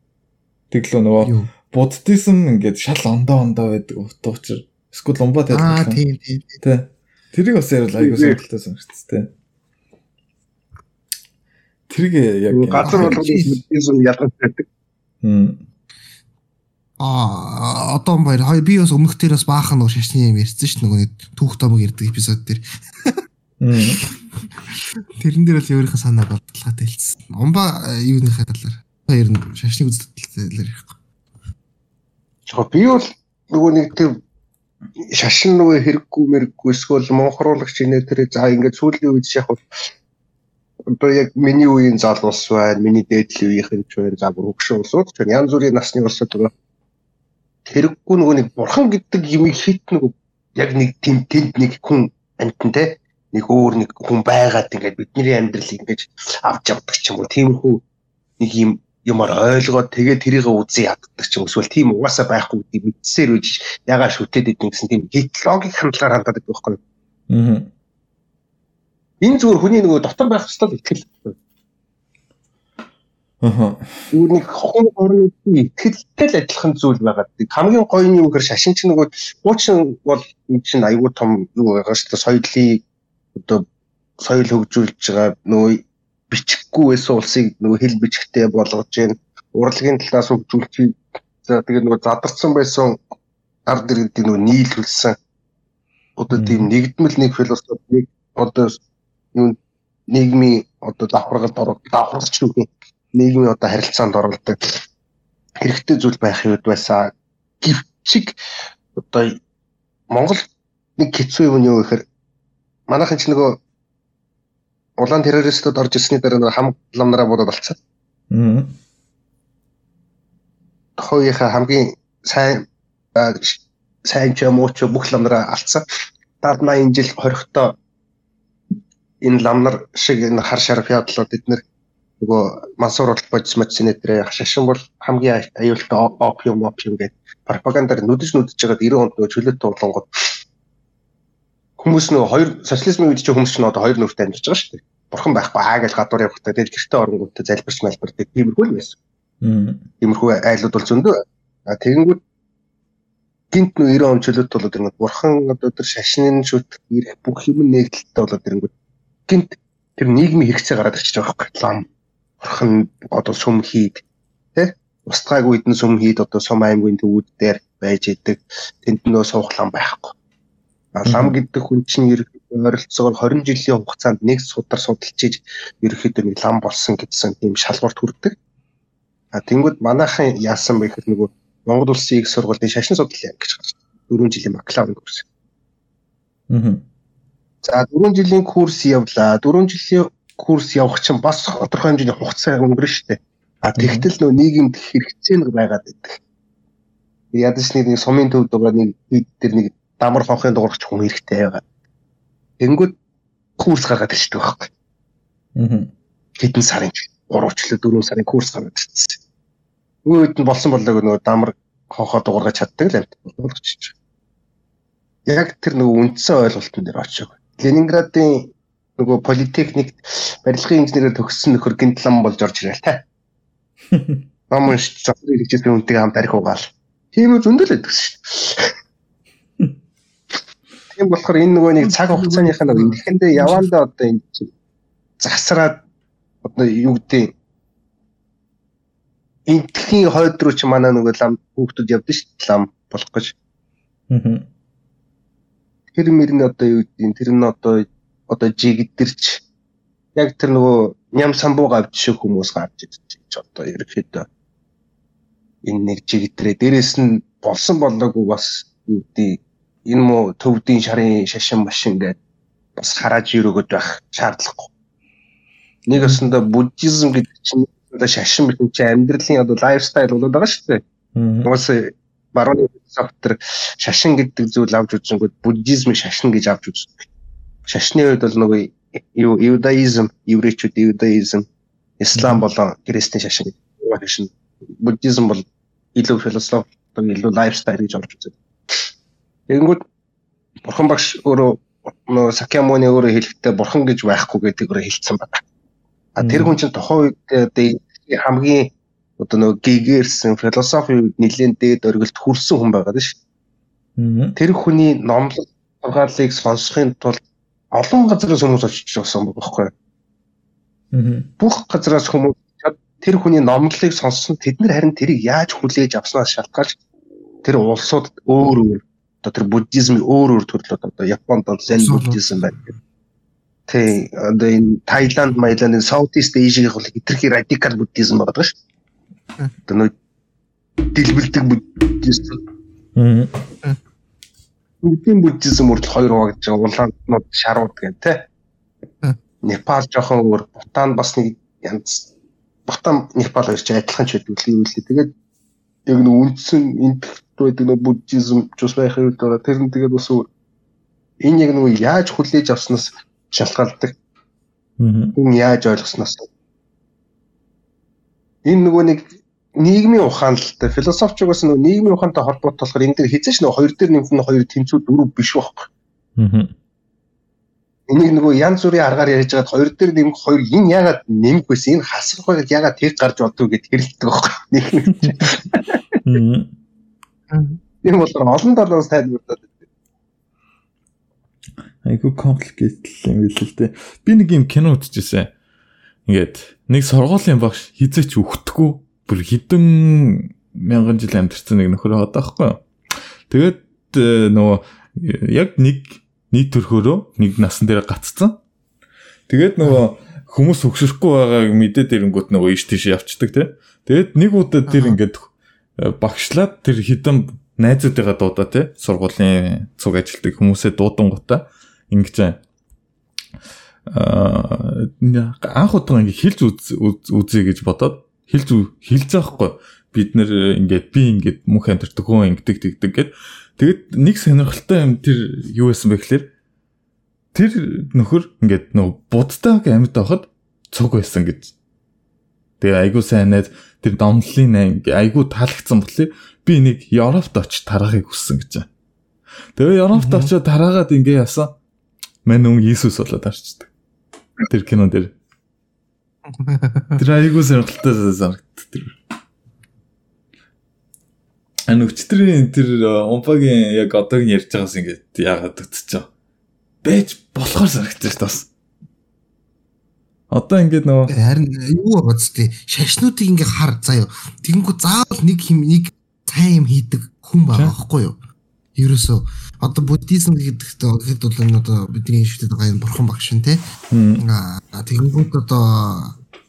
A: Тэглөө нөгөө? Буддизм ингээд шал ондоо ондоо байдаг утга учир. Эсвэл умбаа
B: Аа,
A: тайлбарлах.
B: тийм тийм.
A: Тэ. Тэрийг бас ярил аягүй сонирхолтой санагдчихс тэ. Тэрийг яг
C: газар мэдээсүн ялгаж байдаг.
A: Хм.
B: Аа, одоо баяр хоёр би бас өмнөх дээр бас баахан нөгөө шашны юм ярьсан шүү дээ нөгөө нэг түүх томог ярьдаг эпизод дээр.
A: Хм.
B: Тэрэн дээр бол өөрийнхөө санааг бодлоготой хэлсэн. Умба юуныхаа талаар хоёр нь шашныг үздэг талаар ярихгүй.
C: Яг би бол нөгөө нэг тэр шашин нөгөө хэрэггүй мэрэггүй эсвэл монхруулагч инээ тэр за ингээд сүүлийн үед яг одоо яг миний үеийн залуус байна, миний дээдлийн үеийнхэн ч байна, за бүр хөгшин улсууд ч. Янз бүрийн насны улсууд байгаа. Хэрэггүй нөгөө нэг бурхан гэдэг юмыг хит нөгөө яг нэг тэнд тэнд нэг хүн амтнтай нэг өөр нэг хүн байгаад ингээд бидний амьдралыг ингээд авч явдаг ч юм уу. Тиймэрхүү нэг юм юмар ойлгоод тэгээд тэрийг үзэн яддаг ч юм эсвэл тийм угаасаа байхгүй гэдэг мэдсээр үж ягаа шүтээд идэв гэсэн тийм логик хандлагаар хандаад байдаг байхгүй?
A: Мгм.
C: Энэ зүгээр хүний нөгөө дотор байх хэвээр итгэл.
A: Аха.
C: Зүгээр нэг хохын орны итгэлтэй л адилхан зүйл байгаа. Хамгийн гоё нь юу гэхээр шашин ч нөгөө хуучин бол энэ чинь аюул том юу байгаа шүү дээ. Соёлыг одоо соёл хөгжүүлж байгаа нөгөө бичихгүй байсан улсыг нөгөө хэл бичгтэй болгож जैन урлагийн талаас хөгжүүлж за тэгээд нөгөө задарсан байсан ард иргэдийг нөгөө нийлүүлсэн одоо тийм нэгдмэл нэг философи нэг одоо юу нийгмийн одоо давхаргалд орох давхарч гэх нийгмийн одоо харилцаанд оролдог. Хэрэгтэй зүйл байх юм байсан. Гівчиг одоо Монгол нэг хэцүү юм юу гэхээр манайхан ч нөгөө улаан террористууд орж ирсний дараа нөгөө хам ламнараа бодоод болцсон.
A: Мгм.
C: Хойхоо хамгийн сайн сайн ч юм уу ч бүх ламнараа алдсан. Даад 80 жил хоригтой энэ ламнар шиг энэ хар шарф ядлууд эднэр нөгөө мансуур бол бодис модсын нэтрээ шашин бол хамгийн аюултай опиум опиум гэдэг пропагандаар нүдэж нүдэж байгаа 90 онд нөгөө чөлөөт туулангууд хүмүүс нөгөө хоёр социализмын үед ч хүмүүс ч нөгөө хоёр нүртэй амьдарч байгаа шүү дээ. Бурхан байхгүй аа гэж гадуур явахдаа тэгэл гэртээ оронгуудтай залбирч малбардаг тиймэрхүү л байсан. Тиймэрхүү айлууд бол зөндөө. А тэгэнгүүт гинт нөө 90 он чөлөөт болоод ирэнгүүт бурхан одоо тэр шашнын шүт ирэх бүх юм нэгдэлтэй болоод ирэнгүүт гинт тэр нийгмийн хэрэгцээ гараад ирчихэж байгаа байхгүй. Лам. Бурхан одоо сүм хийд тэ? Устгаагүй үдэн сүм хийд одоо сум аймгийн төвүүд дээр байж идэг. Тэнд нөө суух лам байхгүй лам гэдэг хүн чинь ойролцоогоор 20 жилийн хугацаанд нэг судар судалж иж ерөнхийдөө нэг лам болсон гэсэн тийм шалгуурт хүрдэг А тэнгууд манайхан яасан бэ гэхээр нөгөө Монгол улсын их сургуулийн шашин судлалын анги гэж гарч 4 жилийн бакалаврын курс.
A: Мгм.
C: За 4 жилийн курс явлаа. 4 жилийн курс явах чинь бас тодорхой хэмжээний хугацаа өнгөрнө шүү дээ. А тэгтэл нөгөө нийгэмд хэрэгцээ нэг байгаад байдаг. Ядаж нэг сумын төвд байгаа нэг хэд тэр нэг дамар хонхын дуурч хүн хэрэгтэй байгаа. Тэнгүүд курс гаргаад ирчихдэг байхгүй.
A: Мгм.
C: Хэдэн сарын 3 ч лөө 4 сарын курс гаргаад ирчихсэн. Өөд нь болсон болоог нөгөө дамар хонхоо дуургаж чаддаг л амт болгочих. Яг тэр нөгөө үндсэн ойлголтын дээр очив. Ленинградын нөгөө политехникт барилгын инженерээр төгссөн нөхөр гинтлам болж орж ирэл та. Ном уншиж завхар хэрэгжсэн үнтэй хамт арих угаал. Тийм үү зөндөл байдаг шүү. Тийм болохоор энэ нөгөө нэг цаг хугацааных нь нөгөө ихэндээ явандаа одоо энэ чинь засраад одоо юу гэдэг энтхийн хойд руу чи манай нөгөө лам хүүхдүүд явдсан шүү дээ лам болох гэж.
A: Мгм.
C: Тэр мөрний одоо юу гэдэг тэр нь одоо одоо жигдэрч яг тэр нөгөө ням самбуу гавж шиг хүмүүс гарч ирж одоо ерөөхдөө энэ нэг жигтрээ дээрэс нь болсон болоогүй бас юу гэдэг энэ муу төвдийн шарын шашин машин гэдэг бас харааж өрөөгд байх шаардлагагүй. Нэг өсөндө буддизм гэдэг чинь шашин битэн чи амьдралын одоо лайфстайл болоод байгаа шүү дээ. Уус барууны софтер шашин гэдэг зүйл авч үзэнгүүт буддизмыг шашин гэж авч үздэг. Шашны үед бол нөгөө юу иудаизм, еврейчүүд иудаизм, ислам болон христийн шашин гэдэг шашин. Буддизм бол илүү философи, илүү лайфстайл гэж авч үздэг. Тэгэнгүүт бурхан багш өөрөө нөө Сакямуны өөрөө хэлэхдээ бурхан гэж байхгүй гэдэг өөрөө хэлсэн байна. А тэр хүн чинь тухайн үед хамгийн одоо нөгөө гигэрсэн философи нэлийн дээд өргөлд хүрсэн хүн байгаа шүү. Тэр хүний номлол сургаалыг сонсохын тулд олон газраас хүмүүс очиж байсан байхгүй. Бүх газраас хүмүүс тэр хүний номлолыг сонссон тэд нар харин тэрийг яаж хүлээж авснаас шалтгаалж тэр улсууд өөр өөр одоо тэр буддизмын өөр өөр төрлүүд одоо Японд бол зен буддизм байна. Тэ одоо энэ Таиланд, Маяланд, Southeast Asia-ийн бол хитрхи радикал буддизм байгаа шүү. Одоо нөө дэлбэлдэг буддизм. Аа. Буддизм буддизм мөрд хоёр хуваагдж байгаа. Улаанууд шарууд гэн тэ. Непал жоохон өөр, Бутан бас нэг янз. Бутан Непал хоёр ч адилхан ч байдаг юм лээ. Тэгээд яг нэг үндсэн энэ байдаг нэг буддизм ч бас байх юм даа. Тэр нь тэгээд бас энэ яг нэг яаж хүлээж авснаас шалтгаалдаг. Хүн яаж ойлгосноос. Энэ нөгөө нэг нийгмийн ухаан л та философичгоос нөгөө нийгмийн ухаантай холбоотой болохоор энэ дээр хизээч нөгөө хоёр дээр нэмэх нь хоёр тэнцүү дөрөв биш байхгүй. Энийг нөгөө янз бүрийн аргаар ярьж байгаад хоёр дээр нэмэх хоёр энэ ягаад нэмэх байсан энэ хасах байгаад ягаад тэг гарч болдгоо гэд хэрэлдэг байхгүй. Аа. Энэ бол олон талаас тайлбарлаад
A: айгүй complicated юм биш л дээ. Би нэг юм кино үзчихсэн. Ингээд нэг сургуулийн багш хизээч өгтөггүй бүр хідэн мянган жил амьдэрсэн нэг нөхөр одоо аахгүй. Тэгээд э, нөгөө яг нэг нийт төрхөөрөө нэг насан дээр гаццсан. Тэгээд нөгөө хүмүүс өгшөхгүй байгааг мэдээд ирэнгүүт нөгөө иш тийш явцдаг тий. Тэгээд нэг удаа тэр ингээд багшлаад тэр хідэн найзуудыгаа дуудаа тий. Сургуулийн цуг ажилтдаг хүмүүсээ дуудан гутаа ингэж аа анх удаа ингэ хэлж үзье гэж бодоод хэлж хэлж байхгүй бид нэр ингээд би ингээд мөнх амтэрдэг хүн ингэдэг тэгдэг гэд тэгэд нэг сонирхолтой юм тэр юу байсан бэ гэхээр тэр нөхөр ингээд нөгөө буддаг амьд байхад цуг байсан гэж тэгээ айгуу сайн найз тэр домлын айгуу таалагдсан болохоор би нэг Европт очиж тарахыг хүссэн гэж. Тэгээ Европт очиж тараагаад ингээ яасан Мэн өн Иесус болоод харчдаг. Тэр кинон дээр. Тэр айгуу сонирхолтой санагддаг тэр. Ан өчтөрийн тэр умпагийн яг одоогийн ярьж байгаас ингээд яагаад утчихаа. Бэж болохоор санагдаж шүү бас. Одоо ингээд нөгөө
B: харин юу байгаа зү шашнуудыг ингээ хар заяа. Тэгэнгүү заавал нэг хим нэг сайн юм хийдэг хүн байгаа байхгүй юу? ерөөсөө одоо буддизм гэдэг гэхэд бол энэ одоо бидний шүтээд байгаа юм бурхан багш нь. Аа тэгэнгүүт одоо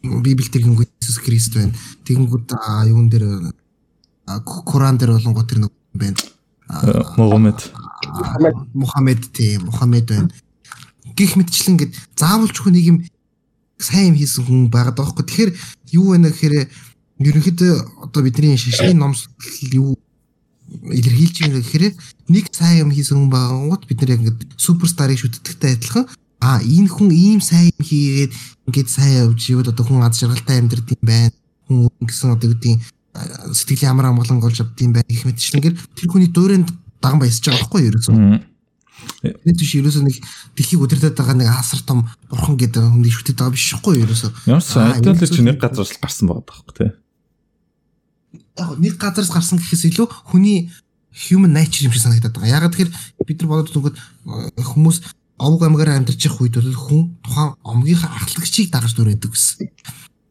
B: Библиэд тэгэнгүүт Иесус Христ байна. Тэгэнгүүт юун дээр Коран дээр болонгоо тэр нэг байна.
A: Мухаммед.
B: Мухаммед тий Мухаммед байна. Гэх мэтчлэн гээд заавалч хүн нэг юм сайн юм хийсэн хүн байгаад байгаа хгүй. Тэгэхээр юу вэ гэхээр ерөнхийдөө одоо бидний шишний номс юу илэрхийлж юм гэхээр нэг сайн юм хийсэн хүн байгаагууд бид нар яг ингээд суперстарыг шүтдэгтэй адилхан а энэ хүн ийм сайн юм хийгээд ингээд сайн явж ивэл одоо хүн аз жаргалтай амьдрд юм байна хүн гэсэн одоо үгдийн сэтгэлийн амар амгалан голж авд юм байна гэх мэтчлэнгээр тэр хүний дуурайнд даган баясаж байгаа байхгүй юу ерөөсөө Нэг тийш ерөөсөө нэг дэлхийг удирдах байгаа нэг асар том бурхан гэдэг хүнийг шүтээд байгаа биш шүү ерөөсөө.
A: Ямар ч айдол чи нэг газар л гарсан байгаа байхгүй тий
B: яг нэг газараас гарсан гэхээс илүү хүний human nature юм шиг санагдаад байгаа. Ягаад тэгэхээр бид нар бодоод түнхэд э, хүмүүс овг амгаар амьдарч явах үед бол хүн тухайн омгийнхаа ахлагчийг дагаж дүрээдэг гэсэн.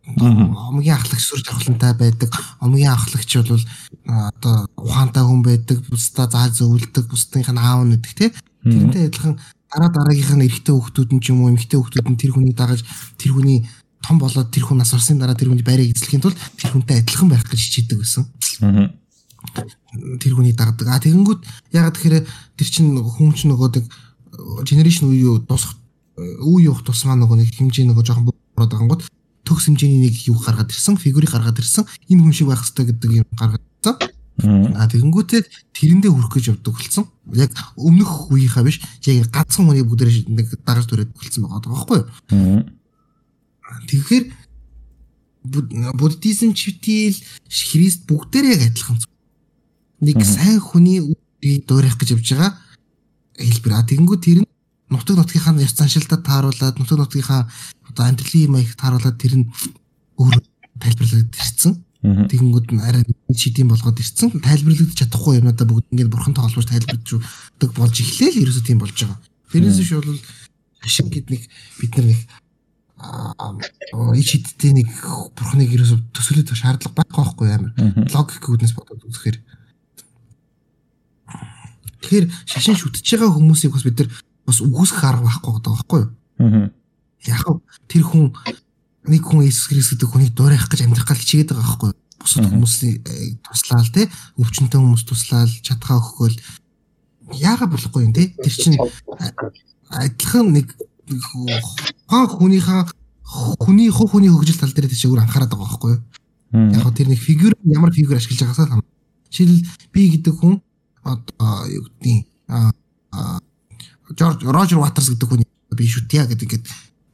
B: Омгийн ахлагч сүр жавхлантай байдаг. Омгийн ахлагч бол одоо ухаантай хүн байдаг. Бусдаа заа зөвлөдөг, бусдынх нь аав нэгдэг тий. Тэрнтэй адилхан дараа дараагийнх нь эрэгтэй хүүхдүүд нь ч юм уу эмэгтэй хүүхдүүд нь тэр хүний дагаж тэр хүний том болоод тэр хүн нас орсны дараа тэр хүний байрыг эзлэхийн тулд тэр хүнтэй адилхан байх гэж хичээдэг байсан.
A: Аа.
B: Тэр хүний дагдаг. А тэгэнгүүт яг тэгэхээр тэр чинь хүн чинь нөгөө нэг генерашн үе юу дуусах үе явах тусмаа нөгөө нэг хэмжээ нөгөө жоохон бороод байгаа гот төгс хэмжээний нэг юу гаргаад ирсэн, фигурыг гаргаад ирсэн. Энэ хүн шиг байх хэрэгтэй гэдэг юм гаргаад ирсэн. А тэгэнгүүтээ тэрэндээ хүрэх гэж явдаг болсон. Яг өмнөх үеийнхаа биш, яг ганцхан хүний бүгдээр нэг дараач дүрээд болсон байгаа байхгүй юу? Тэгэхээр буддизм чивтэл христ бүгдээр яг адилхан. Нэг сайн хүний үеийг дуурайх гэж явж байгаа хэлбэр. А тэгэнгүүт тэр нь нутаг нутгийнхаа ёс заншилтад тааруулаад нутаг нутгийнхаа одоо амьдралын маяг тааруулаад тэр нь өөр тайлбарлаад ирсэн. Тэгэнгүүт нь арай шидэм болгоод ирсэн. Тайлбарлагдаж чадахгүй юмнуудаа бүгд ингээд бурхантай холбооч тайлбарлагддаг болж эхлээл ерөөсөө тийм болж байгаа. Тэрнээс биш бол ашиг гэд нэг бид нар нэг ич хидтэй нэг бурхныг ерөөсөө төсөөлөд шаардлага байхгүй байхгүй амар. Логик үүднээс бодоод үзэхээр Тэгэхээр шашин шүтэж байгаа хүмүүсийг бас бид нар бас үгүйсэх арга байхгүй байгаа байхгүй юу? Аа. Яг тэр хүн нэг хүн Иесус Христ гэдэг хүнийг дуурайх гэж амьдрах гал хичээгээд байгаа байхгүй юу? Бусад хүмүүсийн э, туслаал те өвчнөд хүмүүс туслаал чадхаа өгөхгүй яагаад болохгүй юм те тэр чинь адилхан нэг хаан хүнийхээ хүний хувь хүний хөгжил тал дээр тийш өөр анхаарат байгаа байхгүй юу? Яг тэр нэг фигюр ямар фигюр ашиглаж байгаасаа хам. Жишээл би гэдэг хүн одоо юу гэдгийг а Жорж Рожер Ватерс гэдэг хүн би шүтья гэдэг ингээд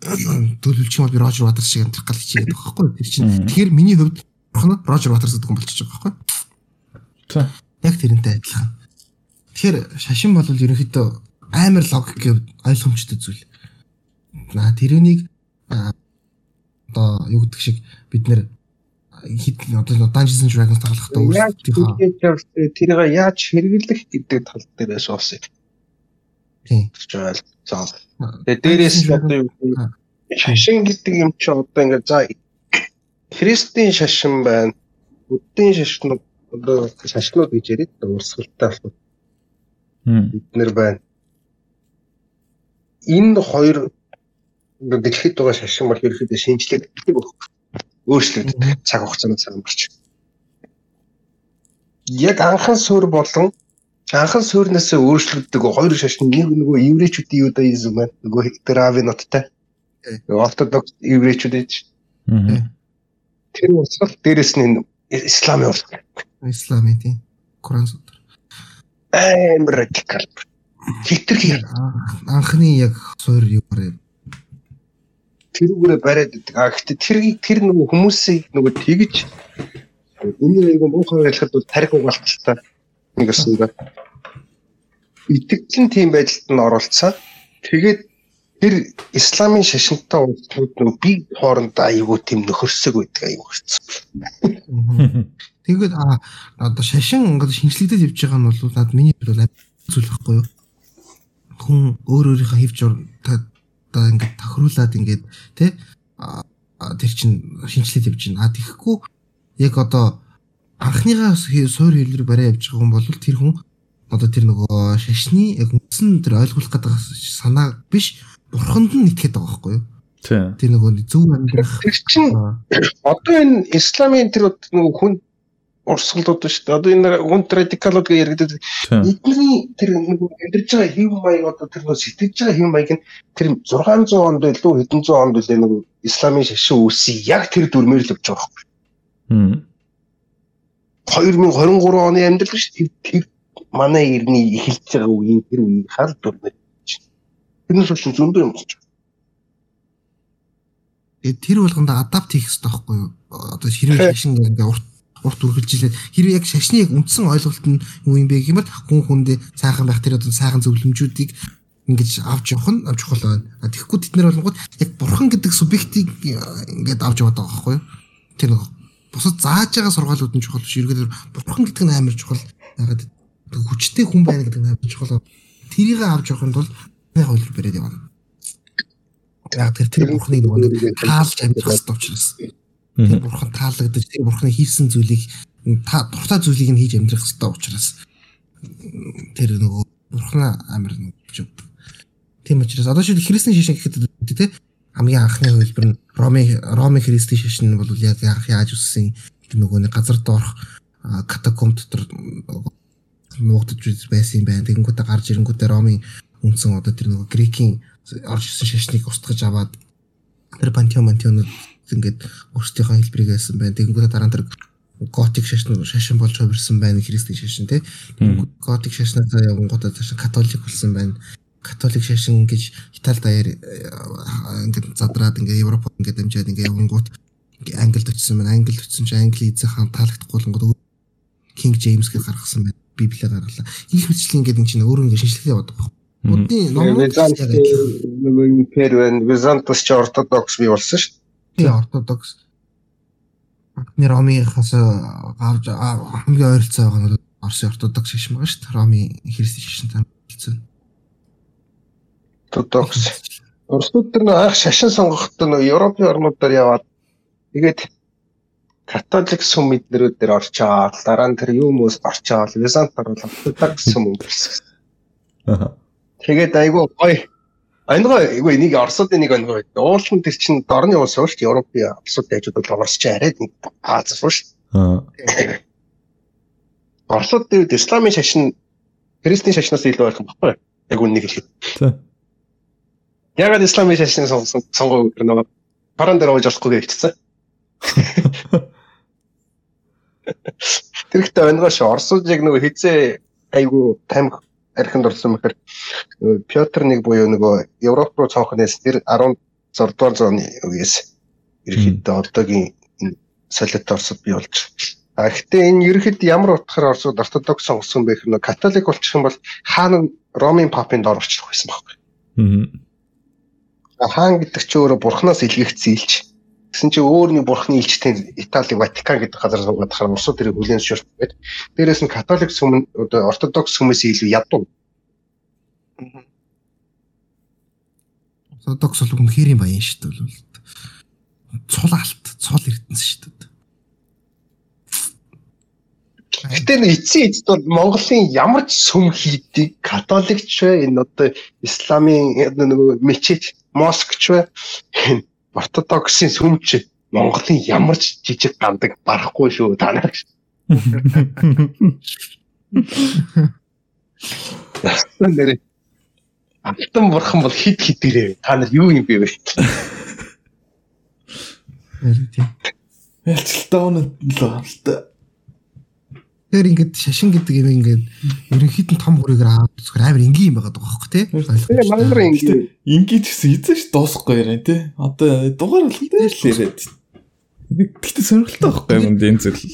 B: төлөвлөж юм бол би Рожер Ватерс шиг амьдрах гал хичээгээд байгаа байхгүй тэр чинь. Тэгэхээр миний хувьд бурхна Рожер Ватерс гэдэг хүн болчихж байгаа байхгүй яг тэрнтэй адилхан. Тэгэхээр шашин бол ерөнхийдөө амар логик ойлгомжтой зүйл. Наа тэрнийг одоо юу гэдэг шиг бид нэр хэд одоо Dungeons and Dragons тоглохдоо
C: өөрсдийнхөө тэрийг яаж хэрэглэх гэдэг тал дээрээс уусаа.
B: Тийм.
C: За. Тэгээ дээрээс одоо юу шашин гэдэг юм чи одоо ингээд за Христийн шашин байна. Буддийн шашин одоо шашнууд гэж яриад урсгалтай болох. Бид нэр байна. Энэ хоёр дэлхийд байгаа шашин бол ерөөхдөө шинжлэгддэг бүх өөрчлөгддөг цаг хугацааны самбарч. Яг анхан суурь болон анхан суурнаас өөрчлөгддөг хоёр шашин нэг нөгөө еврейчүүдийн юдаизм байна. Нөгөө Дравиноттай. Ортодокс еврейчүүд ээж. Тэр усгал дээрэс нь исламын усгал.
B: Исламын тийм. Коран судар.
C: амар радикал. Хитрхи
B: анхны яг суурь юу вэ?
C: тэрүүгээрээ бариад идэг. А гэхдээ тэр тэр нөгөө хүмүүсийг нөгөө тэгж энэ нэг муухай байлахад бол тарих угаалталтай өсөн байна. Итгэл нь тийм байдалд нь оролцсон. Тэгээд тэр исламын шашинтай улсууд нөгөө би хоорондоо аюу тийм нөхөрсөг байдаг аюу
B: хэрцэн. Тэгээд а одоо шашин ингээд шинжлэгдэж явж байгаа нь бол над миний хувьд бол зүйл байхгүй юу? Хүн өөр өөрийнхөө хөвж одоо ингээд тохируулаад ингээд тий тэр чин шинжилээд явж байна. А тэгэхгүй яг одоо анхныгаа суур хэлээр барай явж байгаа хүн бол тэр хүн одоо тэр нөгөө шашны яг үндсэн тэр ойлгуулах гэдэг санаа биш бурханд нь итгэдэг байгаа байхгүй юу? Тэр нөгөө зөв амьдрах.
C: Тэр чин одоо энэ исламын тэр нөгөө хүн урсгалууд шүү дээ. Одоо энэ гүнт радикалууд гэж яригддаг. Эдний тэр нэг амьдарч байгаа хэв маяг одоо тэр нөө сэтгэж байгаа хэв маяг нь тэр 600 онд илүү хэдэн зуун онд үлээ нэг исламын шашин үүсээ яг тэр дүрмээр л явж байгаа байхгүй. 2023 оны амьдрал шүү дээ. Манай ирний эхэлж байгаа үеийн тэр үеийн хал дүрмээр. Тэрнээс бол зөндөө юм байна.
B: Тэр болгонд адапт хийх хэрэгтэй байхгүй юу? Одоо хэрвээ шашин ингээ урт урт үргэлжилээд хэрвээ яг шашны яг үндсэн ойлголт нь юу юм бэ гэмээр хүн хүндээ сайхан байх тэр одоо сайхан зөвлөмжүүдийг ингэж авч явах нь чухал байна. Тэгэхгүй тэд нар болгоод яг бурхан гэдэг субъектийг ингээд авч яваад байгаа байхгүй юу? Тэр нэг бусад зааж байгаа сургаалууд нь чухал биш. Ерөөдөр бурхан гэдэг нь амар чухал. Ягаад хүчтэй хүн байна гэдэг нь амар чухал. Тэрийг авч явахын тулд нэг хууль бариад явна. Яг тэр тэр бурханыг нэг таалж амьдрах хэрэгтэй учраас. Тэр бурхан таалагдаж тэр бурханы хийсэн зүйлийг та дуртай зүйлийг нь хийж амьдрах хэрэгтэй учраас тэр нөгөө бурхана амар нэг тийм учраас одоо шиг христийн шишин гэхэд тий хамгийн анхны хөлбөр нь Роми Роми Христийн шашин бол яг яах яаж үссэн нөгөө нэг газар доорх катакомб дотор нуугдж байсан юм байна. Тэгэнгүүтээ гарч ирэнгүүтээ Ромын үнсэн одоо тэр нөгөө грекийн орж ирсэн шашныг устгаж аваад тэр пантеон мантеонууд ингээд өөрсдийнхөө хэлбэрийг хэлсэн байна. Тэгэнгүүтээ дараа нь тэр готик шашин шашин болж хувирсан байна христийн шашин тий. Готик шашнаас явгонгуудаа цааш католик болсон байна католик шашин гэж Итали даяар э, ингээд задраад ингээд Европод ингээд дамжаад ингээд явгангууд Англид очсон байна. Англид очсон чинь Англи эзэн хаан таалагдахгүй болгоод King James гэж гаргасан байна. Библийг гаргалаа. Их хүчлийн ингээд энэ чинь өөрөө ингээд шинжилгээ яваад байгаа. Буддийн номууд
C: нөгөө импер байна. Византус ч ортодокс бий болсон шүү
B: дээ. Тийм ортодокс. Нэр Ромынхаас гавж хамгийн ойролцоо байгаа нь Орсын ортодокс шашин байгаа шүү дээ. Ромын христийн шашинтай хэлсэн.
C: Ортодокс. Оросууд тэр нэг анх шашин сонгохдоо нэг Европын орнуудаар яваад тэгээд католик сүм эднэрүүд дээр орчоод дараа нь тэр юм уус орчоод Византар бол ортодокс сүм өнгөрсөн. Аа. Тэгээд айгүй гоё Ангой эгүй нэг Оросуудын нэг ангой. Уулын тэр чин дорны улс шүү дээ. Европын улсуудын хажууд бол Оросч арайд нэг Аз шүү. Аа. Оросууд дээр исламын шашин христийн шашнаас илүү байх юм баггүй. Яг үннийг хэлэхэд. Тийм. Ягаад исламын шашин сонгоо гэх нэг паран дээр ууж болохгүй гэвчихсэн. Тэрхтээ өнгөш Оросууд яг нөгөө хизээ айгу тамхи архинд орсон мэхэр Петр нэг буюу нөгөө Европ руу цонхнээс тэр 16 дугаар зууны үеэс ерөөхдөө одоогийн солиот Оросд бий болж А гэхдээ энэ ерөөд ямар утгаар Оросууд ортодокс сонгосон бэ гэхээр католик болчих юм бол хаана Ромын папын дор орчих байсан байхгүй. Аа хаан гэдэг чи өөрөө бурхнаас илгээгдсэн илч. Гэсэн чи өөр нэг бурхны илчтэй Итали Ватикан гэдэг газар суугаад хахаар Оросууд тэрийг хүлээн зөвшөөрч байгаад дээрээс нь католик сүм одоо ортодокс хүмүүсийн илүү ядуу.
B: Ортодокс бол үнэхээр юм баян шүү дээ. Цул алт, цул эрдэнэс шүү дээ.
C: Гэтэ нэг эцсийн эцэд бол Монголын ямар ч сүм хийдэг католикч вэ энэ одоо исламын нөгөө мечет Москвч вэ? Ортодоксын сүмч Монголын ямар ч жижиг гандаг барахгүй шүү та нар. Нэрээ. Алтан бурхан бол хид хидэрээ. Та нар юу юм бэ вэ?
A: Ялцлаа өнө л байна.
B: Тэгэхээр ингээд шашин гэдэг юм ингээд ерөнхийд нь том хүрээгээр аваад үзэхээр амар энгийн юм байгаа байхгүй тий.
C: Тэгээ мангар энгийн.
A: Энгийн ч гэсэн эзэн ш дуусахгүй яриа тий. Одоо дугаар болох дээр л яриад. Гэхдээ сонирхолтой байхгүй юм энэ зүйл.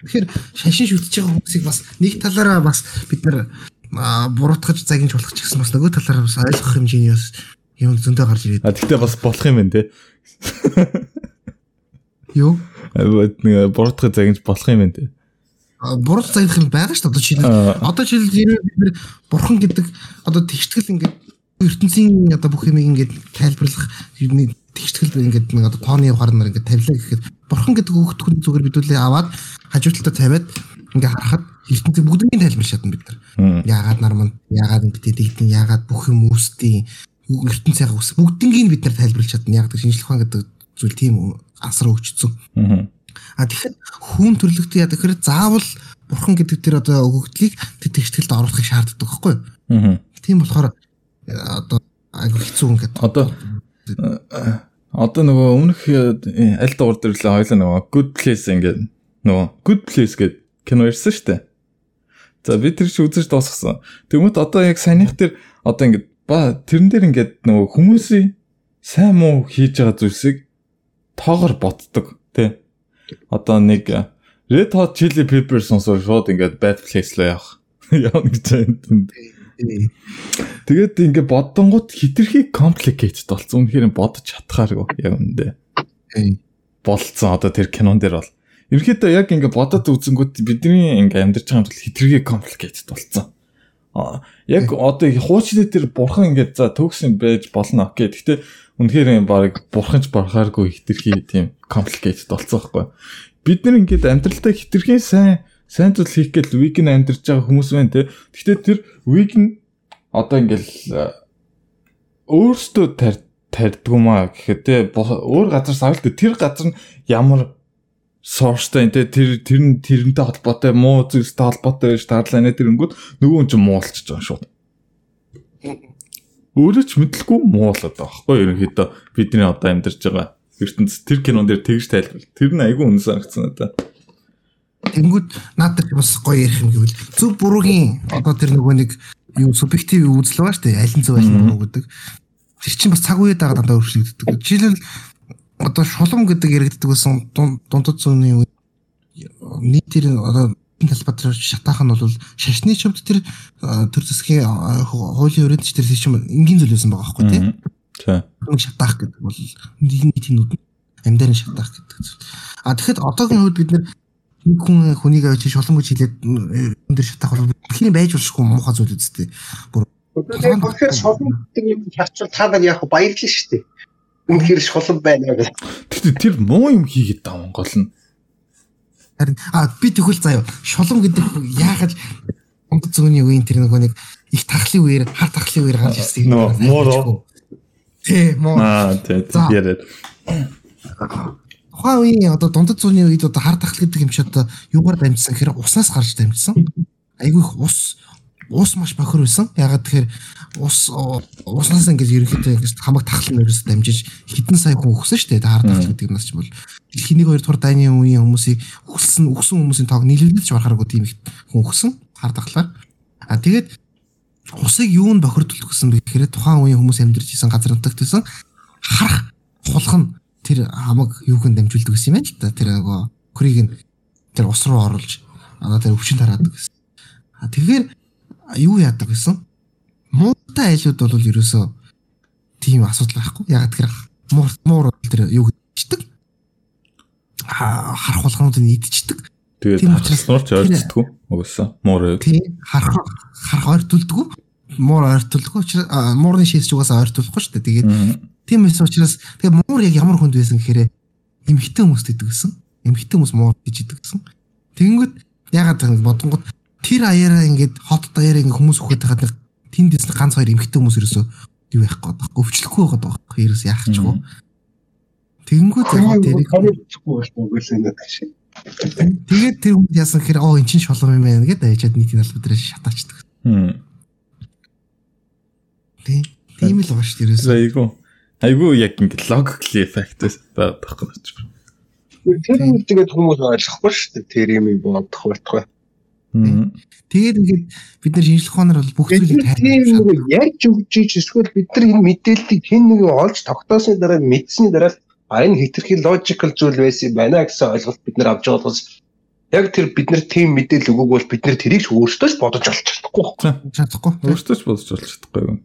B: Тэгэхээр шашин шүтж байгаа хүмүүсийг бас нэг талаараа бас бид нар буруутгаж загинж болох ч гэсэн бас нөгөө талаараа бас ойлгох хэмжээний бас юм зөндөө гарч ирээд.
A: А тэгтээ бас болох юм байна тий.
B: Юу?
A: Нэг буруутгаж загинж болох юм байна тий
B: буруу заях юм байгаа шүү дээ. Одоо чинь одоо жишээл бид бурхан гэдэг одоо тэгштгэл ингээд ертөнцийн одоо бүх юмыг ингээд тайлбарлах нэг тэгштгэл ингээд нэг одоо тооны гарнаар ингээд тавилаа гэхэд бурхан гэдэг өгтгөн зүгээр бидүүлээ аваад хажуу талдаа тавиад ингээд харахад ертөнцийн бүгднийг тайлбарлаж чадна бид нар. Яагаад нарманд яагаад ингээд дэгдэн яагаад бүх юм үүсдیں ертөнцийн ус бүгднийг бид нар тайлбарлаж чадна. Яг шинжлэх ухаан гэдэг зүйл тийм асар өгчсөн А тэгэхээр хүн төрлөختөө яа тэгэхээр заавал бурхан гэдэг тэр одоо өгөгдлийг тэр тэгшгэлд оруулахыг шаарддаг байхгүй юу? Аа. Тийм болохоор э, одоо айгу хэцүү ингээд
A: одоо э, одоо нөгөө өмнөх э, аль дугаар дээр л хоёлаа нөгөө good place ингээд нөгөө good place гэдэг кино ирсэн шүү дээ. За би тэр чи үзэж дуусгасан. Тэгмэд одоо яг саяных тэр одоо ингээд ба тэрэн дээр ингээд нөгөө хүмүүсийн сайн муу хийж байгаа зүйлсийг тоогоор ботдог тий одоо нэг э, Red Hot Chili Peppers сонсоо шууд ингээд bad place руу явах. Явна гэж байна. Тэгээд ингээд бодонгууд хитрхи complicated болсон. Үнэхээр бодож чадхааргүй яг үндэ. Болцсон одоо тэр кинон дээр бол. Ерөнхийдөө яг ингээд бодоод үзэнгүүт бидний ингээд амьдарч байгаа юм бол хитрхи complicated болцсон. Яг одоо хуучны тэр бурхан ингээд за төгсөн байж болно окей. Гэхдээ үнэхээр баг бурханч барахааргүй хитрхи тийм complicated болцсон байхгүй. Бид нар ингээд амьдралдаа хитрхийн сайн сайн зүйл хийх гээл week-н амьдарч байгаа хүмүүс байна те. Гэхдээ тэр week-н одоо ингээд өөртөө тарьдгүй маа гэхэд те өөр газараас авал тэр газар нь ямар суурштай те тэр тэр нь тэрнтэй холбоотой муу зүйлстэй холбоотой гэж таарлаа нэ тэрэнгүүд нөгөө хүн чинь муулчих жоо шууд. Өөрөө ч мэдлгүй муулаад байгаа байхгүй ерөнхийдөө бидний одоо амьдарч байгаа ертөнц тэр кинон дээр тэгж тайлбар. Тэр нь айгүй үнэн санагдсан надад.
B: Тэнгүүд наадад бас гоё ярих юм гэвэл зөв буруугийн одоо тэр нөгөө нэг юу субъектив үзэл байгаа шүү дээ. Аль нь зөв нь буруу гэдэг. Тэр чинь бас цаг үед байгаа дандаа өөрчлөгддөг. Жишээлбэл одоо шулам гэдэг яригддаг байсан дундад зууны үед нийтээр одоо талбар шатаах нь бол шашны чивд тэр төр засгийн хуулийн өрөөнд тэр чинь энгийн зүйл байсан байгаа байхгүй тийм. Тийм. Шатаах гэдэг бол нийгмийн тэнүүд амьдаар нь шатаах гэдэг зүйл. А тэгэхэд одоогийн үед бид нэг хүн хүнийг авч шулам гэж хэлээд өндөр шатаах бол бидний байж болохгүй муухай зүйл үсттэй. Бүр
C: Тэгэхээр тэгэхээр шулам гэдэг юм хачвал та нар яг баярлалаа шүү дээ. Үнэхээр шулам байна гэх.
A: Тэгтээ тэр муу юм хийгээд байгаа Монгол нь.
B: Харин а би тэгвэл заяа шулам гэдэг яагаад онгод зүүнний үеийн тэр нөгөө нэг их тархлын үеэр хар тархлын үеэр гарч ирсэн
A: юм. Муу.
B: Тэ муу.
A: Аа тэ яриад.
B: Тухайн үеийн одоо дундад зууны үед одоо хар тархал гэдэг юм чи одоо юугаар дамжсан гэхээр уснаас гарч дамжсан. Айгүй их ус ус маш бохир байсан. Ягаад тэгэхээр ус уснаас ингээд ерөнхийдөө ингээд хамаг тахлын өрөөс дамжиж хэдэн сая хүн өгсөн шүү дээ. Хар тахл гэдэг нас ч бол дэлхийн 1 2 дугаар дайны үеийн хүмүүсийг өгсөн өгсөн хүмүүсийн тоог нийлүүлж барахааргүй тийм их хүн өгсөн хар тахлаар. А тэгээд усыг юунд бохирдуулах гэсэн бэ гэхээр тухайн үеийн хүмүүс амьдарч исэн газар нутагт байсан харах хулах нь тэр хамаг юухэн дамжуулдаг гэсэн юм байна л да. Тэр нөгөө хөрийг нь тэр ус руу оруулж одоо тэр өвчин тараадаг гэсэн. А тэгэхээр юу яадаг гэсэн? Муутай айлууд бол ерөөсөө тийм асуудал байхгүй. Яг тэр муур муур тэр юу гэдэгчдэг. Харах болгонууд нь идчихдэг.
A: Тийм учраас нурч ойртдаггүй. Угсаа муур.
B: Тийм харах харах ойртуулдаггүй. Муур ойртуулдаггүй. Муурны шийс ч угаасаа ойртуулахгүй шүү дээ. Тэгээд тийм эс учраас тэгээ муур яг ямар хүнд байсан гэхээр эмхтэн хүмүүст идэг гэсэн. Эмхтэн хүмүүс муур гэж идэг гэсэн. Тэгэнгүүт ягаад бодонгод тэр аяараа ингээд хот даяараа ингээд хүмүүс өгөхөд байгаад тэнд дэс ганц хоёр эмхтэй хүмүүс ерөөсөө юу гээд байгаа? Өвчлөхгүй байгаа байхгүй ерөөс яах ч гоо тэгэнгүүт яг тэрийг
C: өвчлөхгүй байхгүй гэсэн юм шиг.
B: Тэгээд тэр хүмүүс яасан гэхээр оо эн чин шолом юм байна гэдээ аяжаад нийтийн албад дээр шатаачдаг. Тийм тийм л бааш ерөөсөө.
A: Айгу. Айгу яг ингээд логикли эффект байдаг байхгүй
C: тэр нь тэгээд хүмүүс ойлгохгүй шүү дээ тэр юм бодох байтугай
B: Тэгээд ингээд бид нар шинжлэх ухаанаар бол бүх зүйлийг
C: тайлбарлаж ярьж өгч ийж эсвэл бид нар энэ мэдээллийг хэн нэгэн олж тогтоосны дараа мэдсэний дараа а энэ хитрхи логикал зүйл байсан байна гэсэн ойлголт бид нар авч байгаа болохос яг тэр бид нар тийм мэдээлэл өгөөг бол бид нар тэрийг ч өөрсдөө ч бодож олж чадахгүй.
B: Чадахгүй.
A: Өөрсдөө ч бодож олж чадахгүй юм.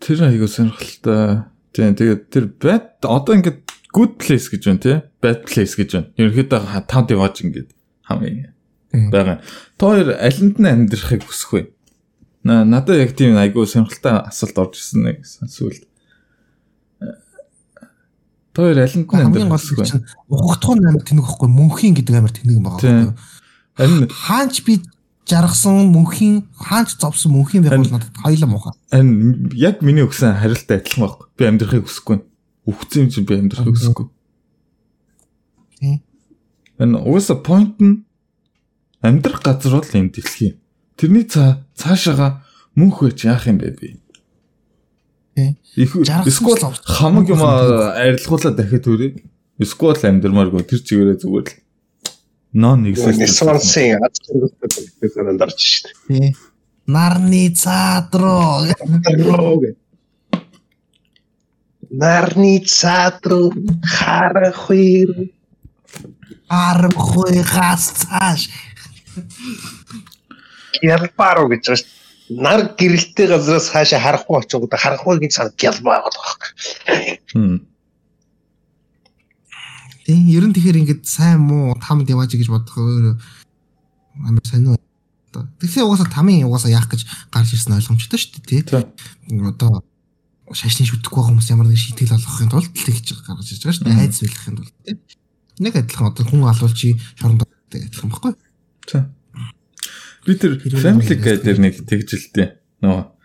A: Тэр аягүй сонирхолтой. Тийм тэгээд тэр бат одоо ингээд good place гэж байна тий. Bad place гэж байна. Ерөнхийдөө тав диваж ингээд хамгийн байгаа. Тоор алинд нь амьдрахыг хүсэх вэ? Надад яг тийм айгүй сонирхолтой асуулт орж ирсэн нэг сүлд. Тоор алинд нь
B: амьдрах хүсэх вэ? Ухагтхан амар тэнэг ихгүй мөнхийн гэдэг амар тэнэг байгаа.
A: Харин
B: хаач би жаргасан мөнхийн хаач зовсон мөнхийн байх бол надад хоёлаа муухай.
A: Харин яг миний өгсөн хариултаа адилхан байхгүй. Би амьдрахыг хүсэхгүй. Үхсэн юм чинь би амьдрахыг хүсэхгүй.
B: Тийм.
A: Энэ уусаа point нь амьдрах газар бол энэ дэлхий. Тэрний цаа цаашаага мөнх байж яах юм бэ би? Эсвэл хамаг юм арилгуулаад дахиад төрөө. Эсвэл амьдрмааргүй тэр чигээрээ зүгээр л non existent.
C: Сонсын аз жаргалтай гэсэн дарж шít.
B: Тийм. Нарны цаадроо.
C: Нарны цаадроо харахгүй.
B: Армхой гас цааш.
C: Ялбаруу гэж байна. Нар гэрэлтэй газраас хаашаа харахгүй очиод харахгүй гэж санаад ялбаа байгаа.
A: Хм.
B: Тийм ер нь тэгэхээр ингэж сайн муу тамд яваач гэж бодох өөр амар сонио. Тэгэхээр угаасаа тамийн угаасаа яах гэж гарч ирсэн ойлгомжтой шүү дээ тий. Одоо шашны шүтгэхгүй хүмүүс ямар нэг шийтгэл олгохын тулд тэгж гаргаж ирж байгаа шүү дээ. Айдас байлгахын тулд тий. Нэг адилхан одоо хүн алуулчи шоронд адилхан баггүй.
A: Тий. Би тэр Family Guy дээр нэг тэгжилтэй. Нөө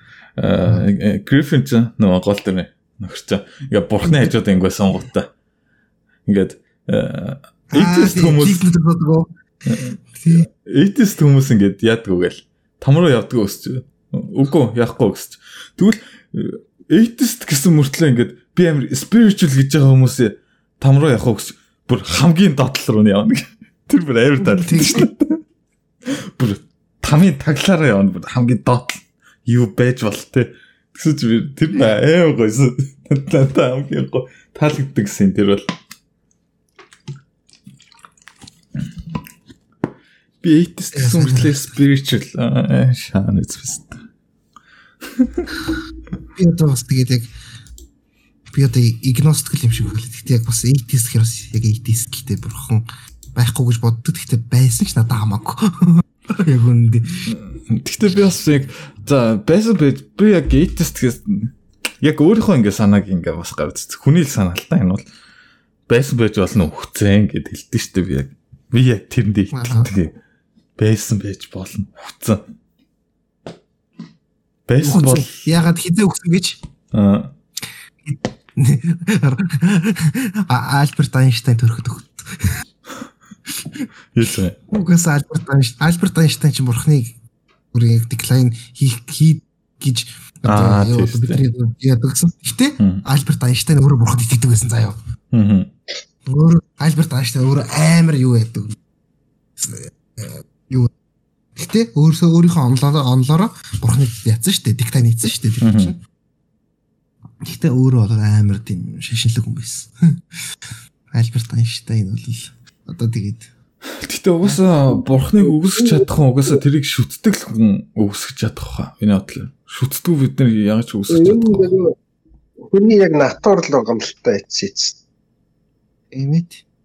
A: Гриффин ч нөгөө гол дээр нөхөр ч ингээ бурхны хажууд ингээ сонготой. Ингээд эйтэст хүмүүс эйтэст хүмүүс ингээд яадгүй гэл том руу явдгаа өсч. Үгүй яахгүй өсч. Тэгвэл эйтэст гэсэн мөртлөө ингээд би амар spiritual гэж байгаа хүмүүсээ том руу явах өсч. Бүр хамгийн дотол руу явна. Тэр бүр амар дээ. Бүр тамийн таглаараа явна бүр хамгийн дотол юу байж бол те. Тэгсэн чи тэр аа гойсон. Надад хамгийн гоо таалагддаг гэсэн тэр бол. Би эйтэс гэсэн мөртлөө spiritual шаан үзвэст.
B: Би одоо бас тэгээд яг би одоо agnostic юм шиг хэлээ. Гэхдээ яг бас atheist гэхэр бас яг atheist гэхдээ бурхан байхгүй гэж боддог. Гэхдээ байсан ч надад хамаагүй. Яг үнэндээ.
A: Гэхдээ би бас яг за байсан би би яг atheist гэс яг өөрийнхөө ингээ санааг ингээ бас гарч хүний л санаа л та энэ бол байсан байж болно хөвцэн гэд хэлдэг штэ би яг би яг тэрэндээ итгэлдэг байсан байж болно хөвцэн байсан бол
B: ягаад хизээ өгсөн гэж Альберт Айнштайн төрөхөд өгт.
A: Юусэн.
B: Угаас Альберт Айнштайн Альберт Айнштайн ч бурхныг бүрийг decline хийх хий гэж одоо бидний ядагсан. Гэтэ Альберт Айнштайн өөрөө бурхад итгэдэг байсан заяа.
A: Аа.
B: Өөр Альберт Айнштайн өөрөө амар юу яадаг. Юу Гэтэ өөрөөсөө өөрийнхөө онлоор онлоор бурхныг ятсан шүү дээ. Decline хийсэн шүү дээ тэр чинь. Гэтэ өөрөө бол амар тийм шашинлаг хүн байсан. Альберт Айнштайн бол одоо тэгээд
A: Гэтэ угаасаа бурхныг үгүйсгэж чадах хүн угаасаа тэрийг шүтдэг л хүн үгүйсгэж чадах хаа. Энэ бодлоо. Шүтдэггүй бид нар яаж үгүйсгэж чадах вэ?
C: Хүний яг натур л байгаа юм л та эцэц.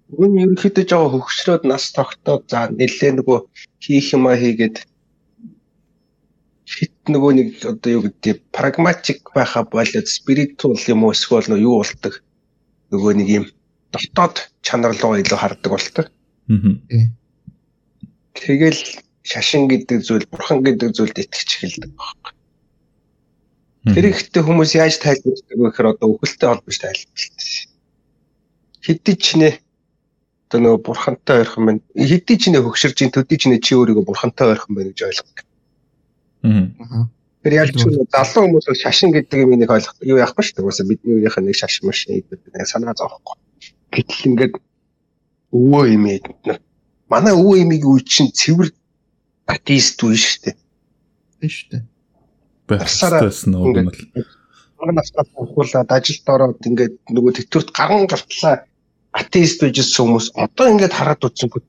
B: Эмэт
C: Үн ерөнхийдөө жоо хөвгчлөөд нас тогтоод за нэлээ нөгөө хийх юма хийгээд хит нөгөө нэг одоо юу гэдэг прагматик байха болоод спиритуал юм уу эсвэл нөгөө юу болдог нөгөө нэг юм дотоод чанар руу илүү хардаг болдог.
A: Аа.
C: Тэгэл шашин гэдэг зүйл, бурхан гэдэг зүйлд итгэж эхэлдэг байхгүй. Тэр ихтэй хүмүүс яаж тайлбарладаг вэ гэхээр одоо өхөлтэй холбож тайлбарлалтай. Хэдий ч нэ одоо нөгөө бурхантай ойрхон байна. Хэдий ч нэ хөгшөрж ин төдий ч нэ чи өөрийгөө бурхантай ойрхон байна гэж ойлгох.
A: Аа.
C: Тэр яг ч залуу хүмүүс бол шашин гэдэг юм нэг ойлгох. Юу яахгүй шүү дээ. Угаасаа бидний үеийнхэн нэг шашин машин гэдэг санаа зовхгүй. Гэтэл ингээд өвөө имээд манай өвөө имийг үе чинь цэвэр атеист үе шүү дээ.
B: тийм шүү дээ.
A: Бастаас нөгөө юм л.
C: Манай настаас хуулаад ажилд ороод ингээд нөгөө тэтгэврт гаран гартлаа атеист байжсэн хүмүүс одоо ингээд хараад үзсэнгүй.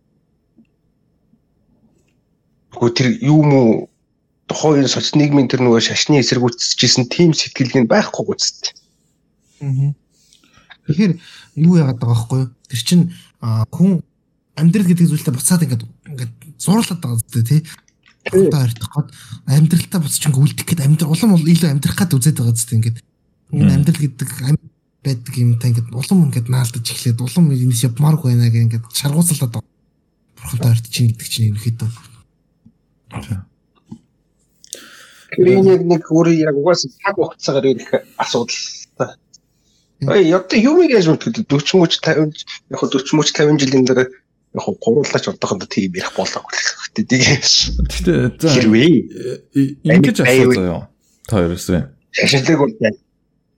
C: Гэхдээ тэр юу мүү тухайн соц нийгмийн тэр нөгөө шашны эсэргүүцчихсэн тийм сэтгэлгээ байхгүй гоцтой.
B: Аа. Тэгэхээр юу яагаад байгаа байхгүй юу? Тэр чинь хүн амьдрал гэдэг зүйлтэй буцаад ингээд ингээд зурлаад байгаа зү тий. Одоо ойртох гээд амьдралтаа буцаж ингээд үлдэх гээд амьдрал улам илүү амьдрах гээд үзээд байгаа зү ингээд. Энэ амьдрал гэдэг байдаг юм та ингээд улам ингээд наалдаж эхлээд улам энэс явмааргүй байна гэх ингээд шаргууцалаад байгаа. Бурхантай ойртож чинь гэдэг чинь ерөөхдөө.
C: Тэр нэг нэг өөр яг угаасаа цаг хугацаагаар ирэх асуудал. Ой, одоо юм яаж мэддэг 40 мөч 50 яг 40 мөч 50 жилийн дараа яг гуруулаач одоохондоо тийм ярих болоо гэхдээ тийм.
A: Гэтэ за
C: хэрвээ
A: ингэж асуу заяа. Та хоёроос.
C: шашинлаг бол байна.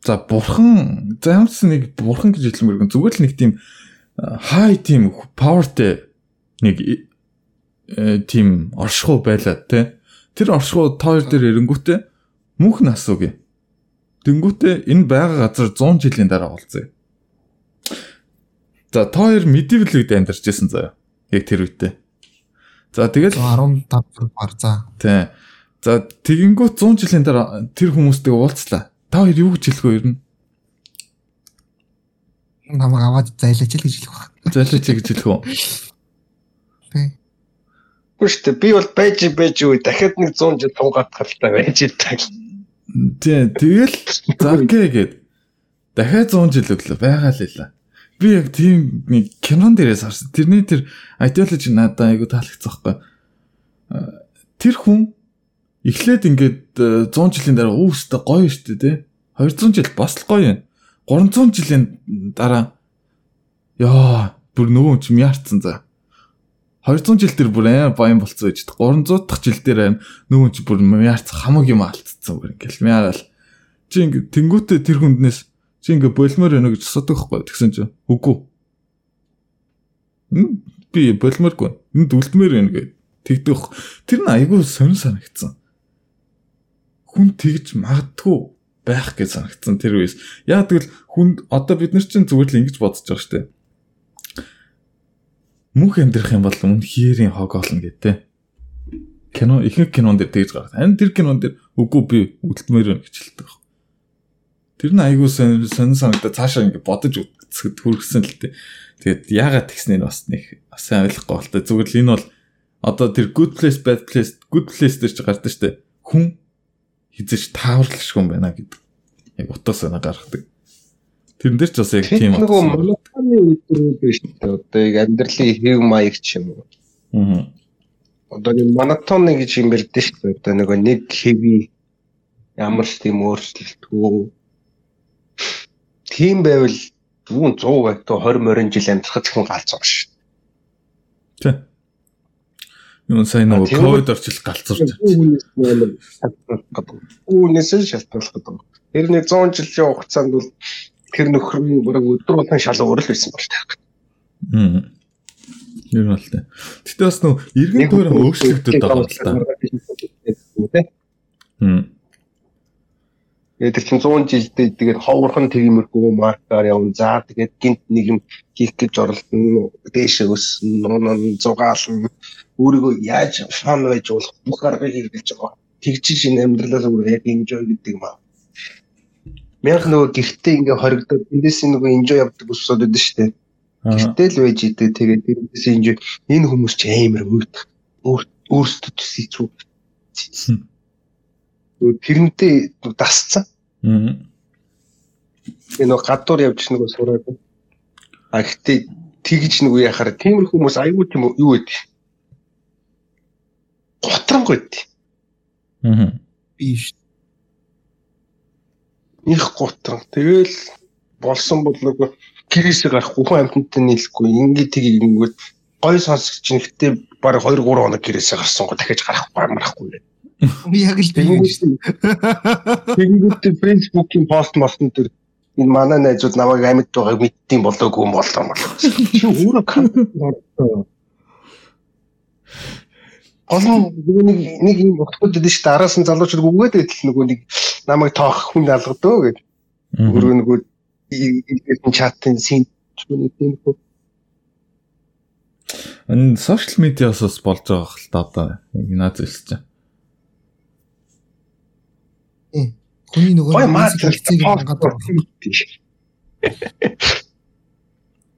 A: За бурхан за ямар ч нэг бурхан гэж хэлмээргүй зүгээр л нэг тийм хай тийм powerтэй нэг тийм оршихуй байлаа те. Тэр оршихуй тоор дээр эренгүүтээ мөнх насууг. Тэнгүүтээ энэ байгаа газар 100 жилийн дараа болцсон. За тоор medieval үед амьдарч байсан заяа. Яг тэр үедээ. За тэгэл
B: 15 бар за.
A: Тий. За тэгэнгүүт 100 жилийн дараа тэр хүмүүстэй уулзлаа. Та хоёр юу гэж хэлэх вэ ер нь?
B: Намайг аваад зайлаач л гэж хэлэх баг.
A: Зайлаач гэж хэлэх үү?
B: Тий.
C: Гэхдээ би бол байж байж үе дахиад нэг 100 жил тунгаат гаралтай байж идэг.
A: Тий, тэгэл заггээ гээд дахиад 100 жил өглөө байгаа л хэлээ. Би яг тийм нэг кинон дээрээс харсан. Тэрний тэр ideology надад айгу таалагдсан байхгүй. Тэр хүн эхлээд ингээд э, 100 жилийн дараа үүстэй гоё штэ тий. 200 жил бас л гоё юм. 300 жилийн дараа яа бүр нөгөө юм яарцсан за. 200 жил дээр бүр аа баян болцсон байж 300 дахь жил дээр аа нөгөө чи бүр яарц хамаг юм алдцсан бүр ингээл мяагаал. Чи ингээд тэнгуүтэ тэр хүнднээс чи ингээд болмоор байна гэж асуудаг байхгүй тэгсэн чи үгүй. Би болмооргүй. Энд үлдмээр байна гэж тэгдэх. Тэр нь айгүй сонир санагдсан хүн тэгж магадгүй байх гэж санагдсан тэр үеэс. Яа тэгвэл хүн одоо бид нар чинь зүгээр л ингэж бодож байгаа шүү дээ. Мөнх амьдрах юм бол үнхээрийн хог олно гэдэг. Кино ихэнх кинон дээр тэгж гаргав. Харин тэр кинон дээр үгүй би үлдмээр байна гэж хэлдэг байна. Тэр нь айгүй сонин санагдаа цаашаа ингэ бодож үзэхэд хүргэсэн л дээ. Тэгээд яагаад тэгснээ бас нэг сайн ойлгохгүй болтой. Зүгээр л энэ бол одоо тэр good place bad place good place дээр ч гардаг шүү дээ. Хүн хизэж тааварлах юм байна гэдэг. Яг утаас санаа гаргадаг. Тэрэн дээр ч бас яг тийм
C: байна. Нөгөө монотоны үйлдвэрүүд биш үү? Одоо яг амьдралын хэв маяг ч юм уу.
A: Аа.
C: Одоо нэг монотоны гэж юм бэлдэж шүү дээ. Одоо нөгөө нэг хэви ямар ч тийм өөрчлөлтгүй. Тийм байвал 100 байт 20 морин жил амьдрахад хүн галзуу шүү.
A: Тэ. Юу сайн нөгөө ковид орчил галзуурч.
C: Үүнээс нь шалтгаалах гэдэг. Тэр нэг 100 жилийн хугацаанд бол тэр нөхрийн бүрэг өдөр болгон шалгуур л байсан бол таа.
A: Аа. Юу нь л тээ. Гэтэ бас нөгөө иргэн тойрон өөрчлөгдөд байгаа л та. Хм.
C: Тэгээд тэр чинь 100 жилдээ тэгээд ховрхон тиймэрхүү маркаар явна. За тэгээд гинт нэг юм хийх гэж оролдоно. Дээшээ өссөн, нуун зугаална. Өөрийгөө яаж фан байж болох бүх аргыг хэрэглэж байгаа. Тэгжиж энэ амьдралаа зүгээр яг enjoy гэдэг юм аа. Мянх нөгөө гэртээ ингээ хоригдоод эндээс нөгөө enjoy явдаг усууд байдаг шүү дээ. Гэтэл байж идэг тэгээд тэрнээс enjoy энэ хүмүүс ч амар өөд өөрсдөө төсөйцүү тэрнтэй дасцсан.
A: Аа.
C: Энэ нэг гадуур явж нэг сураад. А гэхдээ тэгж нэг яхаар тиймэр хүмүүс аюу тийм юу гэдэг. Готрон гойд.
A: Аа.
B: Биш.
C: Их готрон. Тэгэл болсон бол нөгөө гэрээсээ гарахгүй хүн амьтантай нийлэхгүй ингээд тгийг ингээд гой сонсогч нэгтээ баг 2 3 хоног гэрээсээ гарсан гоо дахиж гарахгүй марахгүй гэдэг.
B: Яг л тийм шүү.
C: Тэгэнгүүт Facebook-ийн пост мостон төр энэ манай найзууд намайг амьд байгааг мэдтiin болоогүй юм болоо мөн. Чи өөрөө Олон нэг нэг юм бодход дээ шүү. Араас нь залуучууд үгээд байтал нөгөө нэг намайг тоох хүн алгадөө гэж. Өөрөө нөгөө энэ чатын син чүний тийм хөө.
A: Энэ сошиал медиас бас болж байгаа хэл та одоо наад зэлж чинь.
B: Хүний нөгөө хэрэгцээг хангаад байгаа.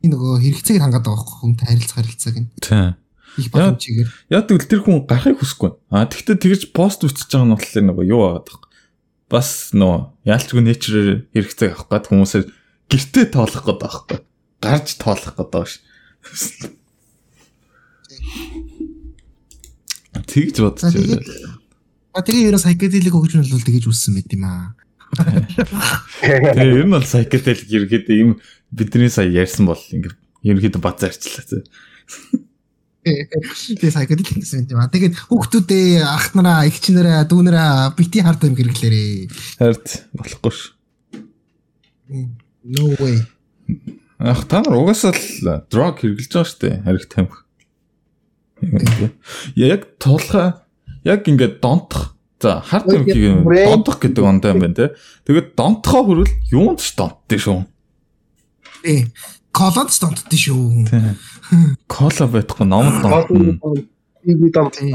B: Энэ нөгөө хэрэгцээг хангаад байгаа байхгүй хүн харилцах харилцааг нь.
A: Тийм.
B: Их бага чигээр.
A: Яг тэгвэл тэр хүн гарахыг хүсэхгүй. А тэгвэл тэгж пост үтсэж байгаа нь болохоор нөгөө юу байгаа даа. Бас нөгөө яалчгүй нэчрээр хэрэгцээг авах гээд хүмүүсээр гэртээ тоолох гээд байгаа байхгүй. Гарч тоолох гээд байгаа ш. Тэгж
B: байна. А тэгээ ерөө psychedelic хөгжим бол тэгэж үссэн мэт юм аа.
A: Тэгээ ер нь бол psychedelic ергээд ийм бидний сая ярьсан бол ингээд ерөөхдөө бат зарчлаа.
B: Тэгээ psychedelic гэсэн юм аа. Тэгээд хүүхдүүдээ ах нараа, эгч нараа, дүү нараа бити хард юм хэрэглээрээ.
A: Хард болохгүй ш.
B: No way.
A: Ах та нар угаасаа л drug хэрэглэж байгаа штэ хариг тамхи. Яг тулхаа яг ингээд донтох. За хард юмхийг донтох гэдэг ондоо юм байна те. Тэгээд донтохоо хүрэл юунд ч донтдээ шүү.
B: Э колонд ч донтдээ шүү.
A: Кола байхгүй номод донтно.
C: Би донтсон.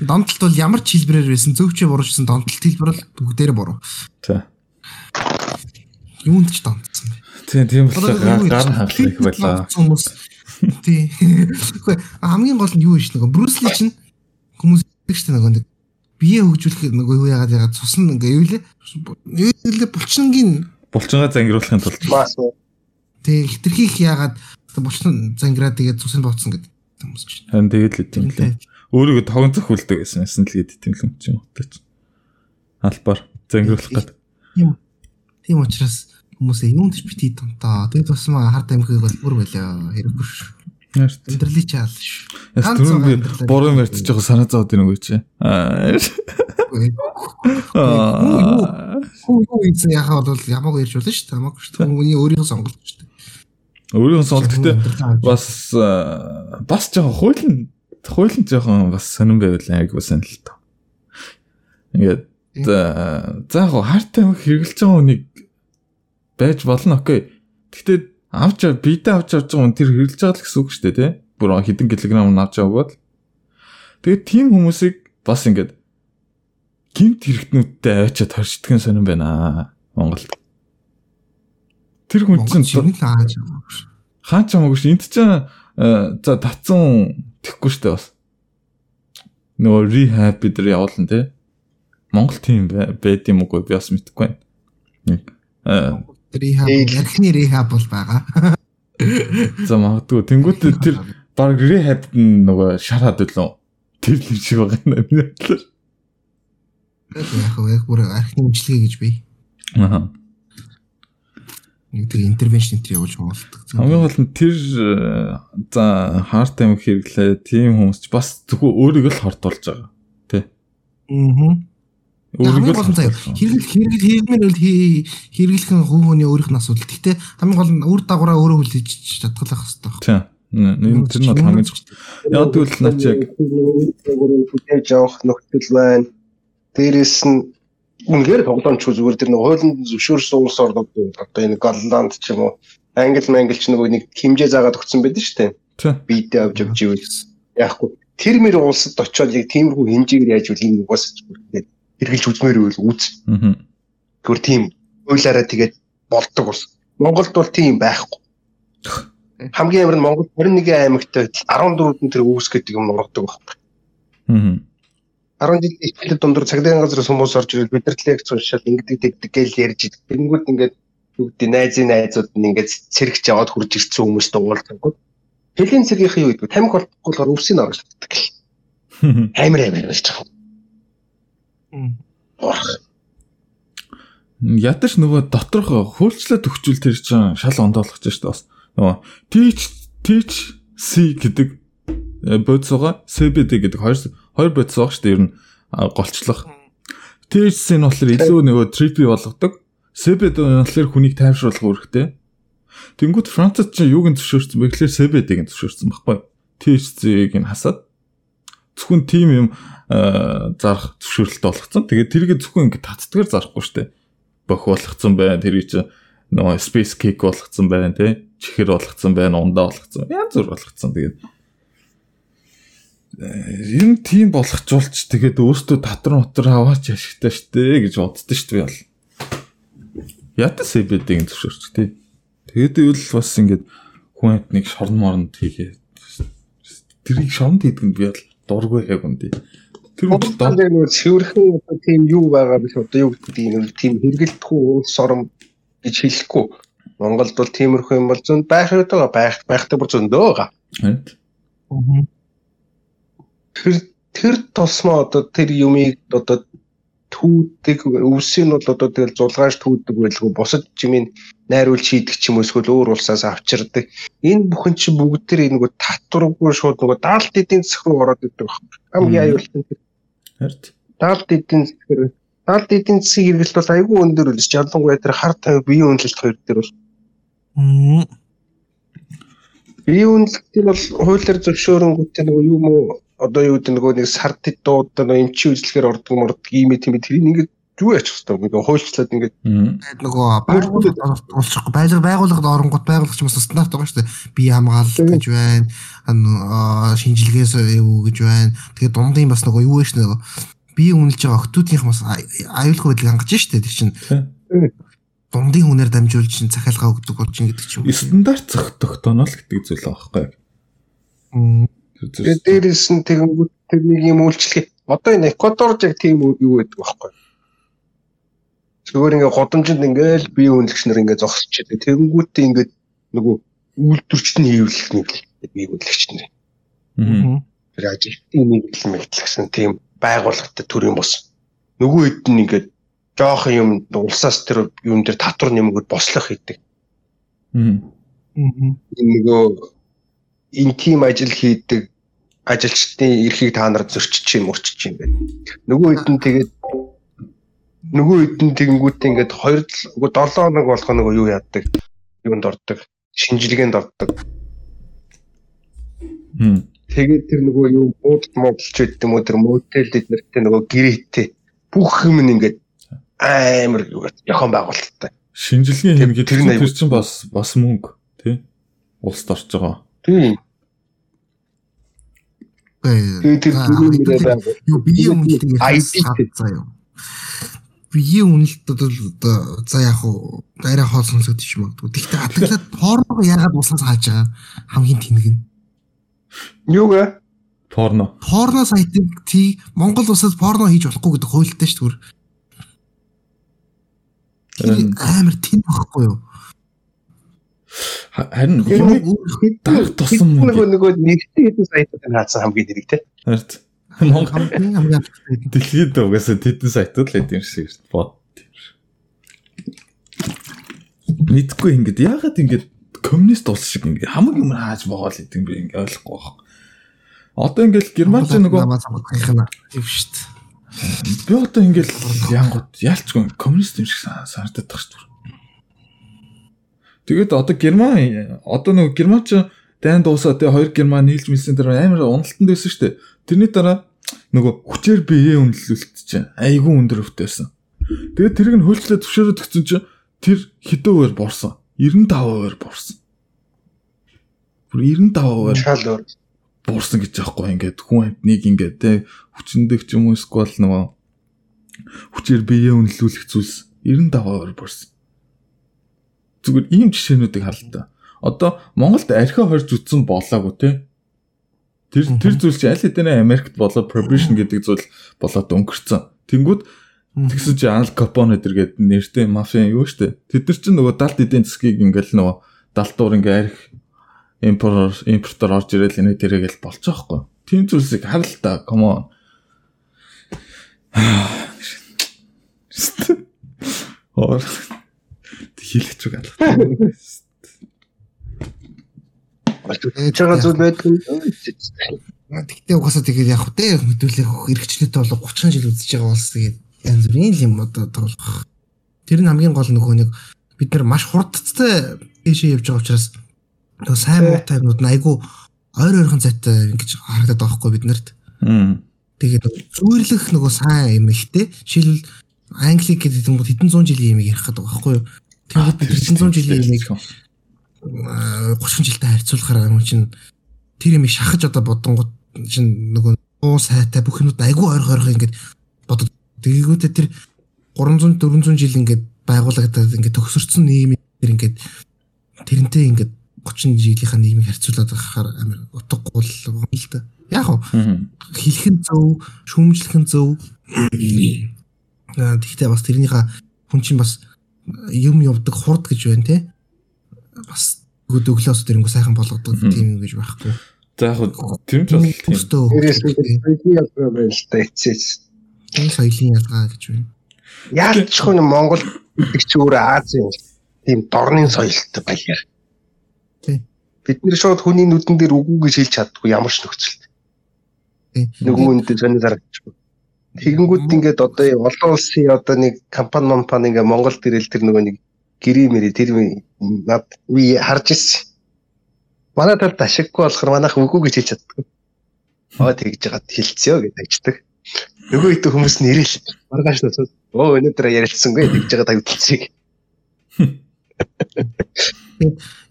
B: Донтолт бол ямар ч хэлбэрээр байсан зөвчөө буруучсан донтолт хэлбэр бол бүгдээрээ буруу.
A: За.
B: Юунд ч донтсон бэ?
A: Тийм тийм болохоор гар хангалах их байлаа.
B: Хүмүүс тий. Хамгийн гол нь юу вэ нэг Брюс Ли чинь хүмүүс чинь нөгөө нэг бие хөгжүүлэх нөгөө юу яагаад яагаад цусна ингээ юу лээ юу лээ булчингийн
A: булчингаа зангируулахын тулд
B: тэг хитрхийх яагаад булчин зангираад тэгээд цусны бооцсон гэдэг хүмүүс чинь
A: харин тэгээд л тийм лээ өөрийгөө тогон зөхүүлдэг гэсэн юм л гээд тэмлэн ч юм уу тач. Албаар зангируулах гэдэг.
B: Тийм. Тийм учраас хүмүүсээ юунд ч битий тонтоо. Тэгээд тусмаа хард амхиг бол бүр байлаа. Хэрэггүй ш. Амьдралын чаал ш.
A: Яс түрүүн би буруу ярьж байгаа санаа зовд юм уу чи. Аа.
B: Хүү юу ийсэн яхаа бол ямаагүй ярьж болно шүү. Хамаагүй шүү. Хүний өөрийнхөө сонголт шүү дээ.
A: Өөрийнхөө сонголт гэхдээ бас бас жоохон хуулийн хуулийн жоохон бас сонирн байвал айгуу сайн л тоо. Ингээд за яг хартай хэрэглэж байгаа хүнийг байж болно окей. Гэхдээ авч бидээ авч авч байгаа хүн тэр хэрэлж байгаа л гэсэн үг шүү дээ тий. Бүр хэдэн килограмм авч аваад. Тэгээд тийм хүмүүсийг бас ингээд гинт хэрэгтнүүдтэй авчиад хорчдгэн сонирн байна Монголд. Тэр хүн чинь
B: хааж
A: хаач хамаагүй ш. Энд чинь за татсан тэхгүй штэ бас. Нөгөө rehab бид нар явуулна тий. Монгол тийм байд юм уу би бас мэдэхгүй байна.
B: Rehab ярхны rehab бол байгаа.
A: За магадгүй тэнгуут тэр баг rehab нөгөө шараад үлээ. Тэр л шиг байгаа юм байна.
B: Яг яг бүр архины имчилгээ гэж бий.
A: Аа.
B: Нэг тэр интервеншн тэр явуулж болдог.
A: Хамгийн гол нь тэр за харт амиг хэрэглээ тийм хүмүүс ч бас зөвхөн өөрийгөө л хортуулж байгаа. Тэ.
B: Аа. Өөрийгөө гол нь заяа хэрэгэл хэрэгэл хиймээр бол хэрэглэх нь хүний өөрийнх нь асуудал. Гэхдээ хамгийн гол нь үр дагавраа өөрөө хүлээж чадах хэрэгтэй байна.
A: Тийм. Нэг тэр нь хамгийн зөв. Яг тэгвэл наач яг
C: хүлээж авах нөхцөл байна. Дээрээс нь үнээр тоглоомч зүгээр тэр нэг хуулийн зөвшөөрсөн улс орнууд одоо энэ Голланд ч юм уу Англи мангл ч нөгөө нэг хэмжээ заагаад өгсөн байдаг шүү дээ.
A: Тийм.
C: Бидээ авч авч ивэл яахгүй. Тэр мэр улсад очиод яг тиймэрхүү хэмжээгээр яаж үл энэ угаас тэгээд хэрглэж үзмээр үйл үз.
A: Аа.
C: Тэгвэр тийм ойлаараа тэгээд болдог ус. Монголд бол тийм байхгүй. Хамгийн амар нь Монгол 21 аймагт 14-нд тэр үүс гэдэг юм нургадаг байхгүй.
A: Аа.
C: 10 жилийн ихтэй дундуур цагдаагийн газраас хүмүүс орж ирэл бид нар лекц уншаад ингэдэг тэгдэг гэж ярьж идэг. Тэнгүүд ингээд бүгд найзын найзууд нь ингээд цэрэгч яваад хурж ирсэн хүмүүст уулзангууд. Тэлийн цэргийнхээ юу гэдэг? Тамхи болтохгүй болохоор өвсийг орж татдаг. Амар амар байж байгаа.
A: Ядаж нөгөө доторх хөлчлөд өгчүүл тэр чинь шал ондоолгож штэ бас. Нөгөө teach teach C гэдэг бодисоога CBD гэдэг хоёр хоёр бодис байгаа штэ ер нь голчлох. Teach C нь болохоор илүү нөгөө trippy болгодог. CBD нь болохоор хүнийг тайвшруулах үүрэгтэй. Тэнгүүд Францад чинь юуг нь зөвшөөрсөн бэ гэхээр CBD-г нь зөвшөөрсөн байхгүй. Teach C-г нь хасаад зөвхөн тим юм зарах зөвшөөрлөлт болгоцсон. Тэгээд тэрийг зөвхөн ингэ татдгаар зарахгүй штэ. Бох болгоцсон байна. Тэр чинь нөгөө space cake болгоцсон байна тий. Чихэр болгоцсон байна, ундаа болгоцсон. Янз бүр болгоцсон. Тэгээд юм тийм болгочулч тэгээд өөртөө татвар мотор аваач ашигтай штэ гэж боддоо штэ би бол. Ята CBD-г зөвшөөрч тий. Тэгээд ивэл бас ингэ хүн амтныг шорон моронд хийгээд тэрийг шоронд хийдэг нь би бол дургүй яг үндий.
C: Тэр үедээ нэг цэвэрхэн одоо тийм юу байгаа биш одоо юу гэдэг юм тийм хэрэгэлдэхгүй улс орн гэж хэлэхгүй. Монголд бол тиймэрхүү юм бол зөнд байх байгаа байх байхтай бүр зөндөө байгаа. Тэр тэр тосмоо одоо тэр юмыг одоо түүдэг өвсийн бол одоо тэгэл зулгааш түүдэг байлгүй бусад жимийн найруулж хийдэг ч юм уу эсвэл өөр улсаас авчирдаг. Энэ бүхэн чи бүгд тэр нөгөө татваргүй шууд нөгөө даалт эдийн засаг руу ороод идэг байна. Хамгийн аюултай тэр.
A: Харин
C: Даалт эдийн засаг даалт эдийн засгийн хэрэгэлт бол айгүй өндөр үлж ялангуяа тэр хар тавь биеийн үнэлэлт хоёр дээр бол биеийн үнэлэлтийн бол хуулиар зөвшөөрөнгөтэй нөгөө юу мó одоо юу гэдэг нөгөө нэг сард дууд нөгөө эмчи үзлэхээр ордог мордог ийм тийм тэрийг ингээд юу яачих хэвээр ингээд хуульчлаад ингээд
B: нөгөө байгууллагад олчихгүй байлга байгууллагад оронгот байгууллагч бас стандарт байгаа шүү дээ. Бие хамгаалалт гэж байна. шинжилгээс юу гэж байна. Тэгээ дундын бас нөгөө юу вэ нөгөө бие үнэлж байгаа октоудынх бас аюулгүй байдлыг хангаж штэ тэр чинь. Дундын хүнээр дамжуулж чинь захиалга өгдөг болж ин гэдэг чинь.
A: стандарт зохитогтоно л гэдэг зүйл байхгүй.
C: Тэгээд дээрээс нь тэгэнгүүт тэр нэг юм үйлчлэх. Одоо энэ Эквадорж яг тийм юу гэдэг байхгүй. Зүгээр ингээ годомжинд ингээл бие үнэлэгч нар ингээ зогсож байгаа. Тэгэнгүүтээ ингээ нөгөө үйлдвэрчт нь хийвлэх нэг бие үнэлэгч нар. тэр ажилтны нэгдэл мэдлэгсэн тийм байгууллагатай төрийн бос. Нөгөө хэд нь ингээд жоох юм улсаас тэр юм дээр татвар нэмгүүд бослох хийдэг.
A: Мм.
C: Нөгөө энэ тим ажил хийдэг ажилчдын эрхийг та нар зөрчиж юм урчиж юм байна. Нөгөө хэд нь тэгээд нөгөө хэд нь тэгэнгүүтээ ингээд 2 7 хоног болох нөгөө юу яадаг юунд ордог шинжилгээнд ордог.
A: Мм.
C: Тэгээд тэр нөгөө юу буудалд модалч байд юм уу тэр мотелд эднэртэй нөгөө гэрээтэй бүх юм ингээд амар яхон байгуулалттай.
A: Шинжилгээ хийнэ гэдэг
C: тэр
A: чинь бас бас мөнгө тий. Улсд орж байгаа.
C: Тийм. Тэгээд тэр бүрийн нэрээ байгуул.
B: Юу биеийн үнэлтийг заяа. Биеийн үнэлт одоо за яг уу арай хоол сонсогдож магадгүй. Гэхдээ адаглаад порног яагаад уусаас хааж байгаа хамгийн тэнэг нь.
C: Юугаа?
A: Порно.
B: Порно сайтыг тий Монгол улсад порно хийж болохгүй гэдэг хуультай шүү дээ. Тэр амар тэнэг байхгүй юу?
A: Ха- Харин хэмээг даг тусан
C: нөгөө
A: мөнгө.
C: нөгөө нэгтэй хэдэн сайтууд хаасан хамгийн нэрэг те.
A: Харин Монгол
B: хамгийн хамгийн
A: дэлхийд угаасаа тэдэн сайтууд л эд юм шиг шүү дээ. Бод. Мэдгүй ингээд яагаад ингээд коммунист улс шиг ингээд хамаг юм хааж байгаа л гэдэг би ингээд ойлгохгүй байна. Одоо ингээд германч нөгөө
B: юм шүү дээ.
A: би одоо ингээд янгууд ялчгүй коммунист юм шиг сан- санагдаад байгаа шүү дээ. Тэгээд одоо герман одоо нөгөө германч дайнд дуусаа тэгээ хоёр герман нийлж мэлсэн дээр амар уналтанд байсан шүү дээ. Тэрний дараа нөгөө хүчээр биеэ үнэлэлт чинь айгүй өндөр байсан. Тэгээд тэрийг нь хөлчлөө төвшөөрөд өгсөн чинь тэр хэдүүгээр борсон. 95%-аар борсон. Бүр 95%-аар
C: Шал өөр.
A: буурсан гэж аахгүй ингээд хүн амтныг ингээд те хүчндэг ч юм уу эсвэл нөгөө хүчээр биеэ үнэлүүлэх зүйлс 95% буурсан зүгээр ийм жишээнүүдийг харалтаа. Одоо Монголд архи хорж үтсэн болоогүй те. Тэр тэр зүйл чи аль хэдийн Америкт болоо prohibition гэдэг зүйл болоод өнгөрцөн. Тэнгүүд тэгсэн чи Ал Капоне гэдэг нэртэй мафиа юу штэ. Тэд нар чинь нөгөө далд эдийн засгийг ингээл нөгөө далтуур ингээ арх импортер импортер орж ирэл энэ тэрэгэл болчихоохгүй. Тийм зүйлсийг харалтаа come on. Оор хэлэх зүг алга.
C: Болж байгаа зүйл байдаг.
B: Тэгтээ угаасаа тэгээд яг хөтэй хөдөлөх эргчлээтэй бол 30 жил үзэж байгаа улс тэгээд янз бүрийн юм одоо тоглох. Тэр нь хамгийн гол нөгөө нэг бид нар маш хурдтай дэшээ явж байгаа учраас нөгөө сайн муутай юмнууд нь айгүй ойр ойрхон зайтай ингэж харагдаад байгаа хгүй бид нарт. Тэгээд зүйрлэх нөгөө сайн юм ихтэй. Жишээлбэл англи гэдэг юм бол хэдэн зуун жилийн юм ярих гэдэг байгаа хгүй юу. Тэгээд бид хэдэн зуун жилийн юмыг аа, 30 жилдээ харьцуулахаар юм чинь тэр юмыг шахаж одоо бодонгууд чинь нөгөө уу сайтай бүх юмуд айгүй ойрхон ойрхон ингэж бодод тэгээгүүтээ тэр 300 400 жил ингэж байгуулагдаад ингэж төгсөрцөн нийгмийн тэр ингэж тэрнтэй ингэж 30 жилийнхаа нийгмийг харьцуулаад байхаар амар утгагүй л юм л да. Яг
A: Хм.
B: хэлэх нь зөв, шүүмжлэх нь зөв. Тэгтээ бас тэрнийхээ хүн чинь бас юм явдаг хурд гэж байна те. Бас өглөөс тэрнгүү сайхан болгодог тийм юм гэж байхгүй.
A: За яг тийм ч бол тийм.
C: Тэрээс бидний ялгаа байна л та эцэс.
B: тийм соёлын ялгаа гэж байна.
C: Яалчгүй нь Монгол гэдэг чи өөрөө Азийн тийм дорны соёлтой баяр.
B: Тий.
C: Бид нэр шууд хүний нүдэн дээр үгүй гэж хэлж чаддгүй ямар ч нөхцөлд.
B: Тийм.
C: Нөгөө үнэтэй сони зарагдчихгүй. Тэгэнгүүт ингээд одоо олон улсын одоо нэг компани компани ингээд Монгол дээрэл тэр нөгөө нэг гэрээ мэрэ тэр над би харж ирсэн. Манай тал ашиггүй болохоор манайх үгүй гэж хэлж чаддгүй. Аа тэгж жагаад хэлцээ гэж аждаг. Нөгөө хэд хүмүүс нэрэл маргааш нөөс оо өнөөдөр ярилцсангүй тэгж жагаад тагдлцгийг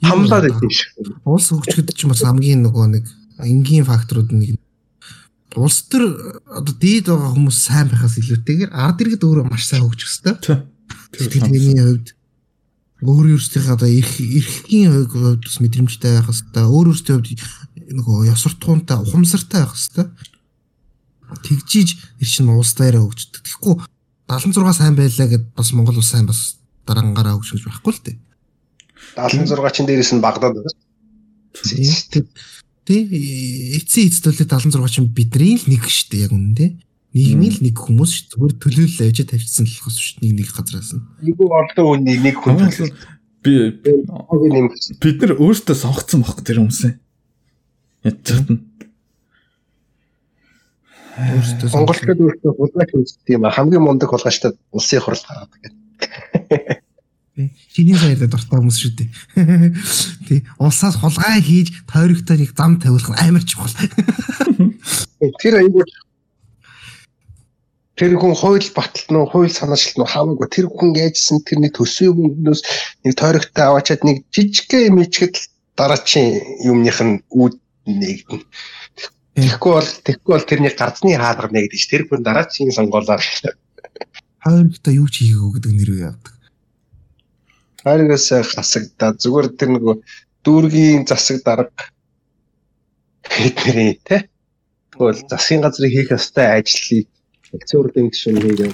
C: хамлаад идэв шиг.
B: Улс хөгжихэд ч бас хамгийн нөгөө нэг энгийн факторууд нь нэг улс төр одоо дээд байгаа хүмүүс сайн байхаас илүүтэйгээр ард иргэд өөрөө маш сайн хөгжих хэвээр. Сэтгэлгээний хувьд өөр өөрсдийнхээ одоо эрх эрхийн хувьд бас мэдрэмжтэй байх хэвээр. Өөр өөрсдийн хувьд нөгөө ёсортгуунтай, ухамсартай байх хэвээр. Тэгжиж эр чинь улс даяараа хөгждөг. Тэгэхгүй 76 сайн байлаа гэд бас Монгол улс сайн бас дараагаараа хөгжих гэж байхгүй л дээ.
C: 76 чин дээрээс нь Багдад байна.
B: Тий эцсийн эцдүүлээ 76 чинь бидний л нэг шүү дээ яг үнэн тий. Нийгмийн л нэг хүмүүс шүү. Зүгээр төлөөлөл авчиж тавьчихсан л болохос шүү. Нэг нэг газраас нь.
C: Нэг олон хүний нэг хүн
A: би бид нар өөртөө сонгоцсон байхгүй тэр хүмүүсээ. Ядчихт нь.
C: Өөртөө Монголчууд өөртөө хулгайч үздэг юм хамгийн мундаг хулгайчтай улсын хурал гаргадаг гэдэг.
B: Чиний саяд дуртай хүмүүс шүү дээ. Тий. Улсаас хулгай хийж тойрогтой нэг зам тавиулах амар чухал.
C: Тэр айгүй тэр хүн хууль баталт нь хууль санаачлал нь хамаагүй тэр хүн яажсэн тэрний төсөө мөнгнөөс нэг тойрогтой аваачаад нэг жижигхэн юм ичгэд дараачийн юмных нь үүд нэгдэн. Тэгэхгүй бол тэгэхгүй бол тэрний гарцны хаалга нэгдэж тэр хүн дараачийн сонгоолоор
B: тойрогтой юу ч хийгээгүй гэдэг нэр үү явдаг.
C: Хайргаас хасагдаа зүгээр тэр нэг дүүргийн засаг дарга хэдний те. Тэгвэл засгийн газрын хийх ёстой ажлыг улсын хурлын гишүүн хийгээ.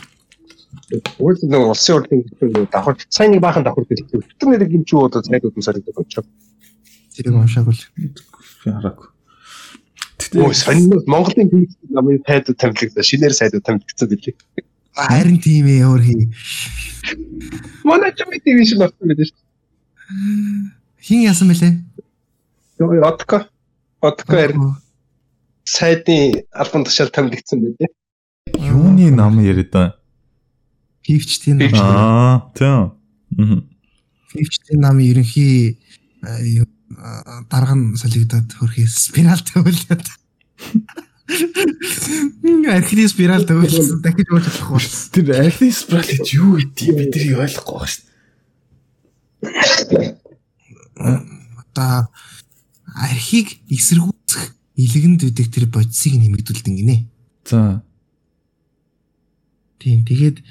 C: Уул нэг улсын хурлын гишүүн давхар сайн нэг баахан давхар дэлгэв. Тэр нэр гимчүү удаа цайдууд нь сардаг очоо.
B: Тэрийг уншаагүй л.
A: Хараагүй.
C: Сонин Монголын хийх намын сайдууд тамилагдсан шинээр сайдууд тамилагдсан билээ.
B: Харин тийм ээ өөр хий.
C: Манай ч мэд тийм шиг болсон байдаг шүү.
B: Хин яасан бэлээ?
C: Йоо Отко. Отко харин сайдын албан тушаал тамилагдсан байлээ.
A: Юуны нам яриад байна?
B: Пивчтийн нам.
A: Аа, тийм. Мм.
B: Пивчтийн нам ерөнхий дарга нь солигдоод хөрхий спираль тавиулаад. Архины спираль тавиулсан дахиж ууж чадахгүй.
A: Тэр архины спираль гэж юу гэдэг бидний ойлгохгүй байна шүү
B: дээ. Та архийг эсэргүүцэх илгэнд үдэг тэр бодисыг нэмэгдүүлдэг гинэ.
A: За.
B: Тийм тэгээд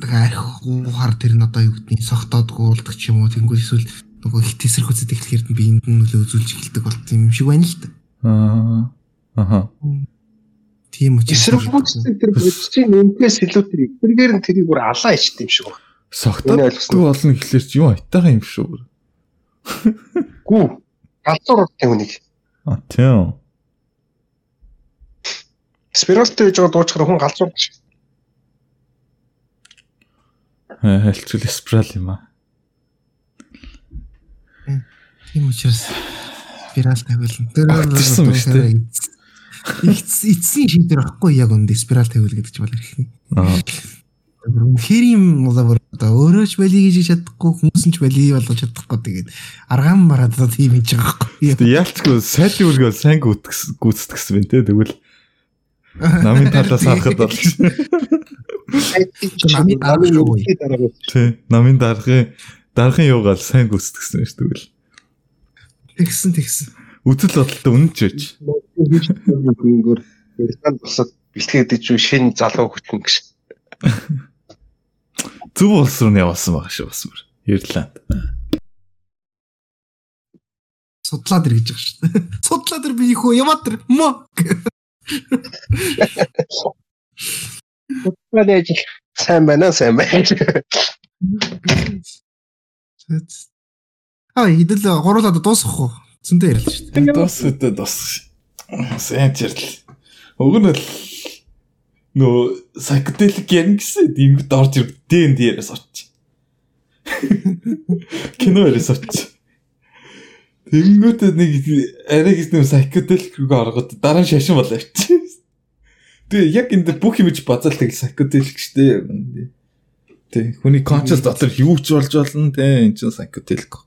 B: тэгээ арх ухаар тэр нь одоо юу гэдгийг согтоодгүй болдог ч юм уу тэнгуү эсвэл нөгөө их тесэрхүүцэд эхлэхээр нь биеинд нь нөлөө үзүүлж эхэлдэг болт юм шиг байна л та.
A: Аа. Аха.
B: Тийм учраас
C: эсэргүүцэд тэр бодисын нэмгээс илүү тэр эдгээр нь тэрийг бүр алаа ичт юм шиг байна.
A: Согтоодгүй болно гэхлээр ч юу айтайхан юм шүү.
C: Гүү. Галзуур урдын хүнийг.
A: А тийм.
C: Спиралтай гэж байгаа дуучаар хүн галзуур гэж.
A: Хэлцүүл спирал юм аа.
B: Тийм учраас спирал тавиулна. Тэр
A: биз дээ.
B: Эцсийн шийдвэр байхгүй яг үндэ спирал тавиул гэдэг чинь бол эрхний.
A: Аа.
B: Хэр юм бол өөрөө ч бали гэж чадахгүй хүмүүс нь ч бали болгож чадахгүй. Тэгээд аргаан мараад одоо тийм хийж байгаа байхгүй.
A: Яалчгүй сайдын үргөө сайн гүйцэтгэсэн байна те тэгвэл. Намын талаас харахад бол.
C: Намын дарга
A: тий намын даргын даргын юугаал сайн гүйцэтгэсэн шүү тэгвэл
B: тэгсэн тэгсэн.
A: Үтэл бодолтой үнэнч байж
C: хөнгөр Ирланд босод бэлтгээд ичүү шин залуу хүчин гэж
A: Зөв улс руу явсан байгаа шүү бас мөр. Ирланд.
B: Судлаад ир гэж байгаа шүү дээ. Судлаад ир би их үү яваад ир мо.
C: Судлаад яж сайн байна сайн байна.
B: Аа идэл гуруулаад дуусгах уу? Зөндөө ярил шүү
A: дээ. Дуусгад дуусгах. Чирлэл. Уг нь л нөө psychedelic ярин гэсэн ингэж орж ир ДНД яриас орч. Кино яриас орч. Тэнгүүтээ нэг арай гэж нэг psychedelic рүү оргоод дараа нь шашин болоо авчих. Тэгээ яг энэ бүх юмж базаал тэгэл psychedelic штэ. Тэг хүний conscious дотор юу ч болж болно те энэ чинь psychedelic.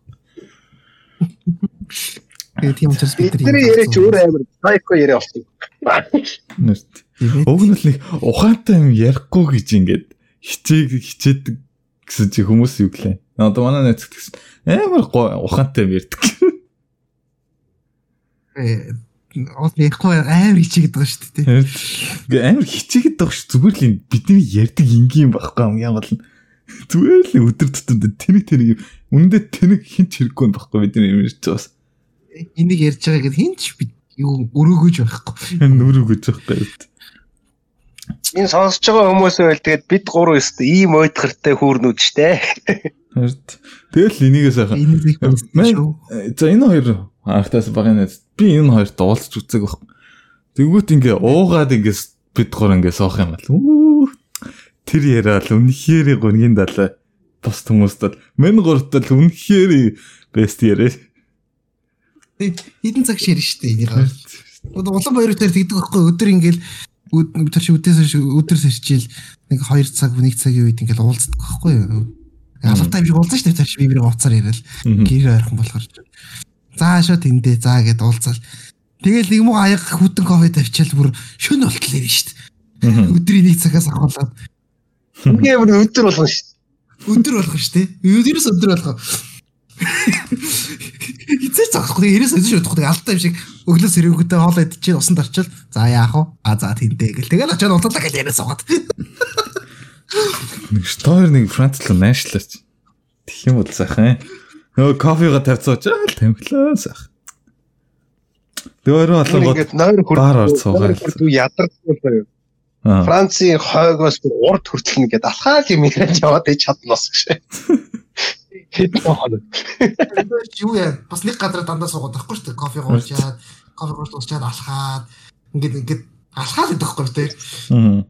B: Тэгээ тийм учраас
C: бид нар яриач өөр амар psycho яриа болсон.
A: Уг нь л нэг ухаантай юм ярихгүй гэж ингээд хичээг хичээдэг гэсэн чи хүмүүс юу гэлээ. Одоо манай найз гэсэн амар ухаантай юм ярьдаг.
B: Э од ярихгүй амар хичээгээд байгаа шүү дээ.
A: Ингээ амар хичээгээд байгаа шүү. Зүгээр л бидний ярьдаг энгийн байхгүй юм яа бол зүгээр л өдөр тутамд тэнэг тэнэг үнэндээ тэнэг хинч хэрэггүй байхгүй бидний юм ярьж байгаас.
B: Энийг ярьж байгаа гэхэд хинч юу өрөөгөж байхгүй.
A: Өрөөгөж байхгүй.
C: Энэ сонсож байгаа хүмүүс байл тэгээд бид гурав өстө ийм ойдгартай хүүрнүүд штэ.
A: Тэгэл энийг сайхан. За энэ хоёр Анхтаас багын нэз. Би энэ хоёрт уулзч үзэг баг. Тэнгүүт ингээ уугаад ингээ бид гур ингээ суух юм бол. Тэр яриад үнэхээр гүнгийн далаа. Бус хүмүүст бол мен гурт л үнэхээр бест яриа.
B: Хідэн цаг шир штэ энийг. Улам баяр дээр тэгдэг байхгүй өдөр ингээл өдөр чи өдөөс өдөр сэрчил нэг 2 цаг 1 цагийн үед ингээл уулздаг байхгүй юу? Алавтай юм шиг уулзсан шүү дээ. Тэр чи би бирээ уцаар яриад гэр ойрхон болохоор. За шууд тэндээ заа гэд уулзаал. Тэгэл нэг муу аяг хүтэн кофе тавьчаал бүр шөн болтлоо юм шүү дээ. Өдрийн нэг цагаас ахуулаад.
C: Үгүй бүр өдөр болгоно шүү дээ.
B: Өдөр болгоно шүү дээ. Өдөрөөс өдөр болгоо. Эцээ цогхгүй ерөөс өдөр шүтгэх алтай юм шиг өглөө сэрэгүүтэй хоол идчихээ усанд орчил. За яах вэ? А за тэндээ гэл. Тэгэл очоод уулзлаа гэж яриа суугаад.
A: Нэг стор нэг францлаа нашлаач. Тэх юм бол сайхан. Нөгөө кофега тавьцаач аа тамхилаа сайхан. Дөөрөө алангууд
C: Ингээд нойр
A: суугаад.
C: Дүү ядарсан байна.
A: аа
C: Францын хойгоос урд хүртэл ингээд алхаал юм яриад яваад ич чаднаас гэж.
B: Юу яа бас нэг гадраа дандаа суугаад байхгүй шүү дээ. Кофе гоочаад, кофе гооч уучаад алхаад ингээд ингээд алхаад идэх байхгүй тий.
A: аа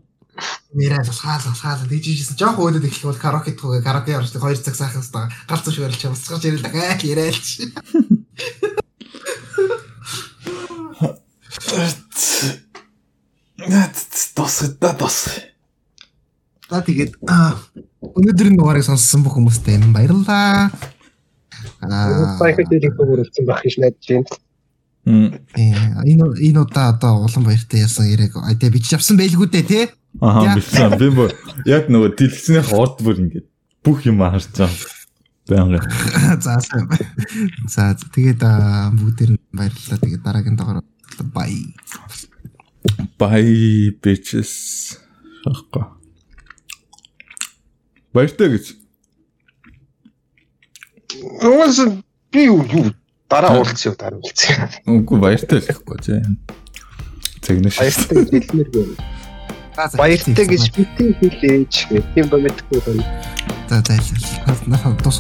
B: Нэрээ алхаал алхаал дижижсэн. Жоох өөдөд эхлэх бол караоке тхугаа караоке орж 2 цаг сайхан хэвээр галзуу шивэрч усгаж ирэл дахиад яриалч.
A: Наад тосгода тос.
B: За тэгээд аа, өнөөдрийн дугаарыг сонссон бүх хүмүүстээ баярлалаа. Аа
C: Сайхан хэлэх хөрөлцсөн байх гэж найдаж байна.
A: Мм
B: э, энэ энэ удаа одоо улан баяртай ясан яриаг айдаа бичиж авсан байлгүй дээ тий.
A: Аа бичсэн. Би бо яг нөгөө дэлгэцнийх орд бүр ингээд бүх юм харж байгаа. Баянга.
B: За сайн. За тэгээд бүгдээр баярлалаа. Тэгээд дараагийн дугаар бай.
A: Bye bitches. Хахгүй. Баяртай гэж.
C: Уус би юу дараа уулзъя юу дараа уулзъя.
A: Үгүй баяртай л гэхгүй чи. Цэгнэш.
C: Баяртай хэлмээр байна. Баяртай гэж битгий хэлээч гэх юм ба мэдхгүй байна.
B: За за. Нас тус.